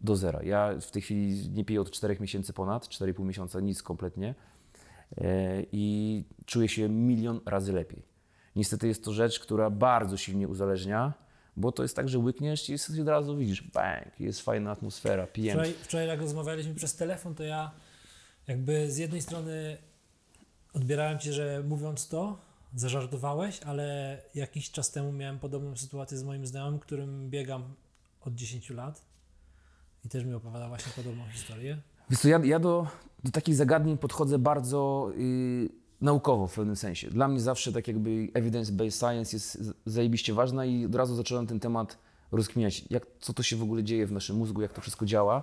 do zera. Ja w tej chwili nie piję od 4 miesięcy ponad, 4,5 miesiąca, nic kompletnie e, i czuję się milion razy lepiej. Niestety jest to rzecz, która bardzo silnie uzależnia, bo to jest tak, że łykniesz i od razu widzisz, bang, jest fajna atmosfera, pijemy. Wczoraj, wczoraj jak rozmawialiśmy przez telefon, to ja jakby z jednej strony odbierałem Cię, że mówiąc to, zażartowałeś, ale jakiś czas temu miałem podobną sytuację z moim znajomym, którym biegam od 10 lat i też mi opowiada właśnie podobną historię. Wiesz co, ja, ja do, do takich zagadnień podchodzę bardzo y, naukowo w pewnym sensie. Dla mnie zawsze tak jakby evidence-based science jest zajebiście ważna i od razu zacząłem ten temat rozkminiać, jak, co to się w ogóle dzieje w naszym mózgu, jak to wszystko działa.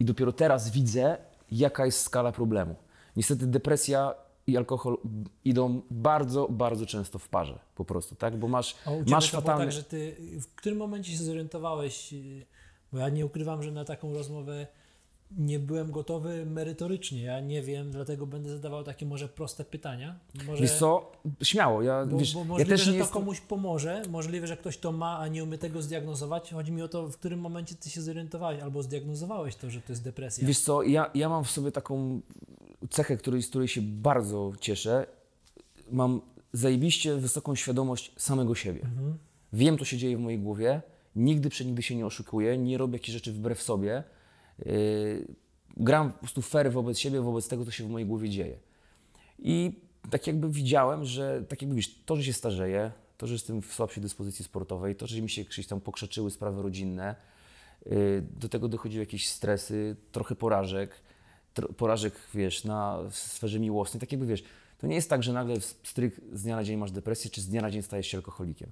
I dopiero teraz widzę, jaka jest skala problemu. Niestety depresja i alkohol idą bardzo, bardzo często w parze po prostu, tak? Bo masz, masz fatalny... tak, że Ty w którym momencie się zorientowałeś, yy, bo ja nie ukrywam, że na taką rozmowę nie byłem gotowy merytorycznie, ja nie wiem, dlatego będę zadawał takie może proste pytania. Może... Wiesz co, śmiało, ja, Bo, wiesz, bo ja możliwe, też że nie to jestem... komuś pomoże, możliwe, że ktoś to ma, a nie umie tego zdiagnozować. Chodzi mi o to, w którym momencie ty się zorientowałeś albo zdiagnozowałeś to, że to jest depresja. Wiesz co, ja, ja mam w sobie taką cechę, której, z której się bardzo cieszę. Mam zajebiście wysoką świadomość samego siebie. Wiem, co się dzieje w mojej głowie. Nigdy przenigdy się nie oszukuję, nie robię jakichś rzeczy wbrew sobie. Yy, gram po prostu fair wobec siebie, wobec tego, co się w mojej głowie dzieje. I tak jakby widziałem, że tak jakby wiesz, to, że się starzeję, to, że jestem w słabszej dyspozycji sportowej, to, że mi się gdzieś tam pokrzeczyły sprawy rodzinne, yy, do tego dochodziły jakieś stresy, trochę porażek, porażek, wiesz, na sferze miłosnej, tak jakby wiesz, to nie jest tak, że nagle stryk z dnia na dzień masz depresję, czy z dnia na dzień stajesz się alkoholikiem.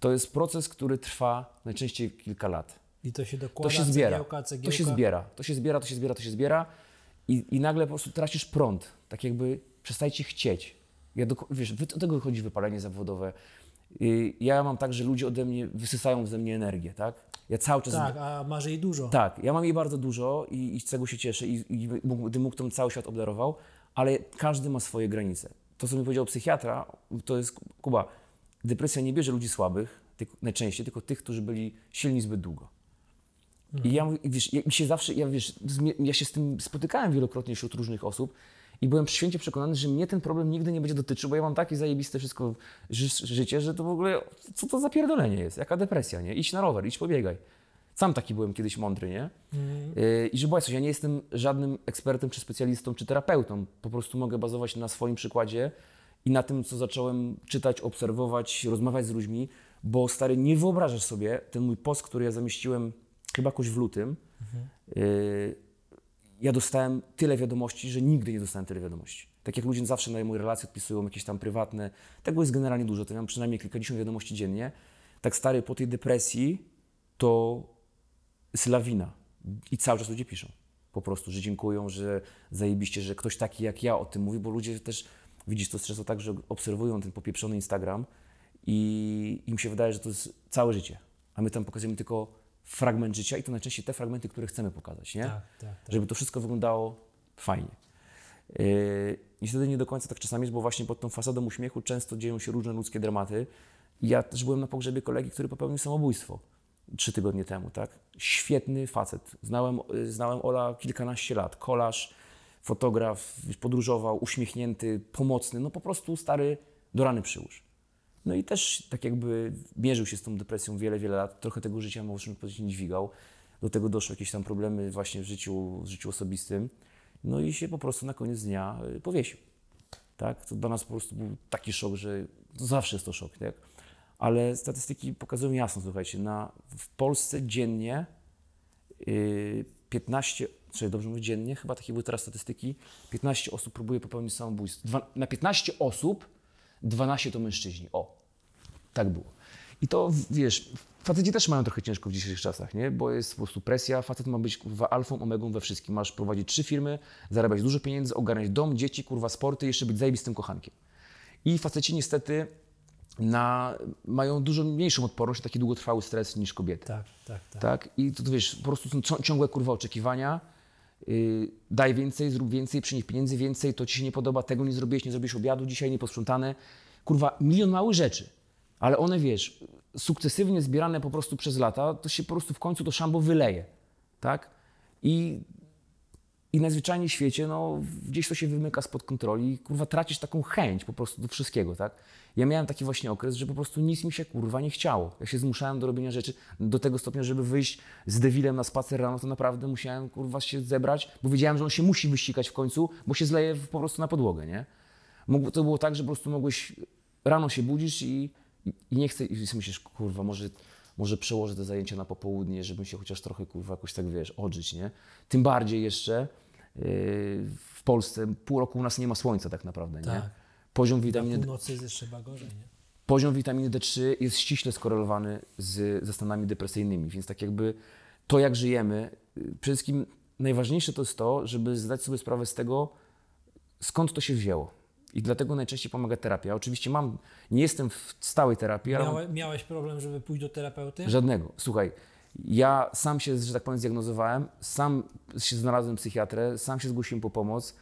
To jest proces, który trwa najczęściej kilka lat. I to się dokłada, To się zbiera. cegiełka, cegiełka. To się zbiera, to się zbiera, to się zbiera, to się zbiera i, i nagle po prostu tracisz prąd. Tak jakby przestajecie chcieć. Ja do, wiesz, do tego chodzi wypalenie zawodowe. Y, Ja mam tak, że ludzie ode mnie wysysają ze mnie energię, tak? Ja cały czas... Tak, a masz jej dużo. Tak, ja mam jej bardzo dużo i, i z tego się cieszę i, i gdybym mógł, to cały świat obdarował, ale każdy ma swoje granice. To, co mi powiedział psychiatra, to jest, Kuba, depresja nie bierze ludzi słabych, tylko, najczęściej, tylko tych, którzy byli silni zbyt długo. I ja, mówię- wiesz, ja, mi się zawsze, ja, wiesz, ja się z tym spotykałem wielokrotnie wśród różnych osób i byłem święcie przekonany, że mnie ten problem nigdy nie będzie dotyczył, bo ja mam takie zajebiste wszystko ży- życie, że to w ogóle, co to za pierdolenie jest, jaka depresja, nie? Idź na rower, idź pobiegaj. Sam taki byłem kiedyś mądry, nie? Yy, I że było coś, ja nie jestem żadnym ekspertem, czy specjalistą, czy terapeutą. Po prostu mogę bazować na swoim przykładzie i na tym, co zacząłem czytać, obserwować, rozmawiać z ludźmi, bo stary, nie wyobrażasz sobie ten mój post, który ja zamieściłem chyba jakoś w lutym. Yy, ja dostałem tyle wiadomości, że nigdy nie dostałem tyle wiadomości. Tak jak ludzie zawsze na moje relacje odpisują jakieś tam prywatne, tego jest generalnie dużo, to ja mam przynajmniej kilkadziesiąt wiadomości dziennie. Tak stary, po tej depresji to jest lawina. I cały czas ludzie piszą. Po prostu, że dziękują, że zajebiście, że ktoś taki jak ja o tym mówi, bo ludzie też, widzisz, to często tak, że obserwują ten popieprzony Instagram i im się wydaje, że to jest całe życie. A my tam pokazujemy tylko fragment życia i to najczęściej te fragmenty, które chcemy pokazać, nie? Tak, tak, tak. Żeby to wszystko wyglądało fajnie. Yy, Niestety nie do końca tak czasami jest, bo właśnie pod tą fasadą uśmiechu często dzieją się różne ludzkie dramaty. I Ja też byłem na pogrzebie kolegi, który popełnił samobójstwo trzy tygodnie temu, tak? Świetny facet. Znałem, y, znałem Ola kilkanaście lat. Kolarz, fotograf, podróżował, uśmiechnięty, pomocny. No po prostu stary do rany przyłóż. No i też tak jakby mierzył się z tą depresją wiele, wiele lat. Trochę tego życia, można powiedzieć, nie dźwigał. Do tego doszły jakieś tam problemy właśnie w życiu, w życiu osobistym. No i się po prostu na koniec dnia y, powiesił. Tak? To dla nas po prostu był taki szok, że to zawsze jest to szok, tak? Ale statystyki pokazują jasno, słuchajcie, na, w Polsce dziennie yy, 15, czy dobrze mówię dziennie, chyba takie były teraz statystyki, 15 osób próbuje popełnić samobójstwo. Na 15 osób 12 to mężczyźni. O, tak było. I to, wiesz, faceci też mają trochę ciężko w dzisiejszych czasach, nie? Bo jest po prostu presja, facet ma być kurwa alfą, omegą we wszystkim. Masz prowadzić trzy firmy, zarabiać dużo pieniędzy, ogarniać dom, dzieci, kurwa sporty jeszcze być zajebistym kochankiem. I faceci niestety na, mają dużo mniejszą odporność na taki długotrwały stres niż kobiety. Tak, tak, tak. Tak? I to, wiesz, po prostu są cią- ciągłe kurwa oczekiwania. Yy, daj więcej, zrób więcej, przynieś pieniędzy więcej, to ci się nie podoba, tego nie zrobiłeś, nie zrobiłeś obiadu dzisiaj, nie posprzątane. Kurwa, milion małych rzeczy. Ale one, wiesz, sukcesywnie zbierane po prostu przez lata, to się po prostu w końcu to szambo wyleje. Tak? I, i najzwyczajniej w świecie, no, gdzieś to się wymyka spod kontroli i kurwa tracisz taką chęć po prostu do wszystkiego, tak? Ja miałem taki właśnie okres, że po prostu nic mi się kurwa nie chciało. Ja się zmuszałem do robienia rzeczy do tego stopnia, żeby wyjść z Devilem na spacer rano, to naprawdę musiałem kurwa się zebrać, bo wiedziałem, że on się musi wyścigać w końcu, bo się zleje po prostu na podłogę, nie? To było tak, że po prostu mogłeś, rano się budzisz i, i, nie chcesz, i myślisz, kurwa, może, może przełożę te zajęcia na popołudnie, żebym się chociaż trochę, kurwa, jakoś tak, wiesz, odżyć, nie? Tym bardziej jeszcze w Polsce pół roku u nas nie ma słońca tak naprawdę, nie? Tak. Poziom Na witaminy północy jest jeszcze gorzej, nie? poziom witaminy D3 jest ściśle skorelowany z, ze stanami depresyjnymi, więc tak jakby to, jak żyjemy, yy, przede wszystkim najważniejsze to jest to, żeby zdać sobie sprawę z tego, skąd to się wzięło. I dlatego najczęściej pomaga terapia. Oczywiście mam, nie jestem w stałej terapii, ale Miałe, miałeś problem, żeby pójść do terapeuty? Żadnego. Słuchaj, ja sam się, że tak powiem, zdiagnozowałem, sam się znalazłem psychiatrę, sam się zgłosiłem po pomoc.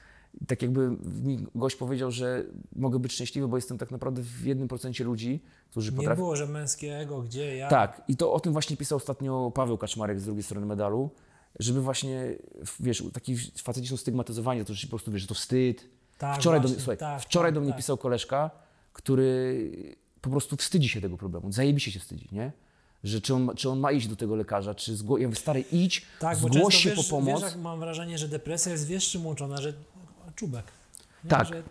Tak jakby mi gość powiedział, że mogę być szczęśliwy, bo jestem tak naprawdę w jednym procencie ludzi, którzy Nie potrafią... było, że męskie ego, gdzie ja. Tak, i to o tym właśnie pisał ostatnio Paweł Kaczmarek z drugiej strony medalu, żeby właśnie, wiesz, taki faceci są stygmatyzowani, to, że po prostu, wiesz, że to wstyd. Tak, wczoraj do właśnie, mnie, słuchaj, tak, wczoraj tak, do mnie tak. pisał koleżka, który po prostu wstydzi się tego problemu, zajebiście się wstydzi, nie? Że czy on, czy on ma iść do tego lekarza, czy zgło... Ja mówię, stary, idź, Tak, zgłoś się wiesz, po pomoc. Wiesz, mam wrażenie, że depresja jest wiesz czym łączona, że czubek. Nie? Tak. Że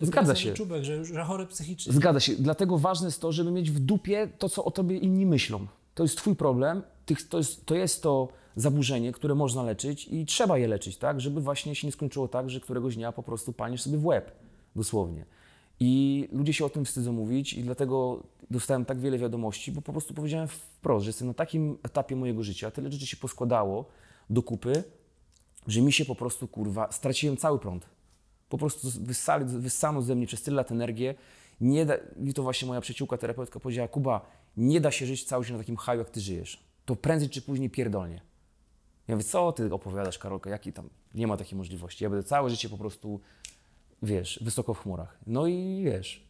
Zgadza się. Czubek, że, że chory psychicznie. Zgadza się. Dlatego ważne jest to, żeby mieć w dupie to, co o tobie inni myślą. To jest twój problem, to jest, to jest to zaburzenie, które można leczyć i trzeba je leczyć, tak? Żeby właśnie się nie skończyło tak, że któregoś dnia po prostu panisz sobie w łeb, dosłownie. I ludzie się o tym wstydzą mówić i dlatego dostałem tak wiele wiadomości, bo po prostu powiedziałem wprost, że jestem na takim etapie mojego życia, tyle rzeczy się poskładało do kupy, że mi się po prostu, kurwa, straciłem cały prąd. Po prostu wyssali, wyssano ze mnie przez tyle lat energię. Nie da, I to właśnie moja przyjaciółka, terapeutka powiedziała, Kuba, nie da się żyć cały życie na takim haju, jak ty żyjesz. To prędzej czy później pierdolnie. Ja mówię, co ty opowiadasz, Karolka, jaki tam, nie ma takiej możliwości. Ja będę całe życie po prostu, wiesz, wysoko w chmurach. No i wiesz,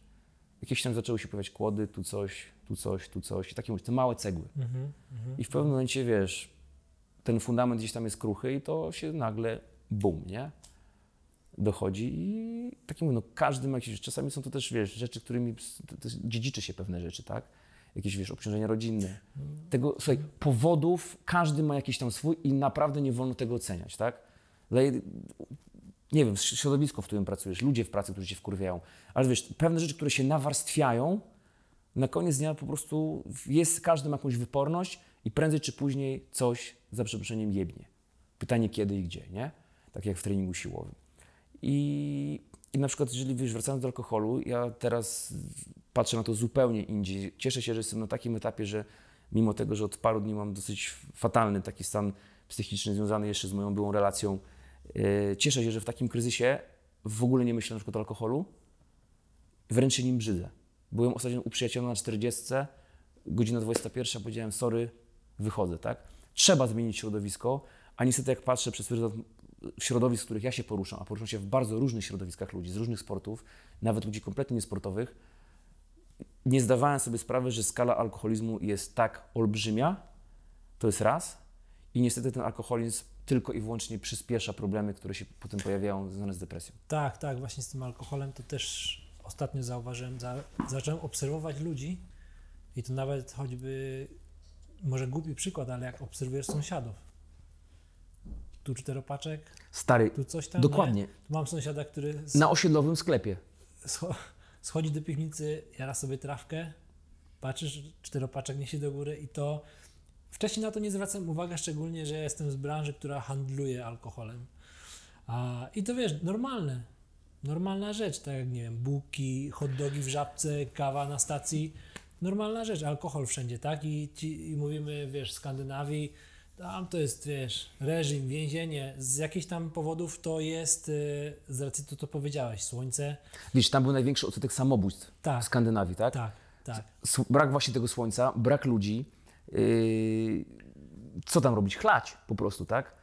jakieś tam zaczęły się pojawiać kłody, tu coś, tu coś, tu coś. I takie mówię, te małe cegły. Mhm, I w pewnym momencie, wiesz, ten fundament gdzieś tam jest kruchy i to się nagle bum, nie? Dochodzi i tak mówię, no każdy ma jakieś, czasami są to też, wiesz, rzeczy, którymi dziedziczy się pewne rzeczy, tak? Jakieś, wiesz, obciążenia rodzinne. Tego, słuchaj, powodów każdy ma jakiś tam swój i naprawdę nie wolno tego oceniać, tak? Nie wiem, środowisko, w którym pracujesz, ludzie w pracy, którzy cię wkurwiają, ale wiesz, pewne rzeczy, które się nawarstwiają, na koniec dnia po prostu jest, każdy ma jakąś wyporność i prędzej czy później coś, za przeproszeniem, jebnie. Pytanie kiedy i gdzie, nie? Tak jak w treningu siłowym. I, i na przykład, jeżeli wiesz, wracając do alkoholu, ja teraz patrzę na to zupełnie indziej. Cieszę się, że jestem na takim etapie, że mimo tego, że od paru dni mam dosyć fatalny taki stan psychiczny związany jeszcze z moją byłą relacją, cieszę się, że w takim kryzysie w ogóle nie myślę na przykład o alkoholu, wręcz się nim brzydzę. Byłem ostatnio u przyjaciela na 40, godzina 21, powiedziałem sorry, wychodzę, tak? Trzeba zmienić środowisko, a niestety jak patrzę przez pryzmat środowisk, w których ja się poruszam, a poruszam się w bardzo różnych środowiskach ludzi, z różnych sportów, nawet ludzi kompletnie niesportowych, nie zdawałem sobie sprawy, że skala alkoholizmu jest tak olbrzymia, to jest raz, i niestety ten alkoholizm tylko i wyłącznie przyspiesza problemy, które się potem pojawiają związane z depresją. Tak, tak, właśnie z tym alkoholem to też ostatnio zauważyłem, za, zacząłem obserwować ludzi i to nawet choćby, może głupi przykład, ale jak obserwujesz sąsiadów. Tu czteropaczek, Stary, tu coś tam. dokładnie, Nie? Tu mam sąsiada, który s- na osiedlowym sklepie. scho- schodzi do piwnicy, jara sobie trawkę, patrzysz, czteropaczek niesie do góry i to wcześniej na to nie zwracam uwagi, szczególnie, że ja jestem z branży, która handluje alkoholem. A, I to wiesz, normalne, normalna rzecz, tak jak nie wiem, bułki, hot dogi w żabce, kawa na stacji, normalna rzecz, alkohol wszędzie, tak? I, ci, i mówimy, wiesz, w Skandynawii, tam to jest, wiesz, reżim, więzienie, z jakichś tam powodów to jest, y, z racji to, co powiedziałeś, słońce, Wiesz, tam był największy odsetek samobójstw Tak. w Skandynawii, tak? tak. tak. Brak właśnie tego słońca, brak ludzi. Yy, co tam robić? Chlać po prostu, tak?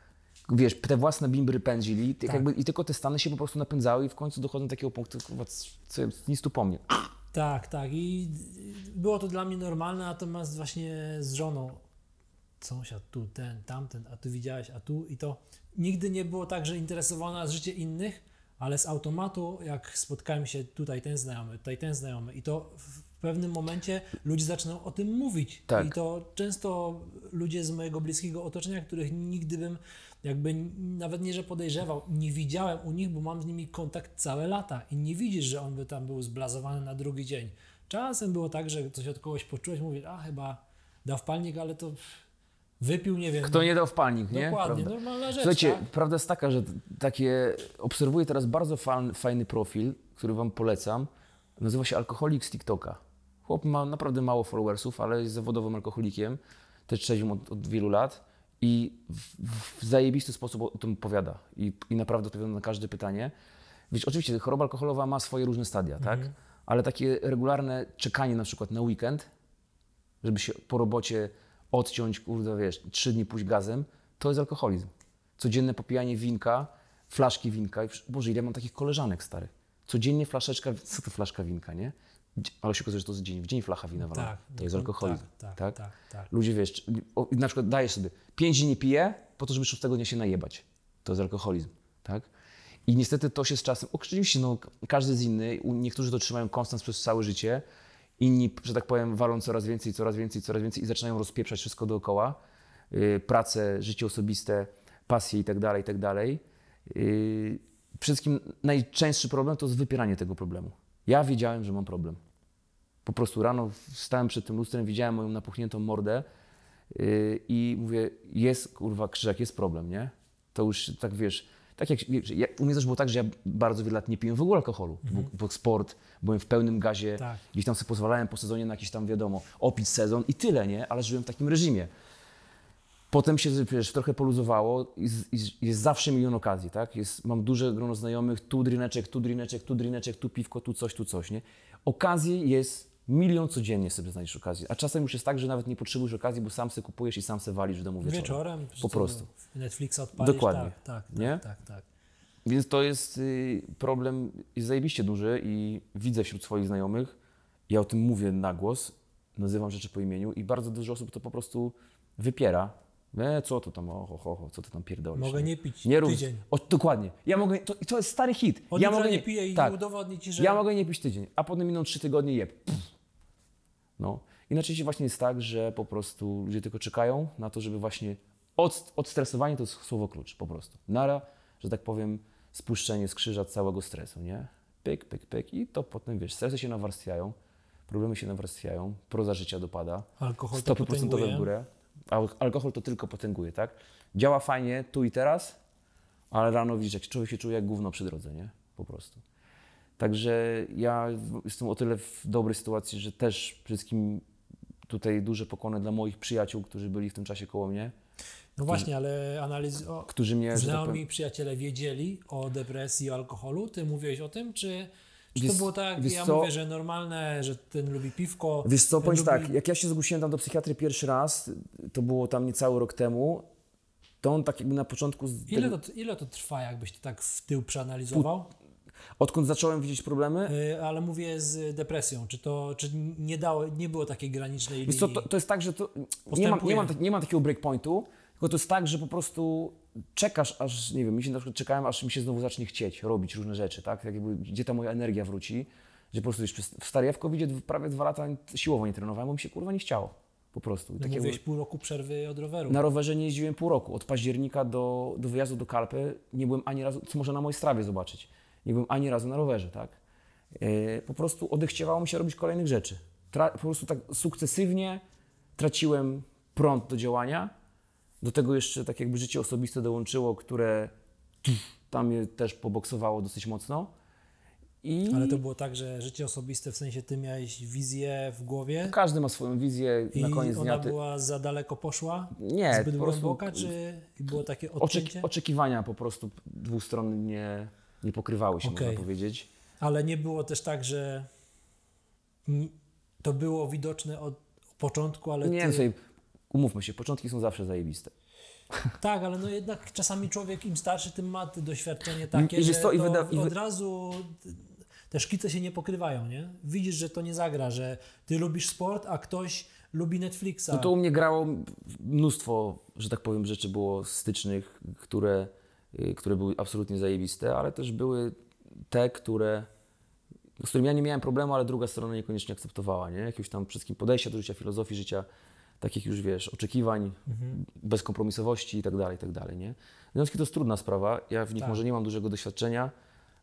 Wiesz, te własne bimbry pędzili tak. Jakby, i tylko te stany się po prostu napędzały i w końcu dochodzą do takiego punktu, kurwa, co, nic tu po mnie. Tak, tak. I było to dla mnie normalne, natomiast właśnie z żoną sąsiad tu, ten, tamten, a tu widziałeś, a tu i to nigdy nie było tak, że interesowana z życie innych, ale z automatu, jak spotkałem się tutaj ten znajomy, tutaj ten znajomy i to w pewnym momencie ludzie zaczynają o tym mówić. Tak. I to często ludzie z mojego bliskiego otoczenia, których nigdy bym jakby nawet nie, że podejrzewał, nie widziałem u nich, bo mam z nimi kontakt całe lata i nie widzisz, że on by tam był zblazowany na drugi dzień. Czasem było tak, że coś od kogoś poczułeś, mówisz, a chyba dał wpalnik, ale to wypił, nie wiem. Kto nie dał wpalnik, nie? Dokładnie, Prawda? normalna rzecz. Słuchajcie, tak? prawda jest taka, że takie obserwuję teraz bardzo fan, fajny profil, który wam polecam. Nazywa się Alkoholik z TikToka. Chłop ma naprawdę mało followersów, ale jest zawodowym alkoholikiem. Też trzeźwym od, od wielu lat i w, w zajebisty sposób o tym opowiada. I, I naprawdę odpowiada na każde pytanie. Wiesz, oczywiście choroba alkoholowa ma swoje różne stadia, tak? Ale takie regularne czekanie na przykład na weekend, żeby się po robocie odciąć, kurde, wiesz, trzy dni pójść gazem, to jest alkoholizm. Codzienne popijanie winka, flaszki winka. Boże, ile mam takich koleżanek starych. Codziennie flaszeczka, co to flaszka winka, nie? Ale się okazuje, że to jest dzień w dzień flacha wina walona. Tak, to jest alkoholizm. tak, Tak, tak, tak, tak. Ludzie, wiesz, na przykład dajesz sobie, pięć dni nie piję, po to, żeby szóstego dnia się najebać. To jest alkoholizm, tak? I niestety to się z czasem, oczywiście, no, każdy jest inny, niektórzy to trzymają konstans przez całe życie, inni, że tak powiem, walą coraz więcej, coraz więcej, coraz więcej i zaczynają rozpieprzać wszystko dookoła. Yy, pracę, życie osobiste, pasje i tak dalej, i tak dalej. Yy, wszystkim najczęstszy problem to jest wypieranie tego problemu. Ja wiedziałem, że mam problem. Po prostu rano stałem przed tym lustrem, widziałem moją napuchniętą mordę yy, i mówię, jest kurwa krzyżak, jest problem, nie? To już tak wiesz, tak jak ja, u mnie też było tak, że ja bardzo wiele lat nie piłem w ogóle alkoholu, bo, bo sport, byłem w pełnym gazie, Tak. gdzieś tam sobie pozwalałem po sezonie na jakiś tam wiadomo, opić sezon i tyle, nie? Ale żyłem w takim reżimie. Potem się wiesz, trochę poluzowało i, jest zawsze milion okazji, tak? Jest, mam duże grono znajomych, tu drineczek, tu drineczek, tu drineczek, tu piwko, tu coś, tu coś, nie? Okazji jest milion codziennie sobie znajdziesz okazję. A czasem już jest tak, że nawet nie potrzebujesz okazji, bo sam se kupujesz i sam se walisz w domu wieczorem. Wieczorem. Po prostu. Netflixa odpalisz. Dokładnie. Tak, tak, Nie? tak, tak, tak. Więc to jest y, problem, jest zajebiście duży i widzę wśród swoich znajomych, ja o tym mówię na głos, nazywam rzeczy po imieniu i bardzo dużo osób to po prostu wypiera. E, co to tam, oho, ho, ho, co ty tam pierdolisz? Mogę nie pić nie rób, tydzień. O, dokładnie. Ja mogę, to, to jest stary hit. Od ja mogę nie piję i tak, udowodni ci, że... ja mogę nie pić tydzień, a potem miną trzy tygodnie. Pff. No. I najczęściej właśnie jest tak, że po prostu ludzie tylko czekają na to, żeby właśnie od, odstresowanie to jest słowo klucz po prostu. Nara, że tak powiem, spuszczenie z krzyża całego stresu, nie? Pyk, pyk, pyk i to potem, wiesz, stresy się nawarstwiają, problemy się nawarstwiają, proza życia dopada, Alkohol to stopy procentowe w potęguje. górę, alkohol to tylko potęguje, tak? Działa fajnie tu i teraz, ale rano widzisz, jak człowiek się czuje jak gówno przy drodze, nie? Po prostu. Także ja jestem o tyle w dobrej sytuacji, że też wszystkim tutaj duże pokłony dla moich przyjaciół, którzy byli w tym czasie koło mnie, No właśnie, ale analiz... O, którzy mnie, tak znajomi powiem, przyjaciele wiedzieli o depresji, o alkoholu? Ty mówiłeś o tym, czy, czy to było tak, wiesz ja co? mówię, że normalne, że ten lubi piwko, Wiesz co, powiem lubi... tak, jak ja się zgłosiłem tam do psychiatry pierwszy raz, to było tam niecały rok temu, to on tak jakby na początku, Ile tego, to, ile to trwa, jakbyś to tak w tył przeanalizował? odkąd zacząłem widzieć problemy, Y, Ale mówię z depresją. Czy to czy nie, dało, nie było takiej granicznej Wiesz linii? co, to, to jest tak, że to, nie, mam, nie, mam, nie mam takiego breakpointu, tylko to jest tak, że po prostu czekasz, aż, nie wiem, mi się na przykład czekałem, aż mi się znowu zacznie chcieć robić różne rzeczy, tak? tak jakby, gdzie ta moja energia wróci, że po prostu już przez- w Starejewkowidzie prawie dwa lata siłowo nie trenowałem, bo mi się kurwa nie chciało, po prostu. I No tak jakby- pół roku przerwy od roweru. na rowerze nie jeździłem pół roku. Od października do, do wyjazdu do Kalpy nie byłem ani razu, co można na mojej strawie zobaczyć, nie byłem ani razu na rowerze, tak? E, po prostu odechciewało mi się robić kolejnych rzeczy. Tra, po prostu tak sukcesywnie traciłem prąd do działania. Do tego jeszcze tak jakby życie osobiste dołączyło, które tam mnie też poboksowało dosyć mocno. I Ale to było tak, że życie osobiste, w sensie ty miałeś wizję w głowie każdy ma swoją wizję i na koniec ona dnia. Ty... była za daleko poszła? Nie, Zbyt po prostu głęboka, czy było takie odcięcie? oczekiwania po prostu stron nie, pokrywały się, Okej. można powiedzieć. Ale nie było też tak, że to było widoczne od początku, ale Nie ty... sobie, umówmy się, początki są zawsze zajebiste. Tak, ale no jednak czasami człowiek im starszy, tym ma doświadczenie takie, I że co, i to wyda- i wy- od razu te szkice się nie pokrywają, nie? Widzisz, że to nie zagra, że ty lubisz sport, a ktoś lubi Netflixa. No to u mnie grało mnóstwo, że tak powiem, rzeczy było stycznych, które, y, które były absolutnie zajebiste, ale też były te, które, z którymi ja nie miałem problemu, ale druga strona niekoniecznie akceptowała, nie? Jakiegoś tam wszystkim podejścia do życia, filozofii życia, takich już, wiesz, oczekiwań, bezkompromisowości i tak dalej, i tak dalej, nie? Związki to jest trudna sprawa, ja w nich Tak. może nie mam dużego doświadczenia,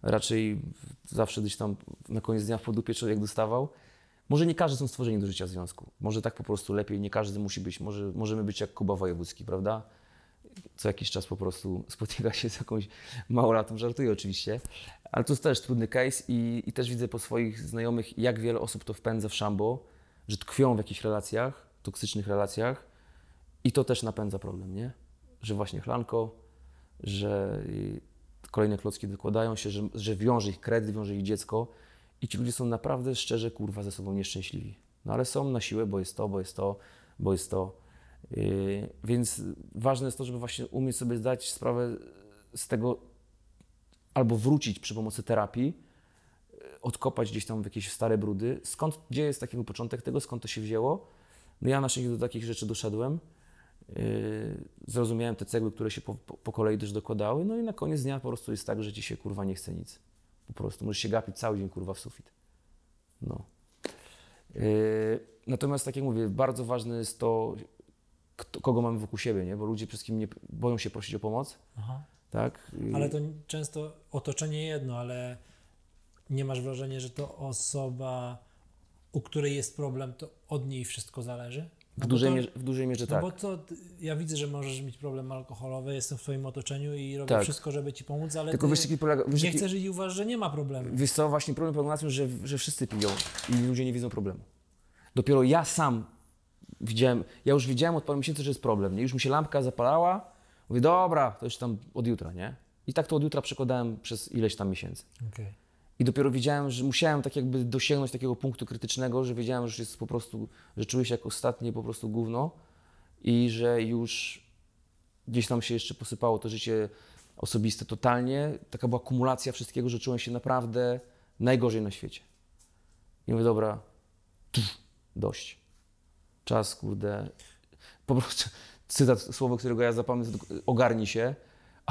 raczej zawsze gdzieś tam na koniec dnia po dupie człowiek dostawał. Może nie każdy są stworzeni do życia w związku. Może tak po prostu lepiej, nie każdy musi być. Może możemy być jak Kuba Wojewódzki, prawda? Co jakiś czas po prostu spotyka się z jakąś małolatą, żartuję oczywiście. Ale to jest też trudny case i, i też widzę po swoich znajomych, jak wiele osób to wpędza w szambo, że tkwią w jakichś relacjach, toksycznych relacjach i to też napędza problem, nie? Że właśnie chlanko, że kolejne klocki dokładają się, że, że wiąże ich kredyt, wiąże ich dziecko i ci ludzie są naprawdę szczerze, kurwa, ze sobą nieszczęśliwi. No ale są na siłę, bo jest to, bo jest to, bo jest to. Yy, więc ważne jest to, żeby właśnie umieć sobie zdać sprawę z tego, albo wrócić przy pomocy terapii, odkopać gdzieś tam w jakieś stare brudy, skąd, gdzie jest taki był początek tego, skąd to się wzięło. No ja na szczęście do takich rzeczy doszedłem. Yy, zrozumiałem te cegły, które się po, po, kolei też dokładały, no i na koniec dnia po prostu jest tak, że ci się kurwa nie chce nic. Po prostu możesz się gapić cały dzień kurwa w sufit. No. Yy, natomiast tak jak mówię, bardzo ważne jest to, kto, kogo mamy wokół siebie, nie? bo ludzie przede wszystkim nie, boją się prosić o pomoc, Aha. tak? Yy, Ale to często otoczenie jedno, ale nie masz wrażenia, że to osoba, u której jest problem, to od niej wszystko zależy? w, No dużej to, mierze, w dużej mierze No tak. bo to, ja widzę, że możesz mieć problem alkoholowy, jestem w twoim otoczeniu i robię Tak. wszystko, żeby ci pomóc, ale Tylko ty wiesz, polega, wiesz, nie chcesz i uważasz, że nie ma problemu. Wiesz co, właśnie problem polega na tym, że, że wszyscy piją i ludzie nie widzą problemu. Dopiero ja sam widziałem, ja już widziałem od paru miesięcy, że jest problem, nie? Już mi się lampka zapalała, mówię, dobra, to już tam od jutra, nie? I tak to od jutra przekładałem przez ileś tam miesięcy. Okej. I dopiero widziałem, że musiałem tak jakby dosięgnąć takiego punktu krytycznego, że wiedziałem, że jest po prostu, że czuję się jak ostatnie po prostu gówno i że już gdzieś tam się jeszcze posypało to życie osobiste totalnie. Taka była kumulacja wszystkiego, że czułem się naprawdę najgorzej na świecie. I mówię, dobra, dość. Czas, kurde. Po prostu cytat, słowo, którego ja zapamiętam, ogarnij się,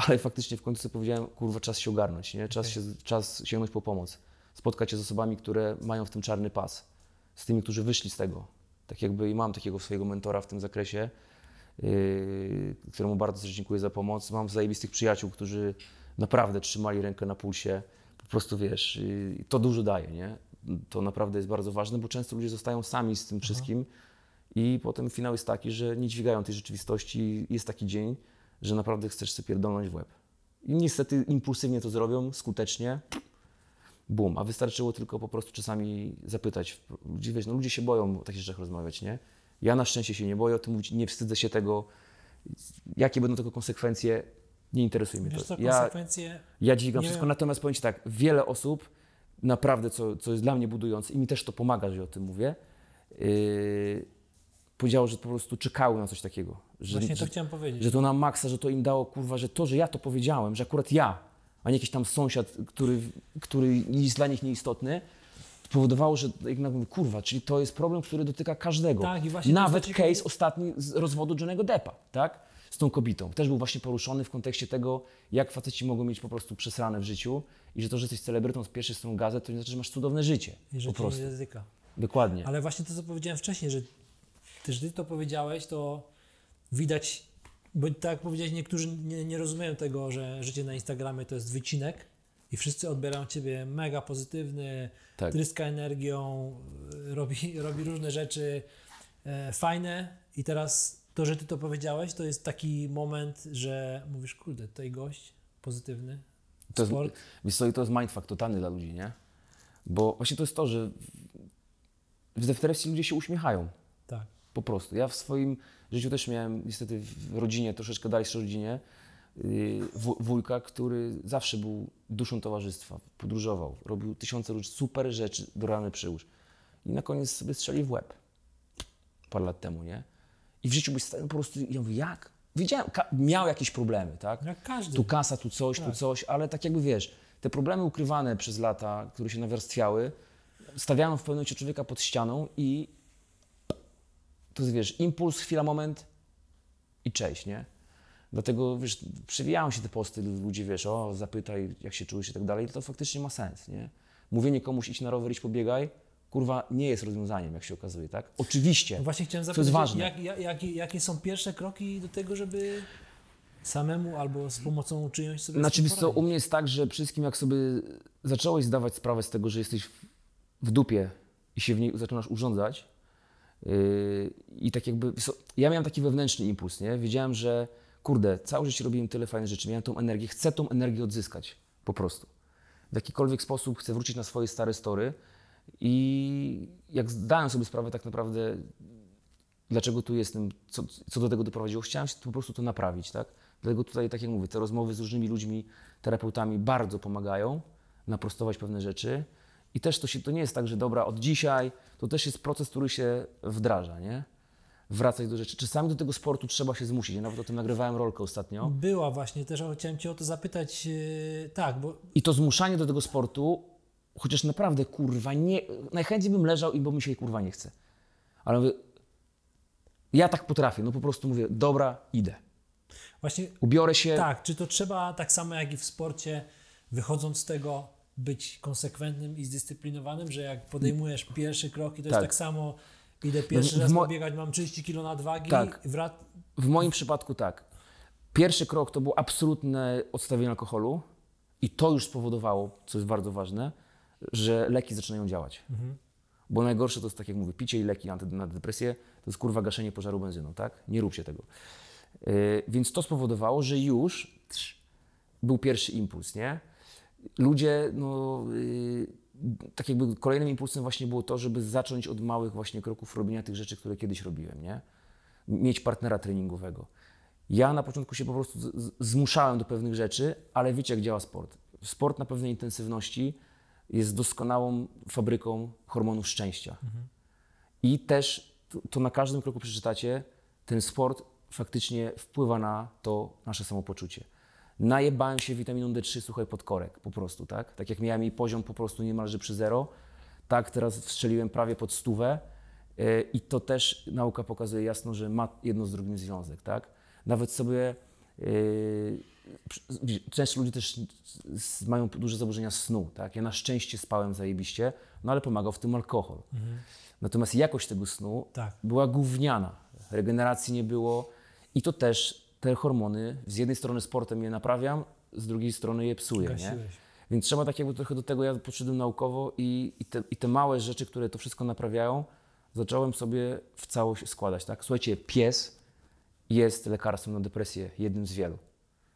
ale faktycznie w końcu powiedziałem, kurwa, czas się ogarnąć, nie? Czas, się, czas sięgnąć po pomoc. Spotkać się z osobami, które mają w tym czarny pas. Z tymi, którzy wyszli z tego. Tak jakby i mam takiego swojego mentora w tym zakresie, yy, któremu bardzo dziękuję za pomoc. Mam zajebistych przyjaciół, którzy naprawdę trzymali rękę na pulsie. Po prostu wiesz, yy, to dużo daje, nie? To naprawdę jest bardzo ważne, bo często ludzie zostają sami z tym wszystkim i potem finał jest taki, że nie dźwigają tej rzeczywistości. Jest taki dzień, że naprawdę chcesz sobie pierdolnąć w łeb. I niestety impulsywnie to zrobią, skutecznie. Bum, a wystarczyło tylko po prostu czasami zapytać. Ludzie, wiesz, no ludzie się boją o takich rzeczach rozmawiać, nie? Ja na szczęście się nie boję o tym mówić, nie wstydzę się tego. Jakie będą tego konsekwencje, nie interesuje mnie Wiesz to. co, Ja, konsekwencje... ja dźwigam wszystko, wiem. natomiast powiem Ci tak, wiele osób, naprawdę, co, co jest dla mnie budujące i mi też to pomaga, że o tym mówię, yy, powiedziało, że po prostu czekały na coś takiego. Że, Właśnie że, to chciałem powiedzieć. że to na maksa, że to im dało, kurwa, że to, że ja to powiedziałem, że akurat ja, a nie jakiś tam sąsiad, który, który jest dla nich nieistotny, powodowało, że jednak mówię, kurwa, czyli to jest problem, który dotyka każdego. Tak, i właśnie Nawet ciekawe- case ostatni z rozwodu Johnego Deppa, tak? Z tą kobietą. Też był właśnie poruszony w kontekście tego, jak faceci mogą mieć po prostu przesrane w życiu i że to, że jesteś celebrytą z pierwszej strony gazet, to nie znaczy, że masz cudowne życie. I że po prostu. ryzyka. Dokładnie. Ale właśnie to, co powiedziałem wcześniej, że też ty to powiedziałeś, to widać, bo tak powiedziałeś, niektórzy nie, nie rozumieją tego, że życie na Instagramie to jest wycinek i wszyscy odbierają ciebie mega pozytywny, Tak. tryska energią, y, robi, robi różne rzeczy e, fajne i teraz to, że ty to powiedziałeś, to jest taki moment, że mówisz, kurde, tutaj gość pozytywny, To jest, sport. wiesz co, to jest mindfuck totalny dla ludzi, nie? Bo właśnie to jest to, że w, telewizji ludzie się uśmiechają. Po prostu. Ja w swoim życiu też miałem niestety w rodzinie, troszeczkę dalszej rodzinie, yy,wu- wujka, który zawsze był duszą towarzystwa, podróżował, robił tysiące różnych super rzeczy do rany przyłóż. i na koniec sobie strzeli w łeb. Parę lat temu, nie? I w życiu byś stał, po prostu, ja mówię, jak? Wiedziałem, miał jakieś problemy, tak? Jak każdy. Tu kasa, tu coś, tu Tak. coś, ale tak jakby wiesz, te problemy ukrywane przez lata, które się nawarstwiały, stawiają w pewnym momencie człowieka pod ścianą i to jest, wiesz, impuls, chwila, moment i cześć, nie? Dlatego, wiesz, przewijają się te posty, ludzie, wiesz, o, zapytaj, jak się czujesz i tak dalej, to faktycznie ma sens, nie? Mówienie komuś, idź na rower, idź pobiegaj, kurwa, nie jest rozwiązaniem, jak się okazuje, tak? Oczywiście, No właśnie chciałem zapytać, jest ważne. Jak, jak, jakie, jakie są pierwsze kroki do tego, żeby samemu albo z pomocą czyjąś sobie Znaczy, wiesz co, u mnie jest tak, że wszystkim jak sobie zacząłeś zdawać sprawę z tego, że jesteś w, dupie i się w niej zaczynasz urządzać i tak jakby, ja miałem taki wewnętrzny impuls, nie? Wiedziałem, że kurde, całe życie robiłem tyle fajnych rzeczy, miałem tą energię, chcę tą energię odzyskać, po prostu. W jakikolwiek sposób chcę wrócić na swoje stare story i jak zdałem sobie sprawę tak naprawdę, dlaczego tu jestem, co, co do tego doprowadziło, chciałem się po prostu to naprawić, tak? Dlatego tutaj, tak jak mówię, te rozmowy z różnymi ludźmi, terapeutami bardzo pomagają naprostować pewne rzeczy. I też to, się, to nie jest tak, że dobra, od dzisiaj, to też jest proces, który się wdraża, nie? Wracać do rzeczy. Czasami do tego sportu trzeba się zmusić. Ja nawet o tym nagrywałem rolkę ostatnio. Była właśnie, też chciałem Cię o to zapytać, yy, tak, bo I to zmuszanie do tego sportu, chociaż naprawdę, kurwa, nie, najchętniej bym leżał i bo mi się kurwa nie chce. Ale mówię, ja tak potrafię, no po prostu mówię, dobra, idę. właśnie Ubiorę się, tak, czy to trzeba tak samo jak i w sporcie, wychodząc z tego, być konsekwentnym i zdyscyplinowanym, że jak podejmujesz pierwsze kroki, to jest Tak. tak samo, idę pierwszy w raz mo- pobiegać, mam 30 kg nadwagi, Tak. wrac- W moim przypadku tak. Pierwszy krok to było absolutne odstawienie alkoholu i to już spowodowało, co jest bardzo ważne, że leki zaczynają działać. Bo najgorsze to jest, tak jak mówię, picie i leki na, na depresję to jest kurwa gaszenie pożaru benzyną, tak? Nie róbcie tego. Yy, więc to spowodowało, że już trz, był pierwszy impuls, nie? Ludzie, no, yy, tak jakby kolejnym impulsem właśnie było to, żeby zacząć od małych właśnie kroków robienia tych rzeczy, które kiedyś robiłem, nie? mieć partnera treningowego. Ja na początku się po prostu zmuszałem do pewnych rzeczy, ale wiecie, jak działa sport. Sport na pewnej intensywności jest doskonałą fabryką hormonów szczęścia. I też to, to na każdym kroku przeczytacie, ten sport faktycznie wpływa na to nasze samopoczucie. Najebałem się witaminą D3, słuchaj, pod korek, po prostu, tak? Tak jak miałem jej poziom po prostu niemalże przy zero, tak teraz strzeliłem prawie pod stówę yy, i to też nauka pokazuje jasno, że ma jedno z drugim związek, tak? Nawet sobie yy, często ludzie też mają duże zaburzenia snu, tak? Ja na szczęście spałem zajebiście, no ale pomagał w tym alkohol. Natomiast jakość tego snu Tak. była gówniana. Regeneracji nie było i to też te hormony, z jednej strony sportem je naprawiam, z drugiej strony je psuję, nie? Więc trzeba tak jakby trochę do tego, ja podszedłem naukowo i, i, te, i te małe rzeczy, które to wszystko naprawiają, zacząłem sobie w całość składać, tak? Słuchajcie, pies jest lekarstwem na depresję, jednym z wielu.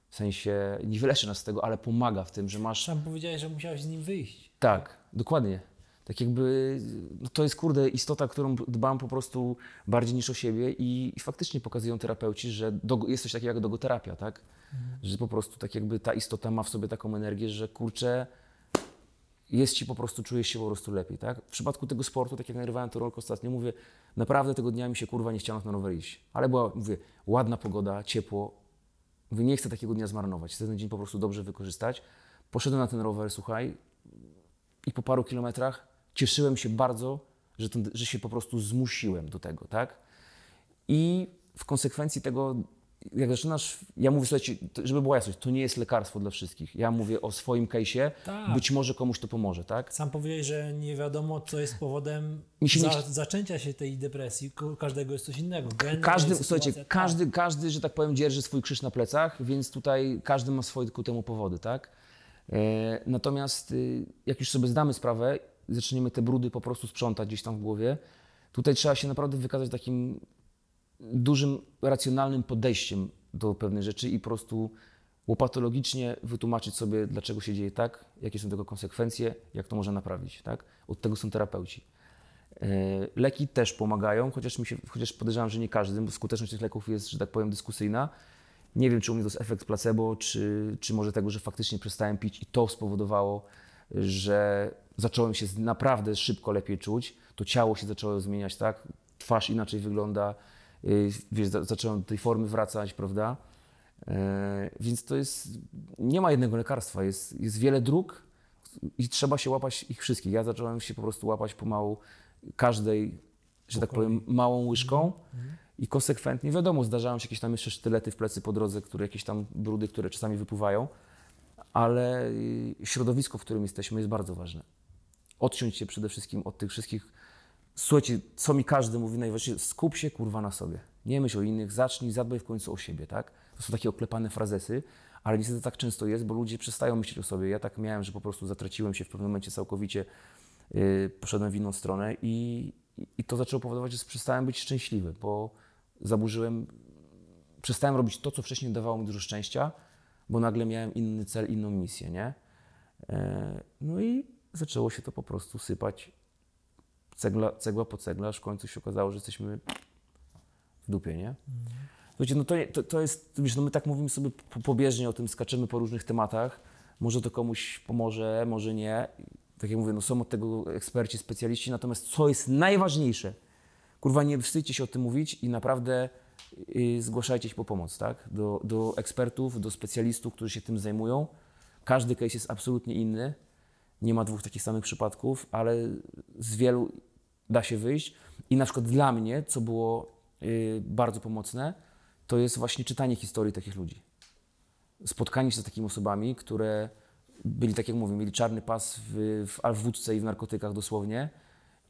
W sensie nie wyleczy nas z tego, ale pomaga w tym, że masz Sam powiedziałeś, że musiałeś z nim wyjść. tak, dokładnie. Tak jakby no to jest kurde istota, którą dbam po prostu bardziej niż o siebie i, i faktycznie pokazują terapeuci, że dogo, jest coś takiego jak dogoterapia, tak? Że po prostu tak jakby ta istota ma w sobie taką energię, że kurczę, jest ci po prostu, czujesz się po prostu lepiej, tak? W przypadku tego sportu, tak jak nagrywałem to rolkę ostatnio, mówię, naprawdę tego dnia mi się kurwa nie chciano na rower iść. Ale była, mówię, ładna pogoda, ciepło. Mówię, nie chcę takiego dnia zmarnować, chcę ten dzień po prostu dobrze wykorzystać. Poszedłem na ten rower, słuchaj, i po paru kilometrach cieszyłem się bardzo, że, ten, że się po prostu zmusiłem do tego, tak? I w konsekwencji tego, jak zaczynasz, ja mówię, słuchajcie, żeby była jasność, to nie jest lekarstwo dla wszystkich. Ja mówię o swoim case'ie, Tak. być może komuś to pomoże, tak? Sam powiedziałeś, że nie wiadomo, co jest powodem się nie za, chce- zaczęcia się tej depresji. Każdego jest coś innego. Każdy, słuchajcie, tak. każdy, każdy, że tak powiem, dzierży swój krzyż na plecach, więc tutaj każdy ma swoje ku temu powody, tak? E, natomiast y, jak już sobie zdamy sprawę, zaczniemy te brudy po prostu sprzątać gdzieś tam w głowie, tutaj trzeba się naprawdę wykazać takim dużym, racjonalnym podejściem do pewnych rzeczy i po prostu łopatologicznie wytłumaczyć sobie, dlaczego się dzieje tak, jakie są tego konsekwencje, jak to można naprawić, tak? Od tego są terapeuci. E, Leki też pomagają, chociaż, mi się, chociaż podejrzewam, że nie każdy, bo skuteczność tych leków jest, że tak powiem, dyskusyjna. Nie wiem, czy u mnie to jest efekt placebo, czy, czy może tego, że faktycznie przestałem pić i to spowodowało że zacząłem się naprawdę szybko lepiej czuć, to ciało się zaczęło zmieniać, tak? Twarz inaczej wygląda, yy, wiesz, za- zacząłem do tej formy wracać, prawda? E, Więc to jest, nie ma jednego lekarstwa, jest, jest wiele dróg i trzeba się łapać ich wszystkich. Ja zacząłem się po prostu łapać pomału każdej, że tak powiem, małą łyżką i konsekwentnie, wiadomo, zdarzają się jakieś tam jeszcze sztylety w plecy po drodze, które jakieś tam brudy, które czasami wypływają, ale y, środowisko, w którym jesteśmy jest bardzo ważne. Odciąć się przede wszystkim od tych wszystkich Słuchajcie, co mi każdy mówi najważniejsze, skup się kurwa na sobie. Nie myśl o innych, zacznij, zadbaj w końcu o siebie, tak? To są takie oklepane frazesy, ale niestety tak często jest, bo ludzie przestają myśleć o sobie. Ja tak miałem, że po prostu zatraciłem się w pewnym momencie całkowicie, yy, poszedłem w inną stronę i, i to zaczęło powodować, że przestałem być szczęśliwy, bo zaburzyłem, przestałem robić to, co wcześniej dawało mi dużo szczęścia, bo nagle miałem inny cel, inną misję, nie? E, No i zaczęło się to po prostu sypać cegla, cegła po cegla, aż w końcu się okazało, że jesteśmy w dupie, nie? Słuchajcie, no to, to, to jest, wiesz, no my tak mówimy sobie po- pobieżnie o tym, skaczemy po różnych tematach, może to komuś pomoże, może nie. Tak jak mówię, no są od tego eksperci, specjaliści, natomiast co jest najważniejsze, kurwa, nie wstydźcie się o tym mówić i naprawdę zgłaszajcie się po pomoc, tak? Do, do ekspertów, do specjalistów, którzy się tym zajmują. Każdy case jest absolutnie inny. Nie ma dwóch takich samych przypadków, ale z wielu da się wyjść. I na przykład dla mnie, co było y, bardzo pomocne, to jest właśnie czytanie historii takich ludzi. Spotkanie się z takimi osobami, które byli, tak jak mówię, mieli czarny pas w, w, w wódce i w narkotykach dosłownie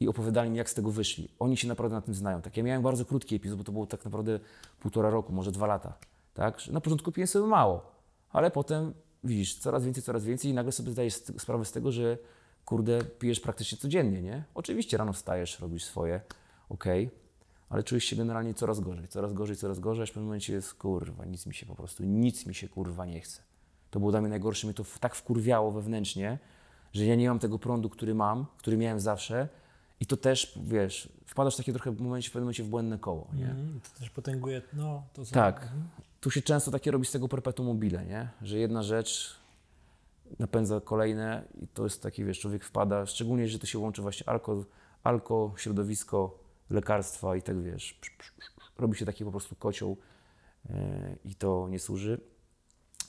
i opowiadali mi, jak z tego wyszli. Oni się naprawdę na tym znają. Tak, ja miałem bardzo krótki epizod, bo to było tak naprawdę półtora roku, może dwa lata. Tak? Na początku piłem sobie mało, ale potem widzisz, coraz więcej, coraz więcej i nagle sobie zdajesz sprawę z tego, że kurde, pijesz praktycznie codziennie, nie? Oczywiście rano wstajesz, robisz swoje, okej, ale czujesz się generalnie coraz gorzej, coraz gorzej, coraz gorzej, aż w pewnym momencie jest, kurwa, nic mi się po prostu, nic mi się kurwa nie chce. To było dla mnie najgorsze, mnie to tak wkurwiało wewnętrznie, że ja nie mam tego prądu, który mam, który miałem zawsze i to też, wiesz, wpadasz w takie trochę w momencie, w pewnym momencie w błędne koło, nie? Mhm, to też potęguje, no to co. Tak. Tu się często takie robi z tego perpetuum mobile, nie? Że jedna rzecz napędza kolejne i to jest taki, wiesz, człowiek wpada, szczególnie, że to się łączy właśnie alko, alko środowisko, lekarstwa i tak, wiesz, robi się taki po prostu kocioł yy, i to nie służy.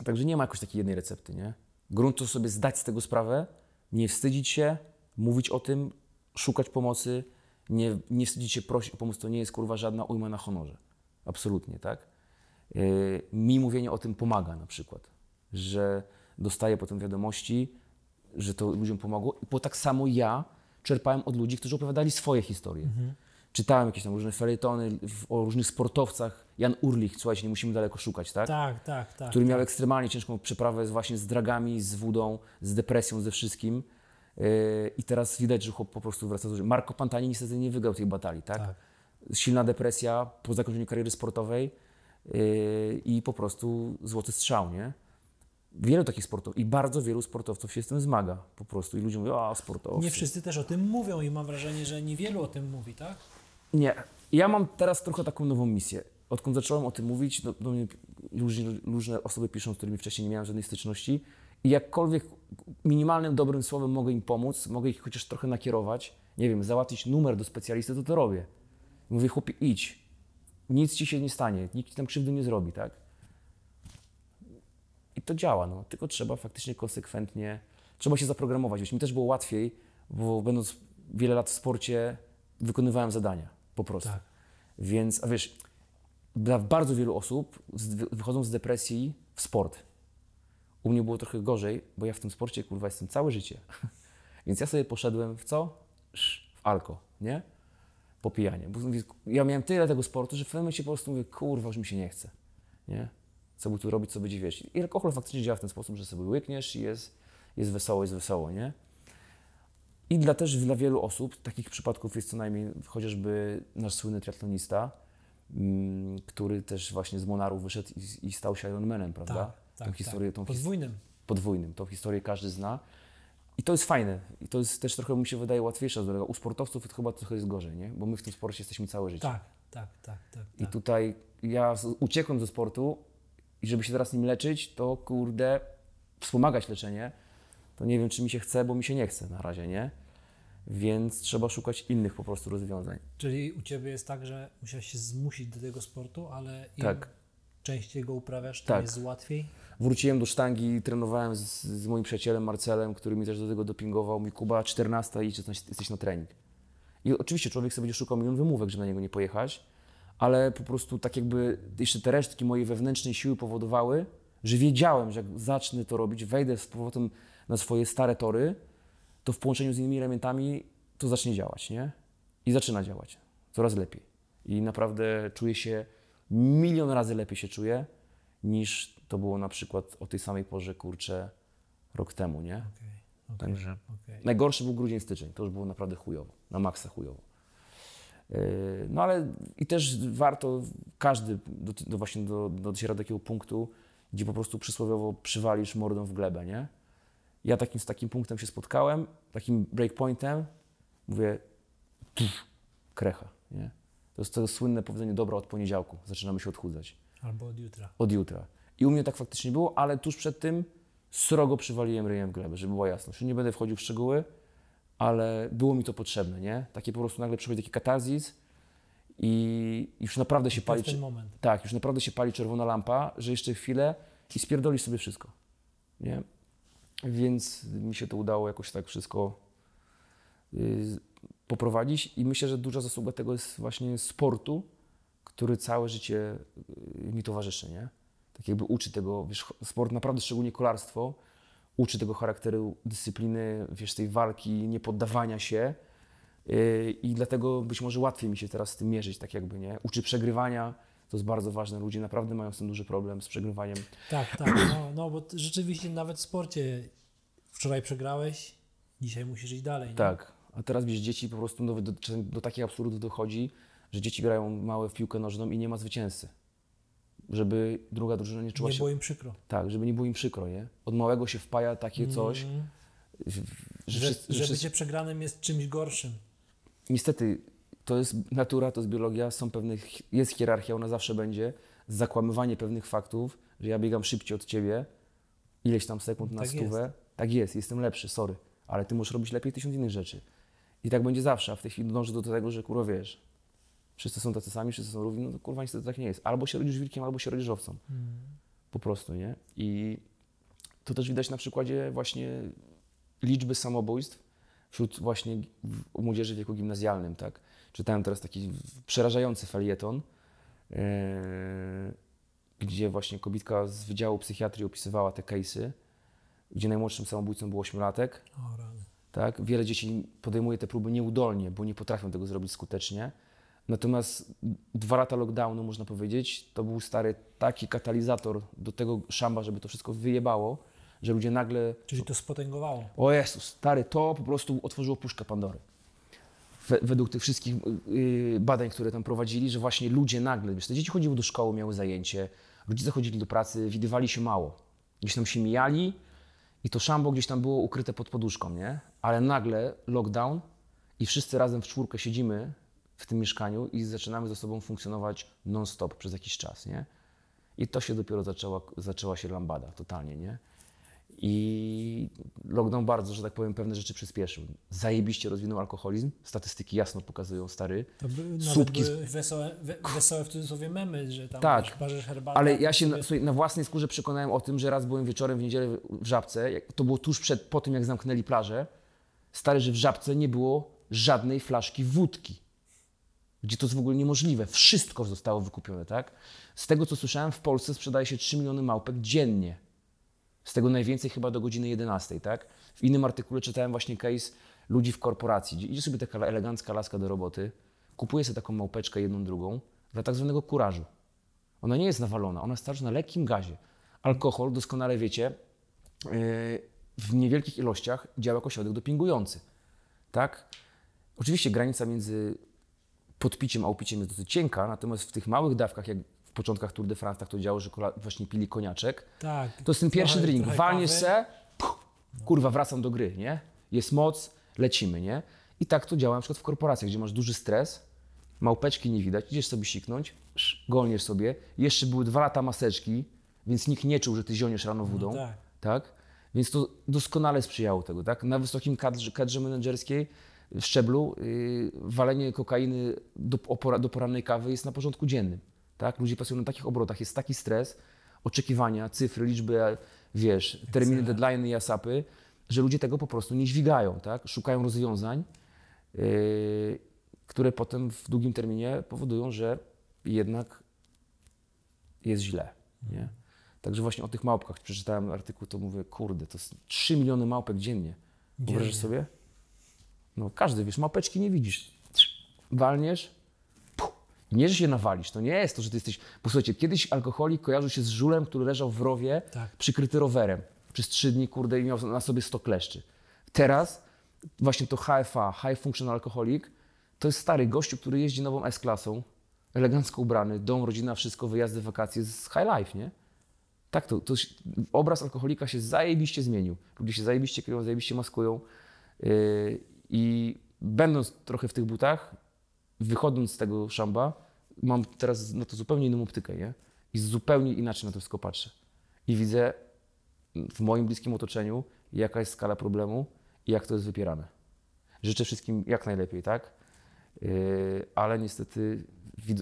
Także nie ma jakoś takiej jednej recepty, nie? Grunt to sobie zdać z tego sprawę, nie wstydzić się, mówić o tym, szukać pomocy, nie, nie wstydzić się prosić o pomoc, to nie jest kurwa żadna ujma na honorze. Absolutnie, tak? Yy, Mi mówienie o tym pomaga na przykład, że dostaję potem wiadomości, że to ludziom pomogło, bo tak samo ja czerpałem od ludzi, którzy opowiadali swoje historie. Czytałem jakieś tam różne felietony o różnych sportowcach. Jan Urlich, słuchajcie, nie musimy daleko szukać, tak? Tak, tak, tak. który miał ekstremalnie ciężką przeprawę właśnie z dragami, z wódą, z depresją, ze wszystkim. Yy, I teraz widać, że chłop po prostu wraca do życia. Marco Pantani niestety nie wygrał tej batalii, tak? Tak. Silna depresja po zakończeniu kariery sportowej yy, i po prostu złoty strzał, nie? Wielu takich sportowców i bardzo wielu sportowców się z tym zmaga po prostu i ludzie mówią, a sportowcy. Nie wszyscy też o tym mówią i mam wrażenie, że niewielu o tym mówi, tak? Nie. Ja mam teraz trochę taką nową misję. Odkąd zacząłem o tym mówić, do, do mnie różni, różne osoby piszą, z którymi wcześniej nie miałem żadnej styczności i jakkolwiek minimalnym dobrym słowem mogę im pomóc, mogę ich chociaż trochę nakierować, nie wiem, załatwić numer do specjalisty, to to robię. Mówię, chłopie, idź. Nic ci się nie stanie, nikt ci tam krzywdy nie zrobi, tak? I to działa, no. Tylko trzeba faktycznie konsekwentnie, trzeba się zaprogramować. Wiesz, mi też było łatwiej, bo będąc wiele lat w sporcie, wykonywałem zadania, po prostu. Tak. Więc, a wiesz, dla bardzo wielu osób wychodzą z depresji w sport. U mnie było trochę gorzej, bo ja w tym sporcie, kurwa, jestem całe życie. Więc ja sobie poszedłem w co? W alko, nie? Popijanie. Bo mówię, ja miałem tyle tego sportu, że w pewnym momencie po prostu mówię, kurwa, już mi się nie chce, nie? Co by tu robić, co będzie, wiesz. I alkohol faktycznie działa w ten sposób, że sobie łykniesz i jest, jest wesoło, jest wesoło, nie? I dla też dla wielu osób, takich przypadków jest co najmniej chociażby nasz słynny triatlonista, mm, który też właśnie z Monaru wyszedł i, i stał się Ironmanem, prawda? Tak, tą historię, tą his- Podwójnym. podwójnym. Tą historię każdy zna. I to jest fajne. I to jest też trochę mi się wydaje łatwiejsza droga. U sportowców to chyba trochę jest gorzej, nie? Bo my w tym sporcie jesteśmy całe życie. Tak, tak, tak, tak. I tak. tutaj ja uciekłem ze sportu i żeby się teraz nim leczyć, to kurde, wspomagać leczenie, to nie wiem, czy mi się chce, bo mi się nie chce na razie, nie? Więc trzeba szukać innych po prostu rozwiązań. Czyli u Ciebie jest tak, że musiałeś się zmusić do tego sportu, ale im Tak. Częściej go uprawiasz, tym Tak. jest łatwiej? Wróciłem do sztangi, trenowałem z, z moim przyjacielem Marcelem, który mi też do tego dopingował. Mi Kuba, 14 i jesteś, jesteś na trening. I oczywiście człowiek sobie będzie szukał milion wymówek, żeby na niego nie pojechać, ale po prostu tak jakby jeszcze te resztki mojej wewnętrznej siły powodowały, że wiedziałem, że jak zacznę to robić, wejdę z powrotem na swoje stare tory, to w połączeniu z innymi elementami to zacznie działać, nie? I zaczyna działać coraz lepiej. I naprawdę czuję się, milion razy lepiej się czuję, niż to było na przykład o tej samej porze, kurczę, rok temu, nie? Okej, okej, Także okej. najgorszy był grudzień, styczeń. To już było naprawdę chujowo, na maksa chujowo. Yy, No ale i też warto, każdy do, do właśnie do, do, dociera do takiego punktu, gdzie po prostu przysłowiowo przywalisz mordą w glebę, nie? Ja takim, z takim punktem się spotkałem, takim breakpointem, mówię, pff, krecha, nie? To jest to słynne powiedzenie, dobra, od poniedziałku zaczynamy się odchudzać Albo od jutra. od jutra. I u mnie tak faktycznie było, ale tuż przed tym srogo przywaliłem ryjem w glebę, żeby była jasność. Nie będę wchodził w szczegóły, ale było mi to potrzebne, nie? Takie po prostu nagle przychodzi taki katarzis i już naprawdę się To pali... ten moment. Tak, już naprawdę się pali czerwona lampa, że jeszcze chwilę i spierdolisz sobie wszystko, nie? Więc mi się to udało jakoś tak wszystko y, poprowadzić i myślę, że duża zasługa tego jest właśnie sportu, który całe życie y, mi towarzyszy, nie? Tak jakby uczy tego, wiesz, sport naprawdę, szczególnie kolarstwo, uczy tego charakteru, dyscypliny, wiesz, tej walki, niepoddawania się yy, i dlatego być może łatwiej mi się teraz z tym mierzyć, tak jakby, nie? Uczy przegrywania, to jest bardzo ważne, ludzie naprawdę mają z tym duży problem, z przegrywaniem. Tak, tak. No, no bo rzeczywiście nawet w sporcie wczoraj przegrałeś, dzisiaj musisz iść dalej. Nie? Tak, a teraz wiesz, dzieci po prostu do, do, do takich absurdów dochodzi, że dzieci grają małe w piłkę nożną i nie ma zwycięzcy. Żeby druga drużyna nie czuła Nie się... było im przykro. Tak, żeby nie było im przykro, nie? Od małego się wpaja takie coś, Mm, że, że, że, wszyscy- bycie przegranym jest czymś gorszym. Niestety, to jest natura, to jest biologia, są pewne, jest hierarchia, ona zawsze będzie, zakłamywanie pewnych faktów, że ja biegam szybciej od ciebie, ileś tam sekund na Tak stówę. Tak jest, jestem lepszy, sorry, ale ty możesz robić lepiej tysiąc innych rzeczy. I tak będzie zawsze, a w tej chwili dążę do tego, że kurwa wiesz, wszyscy są tacy sami, wszyscy są równi, no to kurwa niestety tak nie jest. Albo się rodzisz wilkiem, albo się rodzisz owcą. Po prostu, nie? I to też widać na przykładzie właśnie liczby samobójstw wśród właśnie młodzieży w wieku gimnazjalnym, tak? Czytałem teraz taki przerażający felieton, yy, gdzie właśnie kobitka z Wydziału Psychiatrii opisywała te case'y, gdzie najmłodszym samobójcą był ośmiolatek, O rany. Tak? Wiele dzieci podejmuje te próby nieudolnie, bo nie potrafią tego zrobić skutecznie. Natomiast dwa lata lockdownu, można powiedzieć, to był stary taki katalizator do tego szamba, żeby to wszystko wyjebało, że ludzie nagle Czyli to spotęgowało. o Jezus, stary, to po prostu otworzyło puszkę Pandory. We, według tych wszystkich yy, badań, które tam prowadzili, że właśnie ludzie nagle, wiesz, te dzieci chodziły do szkoły, miały zajęcie, rodzice chodzili do pracy, widywali się mało. Gdzieś tam się mijali i to szambo gdzieś tam było ukryte pod poduszką, nie? Ale nagle lockdown i wszyscy razem w czwórkę siedzimy w tym mieszkaniu i zaczynamy ze sobą funkcjonować non-stop przez jakiś czas, nie? I to się dopiero zaczęła, zaczęła się lambada totalnie, nie? I lockdown bardzo, że tak powiem, pewne rzeczy przyspieszył. Zajebiście rozwinął alkoholizm. Statystyki jasno pokazują, stary. To by, Słupki wesołe, we, wesołe w cudzysłowie memy, że tam Tak. parzysz herbatę. Ale ja się sobie- na, słuchaj, na własnej skórze przekonałem o tym, że raz byłem wieczorem w niedzielę w Żabce. To było tuż przed, po tym, jak zamknęli plażę. Stary, że w Żabce nie było żadnej flaszki wódki. Gdzie to jest w ogóle niemożliwe. Wszystko zostało wykupione, tak? Z tego, co słyszałem, w Polsce sprzedaje się 3 miliony małpek dziennie. Z tego najwięcej chyba do godziny 11, tak? W innym artykule czytałem właśnie case ludzi w korporacji, gdzie idzie sobie taka elegancka laska do roboty, kupuje sobie taką małpeczkę jedną, drugą, dla tak zwanego kurażu. Ona nie jest nawalona, ona starczy na lekkim gazie. Alkohol, doskonale wiecie, yy, w niewielkich ilościach działa jako środek dopingujący, tak? Oczywiście granica między podpiciem a upiciem jest dosyć cienka, natomiast w tych małych dawkach, jak w początkach Tour de France tak to działo, że właśnie pili koniaczek, Tak. to jest ten pierwszy trochę- drink. kawy. se, puch, kurwa, wracam do gry, nie? Jest moc, lecimy, nie? I tak to działa na przykład w korporacjach, gdzie masz duży stres, małpeczki nie widać, idziesz sobie siknąć, sz, golniesz sobie. Jeszcze były dwa lata maseczki, więc nikt nie czuł, że ty zioniesz rano wódą, tak. tak? Więc to doskonale sprzyjało tego, tak? Na wysokim kadrze, kadrze menedżerskiej szczeblu yy, walenie kokainy do, opora, do porannej kawy jest na porządku dziennym, tak? Ludzie pracują na takich obrotach, jest taki stres, oczekiwania, cyfry, liczby, wiesz, terminy, deadline i asapy, że ludzie tego po prostu nie dźwigają, tak? Szukają rozwiązań, yy, które potem w długim terminie powodują, że jednak jest źle. Nie? Także właśnie o tych małpkach przeczytałem artykuł, to mówię, kurde, to jest 3 miliony małpek dziennie. Wyobrażasz sobie? No każdy, wiesz, małpeczki nie widzisz. Walniesz, puh, nie, że się nawalisz, to nie jest to, że ty jesteś... Posłuchajcie, kiedyś alkoholik kojarzył się z żulem, który leżał w rowie, Tak. przykryty rowerem przez trzy dni, kurde, i miał na sobie 100 kleszczy. Teraz właśnie to HFA, High Functional Alcoholic, to jest stary gościu, który jeździ nową S-klasą, elegancko ubrany, dom, rodzina, wszystko, wyjazdy, wakacje z high life, nie? Tak, to, to obraz alkoholika się zajebiście zmienił. Ludzie się zajebiście kryją, zajebiście maskują. Yy, I będąc trochę w tych butach, wychodząc z tego szamba, mam teraz na to zupełnie inną optykę, nie? I zupełnie inaczej na to wszystko patrzę. I widzę w moim bliskim otoczeniu, jaka jest skala problemu i jak to jest wypierane. Życzę wszystkim jak najlepiej, tak? Yy, ale niestety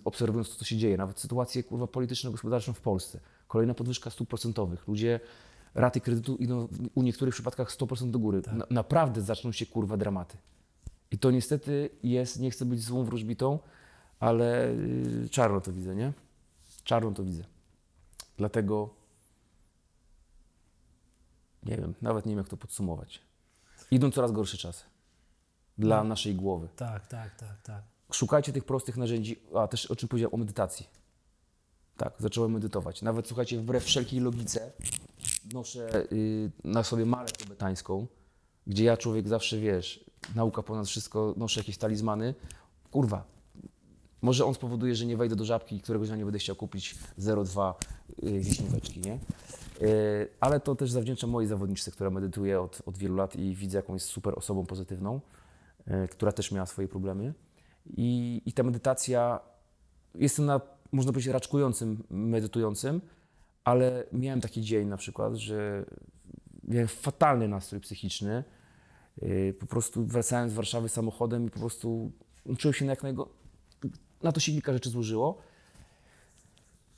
obserwując to, co się dzieje, nawet sytuację kurwa polityczno-gospodarczą w Polsce, kolejna podwyżka stóp procentowych, ludzie, raty kredytu idą u niektórych przypadkach 100% do góry. Na, naprawdę zaczną się kurwa dramaty. I to niestety jest, nie chcę być złą wróżbitą, ale yy, czarno to widzę, nie? Czarno to widzę. Dlatego nie wiem, nawet nie wiem jak to podsumować. Idą coraz gorsze czasy dla naszej głowy Tak, tak, tak, tak. szukajcie tych prostych narzędzi, a też o czym powiedziałem, o medytacji. Tak, zacząłem medytować. Nawet słuchajcie, wbrew wszelkiej logice, noszę y, na sobie malę tybetańską, gdzie ja człowiek zawsze, wiesz, nauka ponad wszystko, noszę jakieś talizmany. Kurwa, może on spowoduje, że nie wejdę do żabki któregoś dnia nie będę chciał kupić 0,2 y, wiśnióweczki, nie? Y, ale to też zawdzięczam mojej zawodniczce, która medytuje od, od wielu lat i widzę, jaką jest super osobą pozytywną, y, która też miała swoje problemy. I, I ta medytacja, jestem na, można powiedzieć, raczkującym, medytującym, ale miałem taki dzień na przykład, że miałem fatalny nastrój psychiczny. Yy, Po prostu wracałem z Warszawy samochodem i po prostu czułem się na jak najgo... Na to się kilka rzeczy złożyło.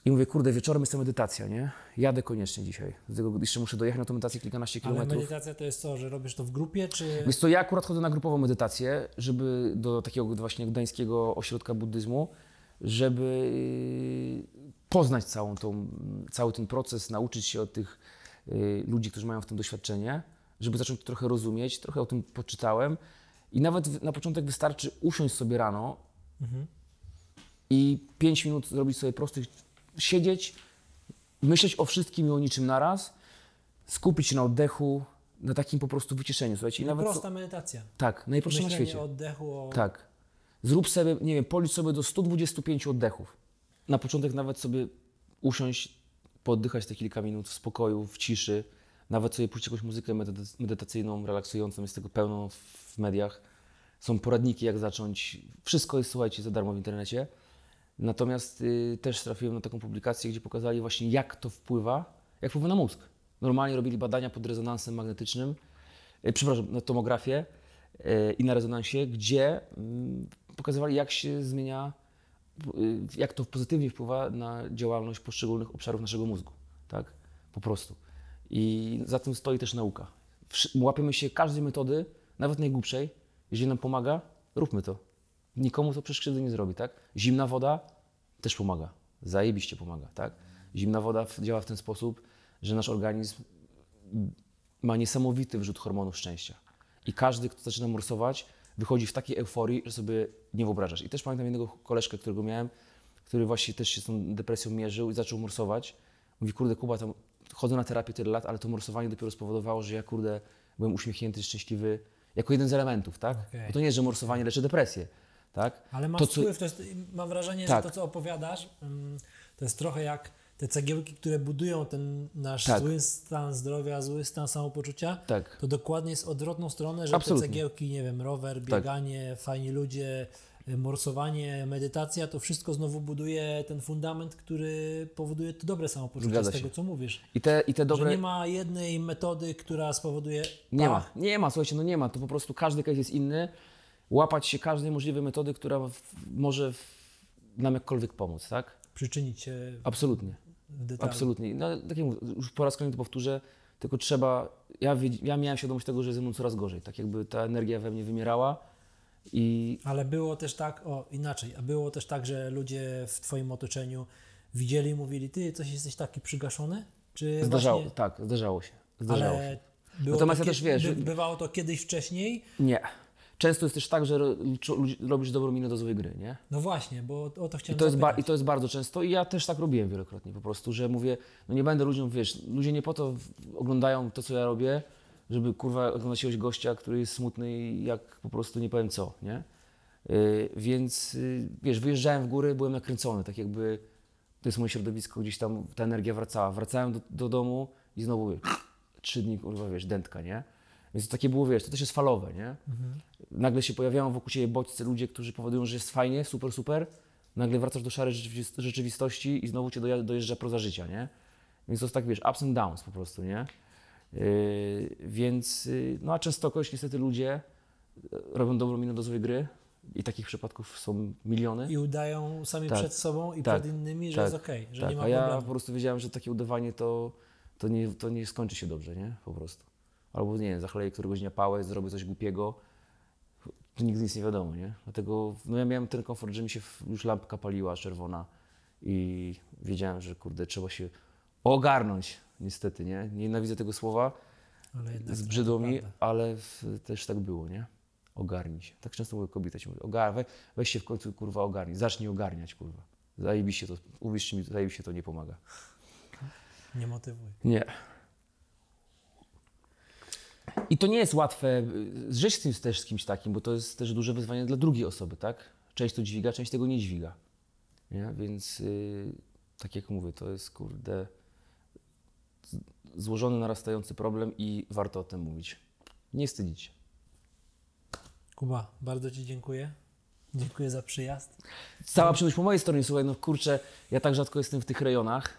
I mówię, kurde, wieczorem jest ta medytacja, nie? Jadę koniecznie dzisiaj. Dlatego jeszcze muszę dojechać na tą medytację kilkanaście Ale kilometrów. medytacja to jest co, że robisz to w grupie, czy... Wiesz co, ja akurat chodzę na grupową medytację, żeby do takiego właśnie gdańskiego ośrodka buddyzmu, żeby yy, poznać całą tą, cały ten proces, nauczyć się od tych yy, ludzi, którzy mają w tym doświadczenie, żeby zacząć to trochę rozumieć, trochę o tym poczytałem i nawet na początek wystarczy usiąść sobie rano i 5 minut zrobić sobie prostych, siedzieć, myśleć o wszystkim i o niczym naraz, skupić się na oddechu, na takim po prostu wyciszeniu, słuchajcie. I nawet Prosta medytacja. tak, najprostsze na świecie. o oddechu, o... Tak. Zrób sobie, nie wiem, policz sobie do 125 oddechów. Na początek nawet sobie usiąść, pooddychać te kilka minut w spokoju, w ciszy. Nawet sobie puścić jakąś muzykę medytac- medytacyjną, relaksującą, jest tego pełno w mediach. Są poradniki, jak zacząć. Wszystko jest, słuchajcie, za darmo w internecie. Natomiast y, też trafiłem na taką publikację, gdzie pokazali właśnie, jak to wpływa, jak wpływa na mózg. Normalnie robili badania pod rezonansem magnetycznym, y, przepraszam, na tomografię y, i na rezonansie, gdzie mm, pokazywali, jak się zmienia, jak to pozytywnie wpływa na działalność poszczególnych obszarów naszego mózgu. Tak? Po prostu. I za tym stoi też nauka. Łapiemy się każdej metody, nawet najgłupszej. Jeżeli nam pomaga, róbmy to. Nikomu to krzywdy nie zrobi, tak? Zimna woda też pomaga. Zajebiście pomaga, tak? Zimna woda działa w ten sposób, że nasz organizm ma niesamowity wrzut hormonów szczęścia. I każdy, kto zaczyna morsować, wychodzi w takiej euforii, że sobie nie wyobrażasz. I też pamiętam jednego koleżkę, którego miałem, który właśnie też się z tą depresją mierzył i zaczął morsować. Mówi, kurde, Kuba, tam chodzę na terapię tyle lat, ale to morsowanie dopiero spowodowało, że ja, kurde, byłem uśmiechnięty, szczęśliwy, jako jeden z elementów, tak? Okej. Bo to nie jest, że morsowanie leczy depresję, tak? Ale masz To, co- wpływ, to jest, mam wrażenie, Tak. że to, co opowiadasz, mm, to jest trochę jak te cegiełki, które budują ten nasz Tak. zły stan zdrowia, zły stan samopoczucia. Tak. To dokładnie jest odwrotną stronę, że Absolutnie. Tak. te cegiełki, nie wiem, rower, bieganie, fajni ludzie, y, morsowanie, medytacja, to wszystko znowu buduje ten fundament, który powoduje to dobre samopoczucie Zgadza z tego, się. co mówisz. I te, i te Że dobre... nie ma jednej metody, która spowoduje Nie ma, nie ma, słuchajcie, no nie ma. To po prostu każdy case jest inny. Łapać się każdej możliwej metody, która w, może w, nam jakkolwiek pomóc, tak? przyczynić się Absolutnie. W detalu. Absolutnie. No, tak jak mówię, już po raz kolejny to powtórzę, tylko trzeba. Ja, ja miałem świadomość tego, że ze mną coraz gorzej. Tak jakby ta energia we mnie wymierała i Ale było też tak, o inaczej, a było też tak, że ludzie w Twoim otoczeniu widzieli i mówili, ty coś jesteś taki przygaszony? Czy zdarzało, właśnie, tak, zdarzało się. Zdarzało się. ale było Natomiast to ja też, wiesz, by, bywało to kiedyś wcześniej? Nie. Często jest też tak, że robisz dobrą minę do złej gry, nie? No właśnie, bo o to I chciałem to, jest. I to jest bardzo często i ja też tak robiłem wielokrotnie po prostu, że mówię, no nie będę ludziom, wiesz, ludzie nie po to oglądają to, co ja robię, żeby kurwa oglądać jakiegoś gościa, który jest smutny i jak po prostu nie powiem co, nie? Yy, więc yy, wiesz, wyjeżdżałem w góry, byłem nakręcony, tak jakby to jest moje środowisko, gdzieś tam ta energia wracała. Wracałem do, do domu i znowu trzy dni, kurwa, wiesz, dętka, nie? Więc to takie było, wiesz, to też jest falowe, nie? Nagle się pojawiają wokół ciebie bodźce, ludzie, którzy powodują, że jest fajnie, super, super. Nagle wracasz do szarej rzeczywist- rzeczywistości i znowu cię dojeżdża proza życia, nie? Więc to jest tak, wiesz, ups and downs po prostu, nie? Yy, więc, yy, no a częstokroć niestety ludzie yy, robią dobrą minę do złej gry i takich przypadków są miliony. I udają sami Tak. przed sobą i Tak. przed innymi, że Tak. jest okej, że tak, nie ma a ja problemu. po prostu wiedziałem, że takie udawanie to, to, nie, to nie skończy się dobrze, nie? Po prostu. Albo nie wiem, zachleję któregoś dnia pałę, zrobię coś głupiego, to nigdy nic nie wiadomo, nie? Dlatego no ja miałem ten komfort, że mi się już lampka paliła czerwona i wiedziałem, że kurde, trzeba się ogarnąć, niestety, nie? Nienawidzę tego słowa, zbrzydło mi, prawda. ale też tak było, nie? Ogarnij się. Tak często mówię kobieta ci mówi, ogar, we, weź się w końcu, kurwa, ogarnij. Zacznij ogarniać, kurwa. Zajebiście to, uwierzcie mi, zajebiście to nie pomaga. Nie motywuj. Nie. I to nie jest łatwe y, żyć z tym też z kimś takim, bo to jest też duże wyzwanie dla drugiej osoby, tak? Część to dźwiga, część tego nie dźwiga. Nie? Więc y, tak jak mówię, to jest kurde złożony, narastający problem i warto o tym mówić. Nie wstydzić się. Kuba, bardzo Ci dziękuję. Dziękuję za przyjazd. Cała przyjemność po mojej stronie, słuchaj, no kurczę, ja tak rzadko jestem w tych rejonach.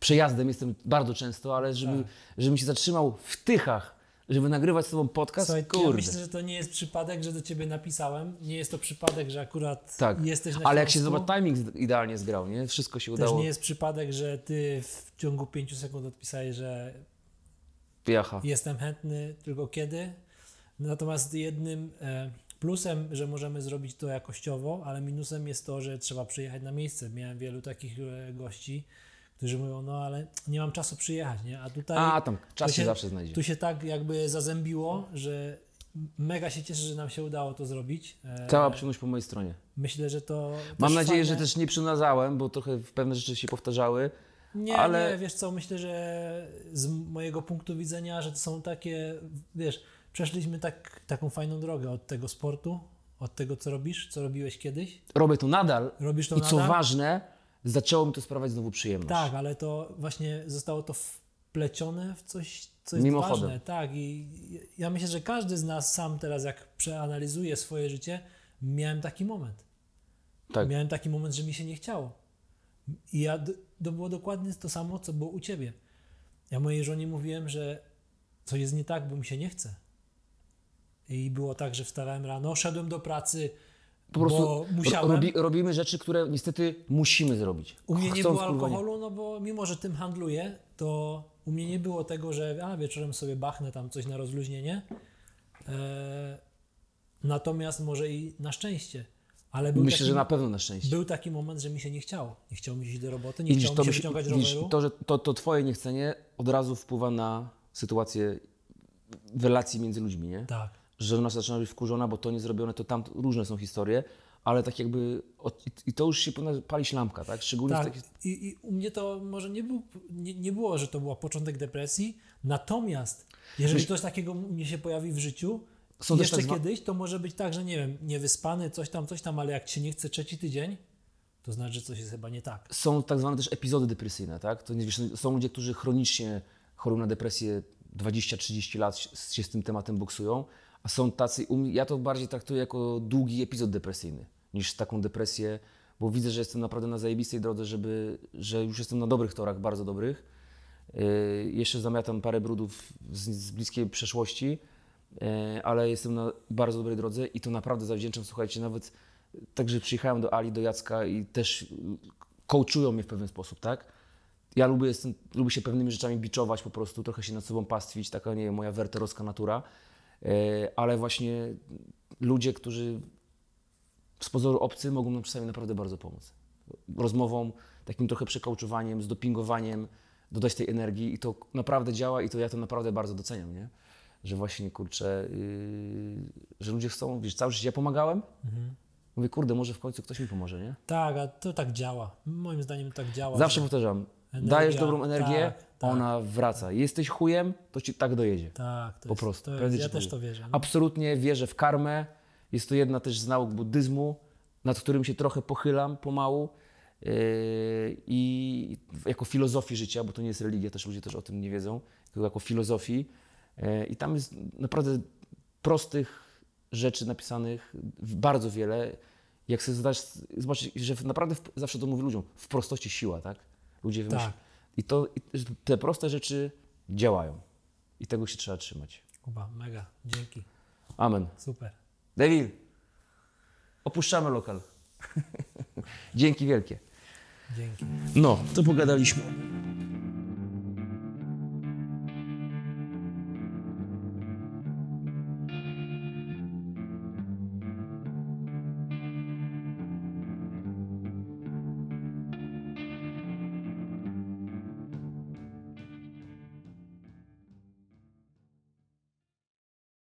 Przejazdem jestem bardzo często, ale żeby, Tak. żebym się zatrzymał w Tychach, żeby nagrywać z tobą podcast, Słuchaj, kurde. ja myślę, że to nie jest przypadek, że do Ciebie napisałem. Nie jest to przypadek, że akurat Tak, jesteś na ale jak się zobacz, timing idealnie zgrał, nie? Wszystko się Też udało. nie jest przypadek, że Ty w ciągu 5 sekund odpisałeś, że Jacha. jestem chętny, tylko kiedy. Natomiast jednym e, plusem, że możemy zrobić to jakościowo, ale minusem jest to, że trzeba przyjechać na miejsce. Miałem wielu takich e, gości, którzy mówią, no ale nie mam czasu przyjechać, nie? A tutaj A, tam czas się zawsze znajdzie. tu się tak jakby zazębiło, że mega się cieszę, że nam się udało to zrobić. E, Cała przyjemność po mojej stronie. Myślę, że to Mam nadzieję, fajne. że też nie przynazałem, bo trochę pewne rzeczy się powtarzały. Nie, ale- nie, wiesz co, myślę, że z mojego punktu widzenia, że to są takie, wiesz, przeszliśmy tak, taką fajną drogę od tego sportu, od tego, co robisz, co robiłeś kiedyś. Robię to nadal Robisz to i co nadal? ważne, zaczęło mi to sprawiać znowu przyjemność. Tak, ale to właśnie zostało to wplecione w coś, co jest Mimochodem. ważne. Tak, i ja myślę, że każdy z nas sam teraz, jak przeanalizuje swoje życie, miałem taki moment. Tak. Miałem taki moment, że mi się nie chciało. I ja, to było dokładnie to samo, co było u ciebie. Ja mojej żonie mówiłem, że coś jest nie tak, bo mi się nie chce. I było tak, że wstawałem rano, szedłem do pracy, Po prostu musiałem. robi, robimy rzeczy, które niestety musimy zrobić. U mnie nie było alkoholu, no bo mimo, że tym handluję, to u mnie nie było tego, że a wieczorem sobie bachnę tam coś na rozluźnienie. E, natomiast może i na szczęście. Ale był, Myślę, taki, że na pewno na szczęście. był taki moment, że mi się nie chciało. Nie chciało mi się iść do roboty, nie widzisz, chciało mi się wyciągać widzisz, roweru. to, że to, to twoje niechcenie od razu wpływa na sytuację w relacji między ludźmi, nie? Tak. Że ona zaczyna być wkurzona, bo to nie zrobione, to tam różne są historie, ale tak jakby, i- to już się palić lampka, tak? Szczególnie w Tak, takich... I, i u mnie to może nie, był, nie, nie było, że to był początek depresji, natomiast jeżeli Myśl- coś takiego mnie się pojawi w życiu, Są jeszcze tak kiedyś, to może być tak, że nie wiem, niewyspany, coś tam, coś tam, ale jak ci się nie chce trzeci tydzień, to znaczy, że coś jest chyba nie tak. Są tak zwane też epizody depresyjne, tak? To wiesz, są ludzie, którzy chronicznie chorują na depresję 20-30 lat się z tym tematem boksują, a są tacy, ja to bardziej traktuję jako długi epizod depresyjny. niż taką depresję, bo widzę, że jestem naprawdę na zajebistej drodze, żeby, że już jestem na dobrych torach, bardzo dobrych. Yy, jeszcze zamiatam parę brudów z, z bliskiej przeszłości, yy, ale jestem na bardzo dobrej drodze i to naprawdę zawdzięczam, słuchajcie, nawet także przyjechałem do Ali, do Jacka i też coachują mnie w pewien sposób, tak? Ja lubię, jestem, lubię się pewnymi rzeczami biczować po prostu, trochę się nad sobą pastwić, taka nie wiem, moja werterowska natura, ale właśnie ludzie, którzy z pozoru obcy mogą nam czasami naprawdę bardzo pomóc. Rozmową, takim trochę przekołczowaniem, zdopingowaniem, dodać tej energii i to naprawdę działa i to ja to naprawdę bardzo doceniam, nie? Że właśnie, kurczę, yy, że ludzie chcą, wiesz, całe życie ja pomagałem, mówię, kurde, może w końcu ktoś mi pomoże, nie? Tak, a to tak działa. Moim zdaniem tak działa. Zawsze że- powtarzam, Energia, dajesz dobrą energię, tak, tak. ona wraca. Jesteś chujem, to ci tak dojedzie. Tak, to Po jest, prostu. To jest, ja też to wierzę. No. Absolutnie wierzę w karmę. Jest to jedna też z nauk buddyzmu, nad którym się trochę pochylam pomału. Yy, I jako filozofii życia, bo to nie jest religia, też ludzie też o tym nie wiedzą, tylko jako filozofii. Yy, I tam jest naprawdę prostych rzeczy napisanych bardzo wiele. Jak sobie zadasz, zobaczyć, że naprawdę w, zawsze to mówię ludziom, w prostości siła, tak? Ludzie wymyślają. Tak. I to, i te proste rzeczy działają. I tego się trzeba trzymać. Kuba, mega, dzięki. Amen. Super. Devil, opuszczamy lokal. Dzięki wielkie. Dzięki. No, to pogadaliśmy.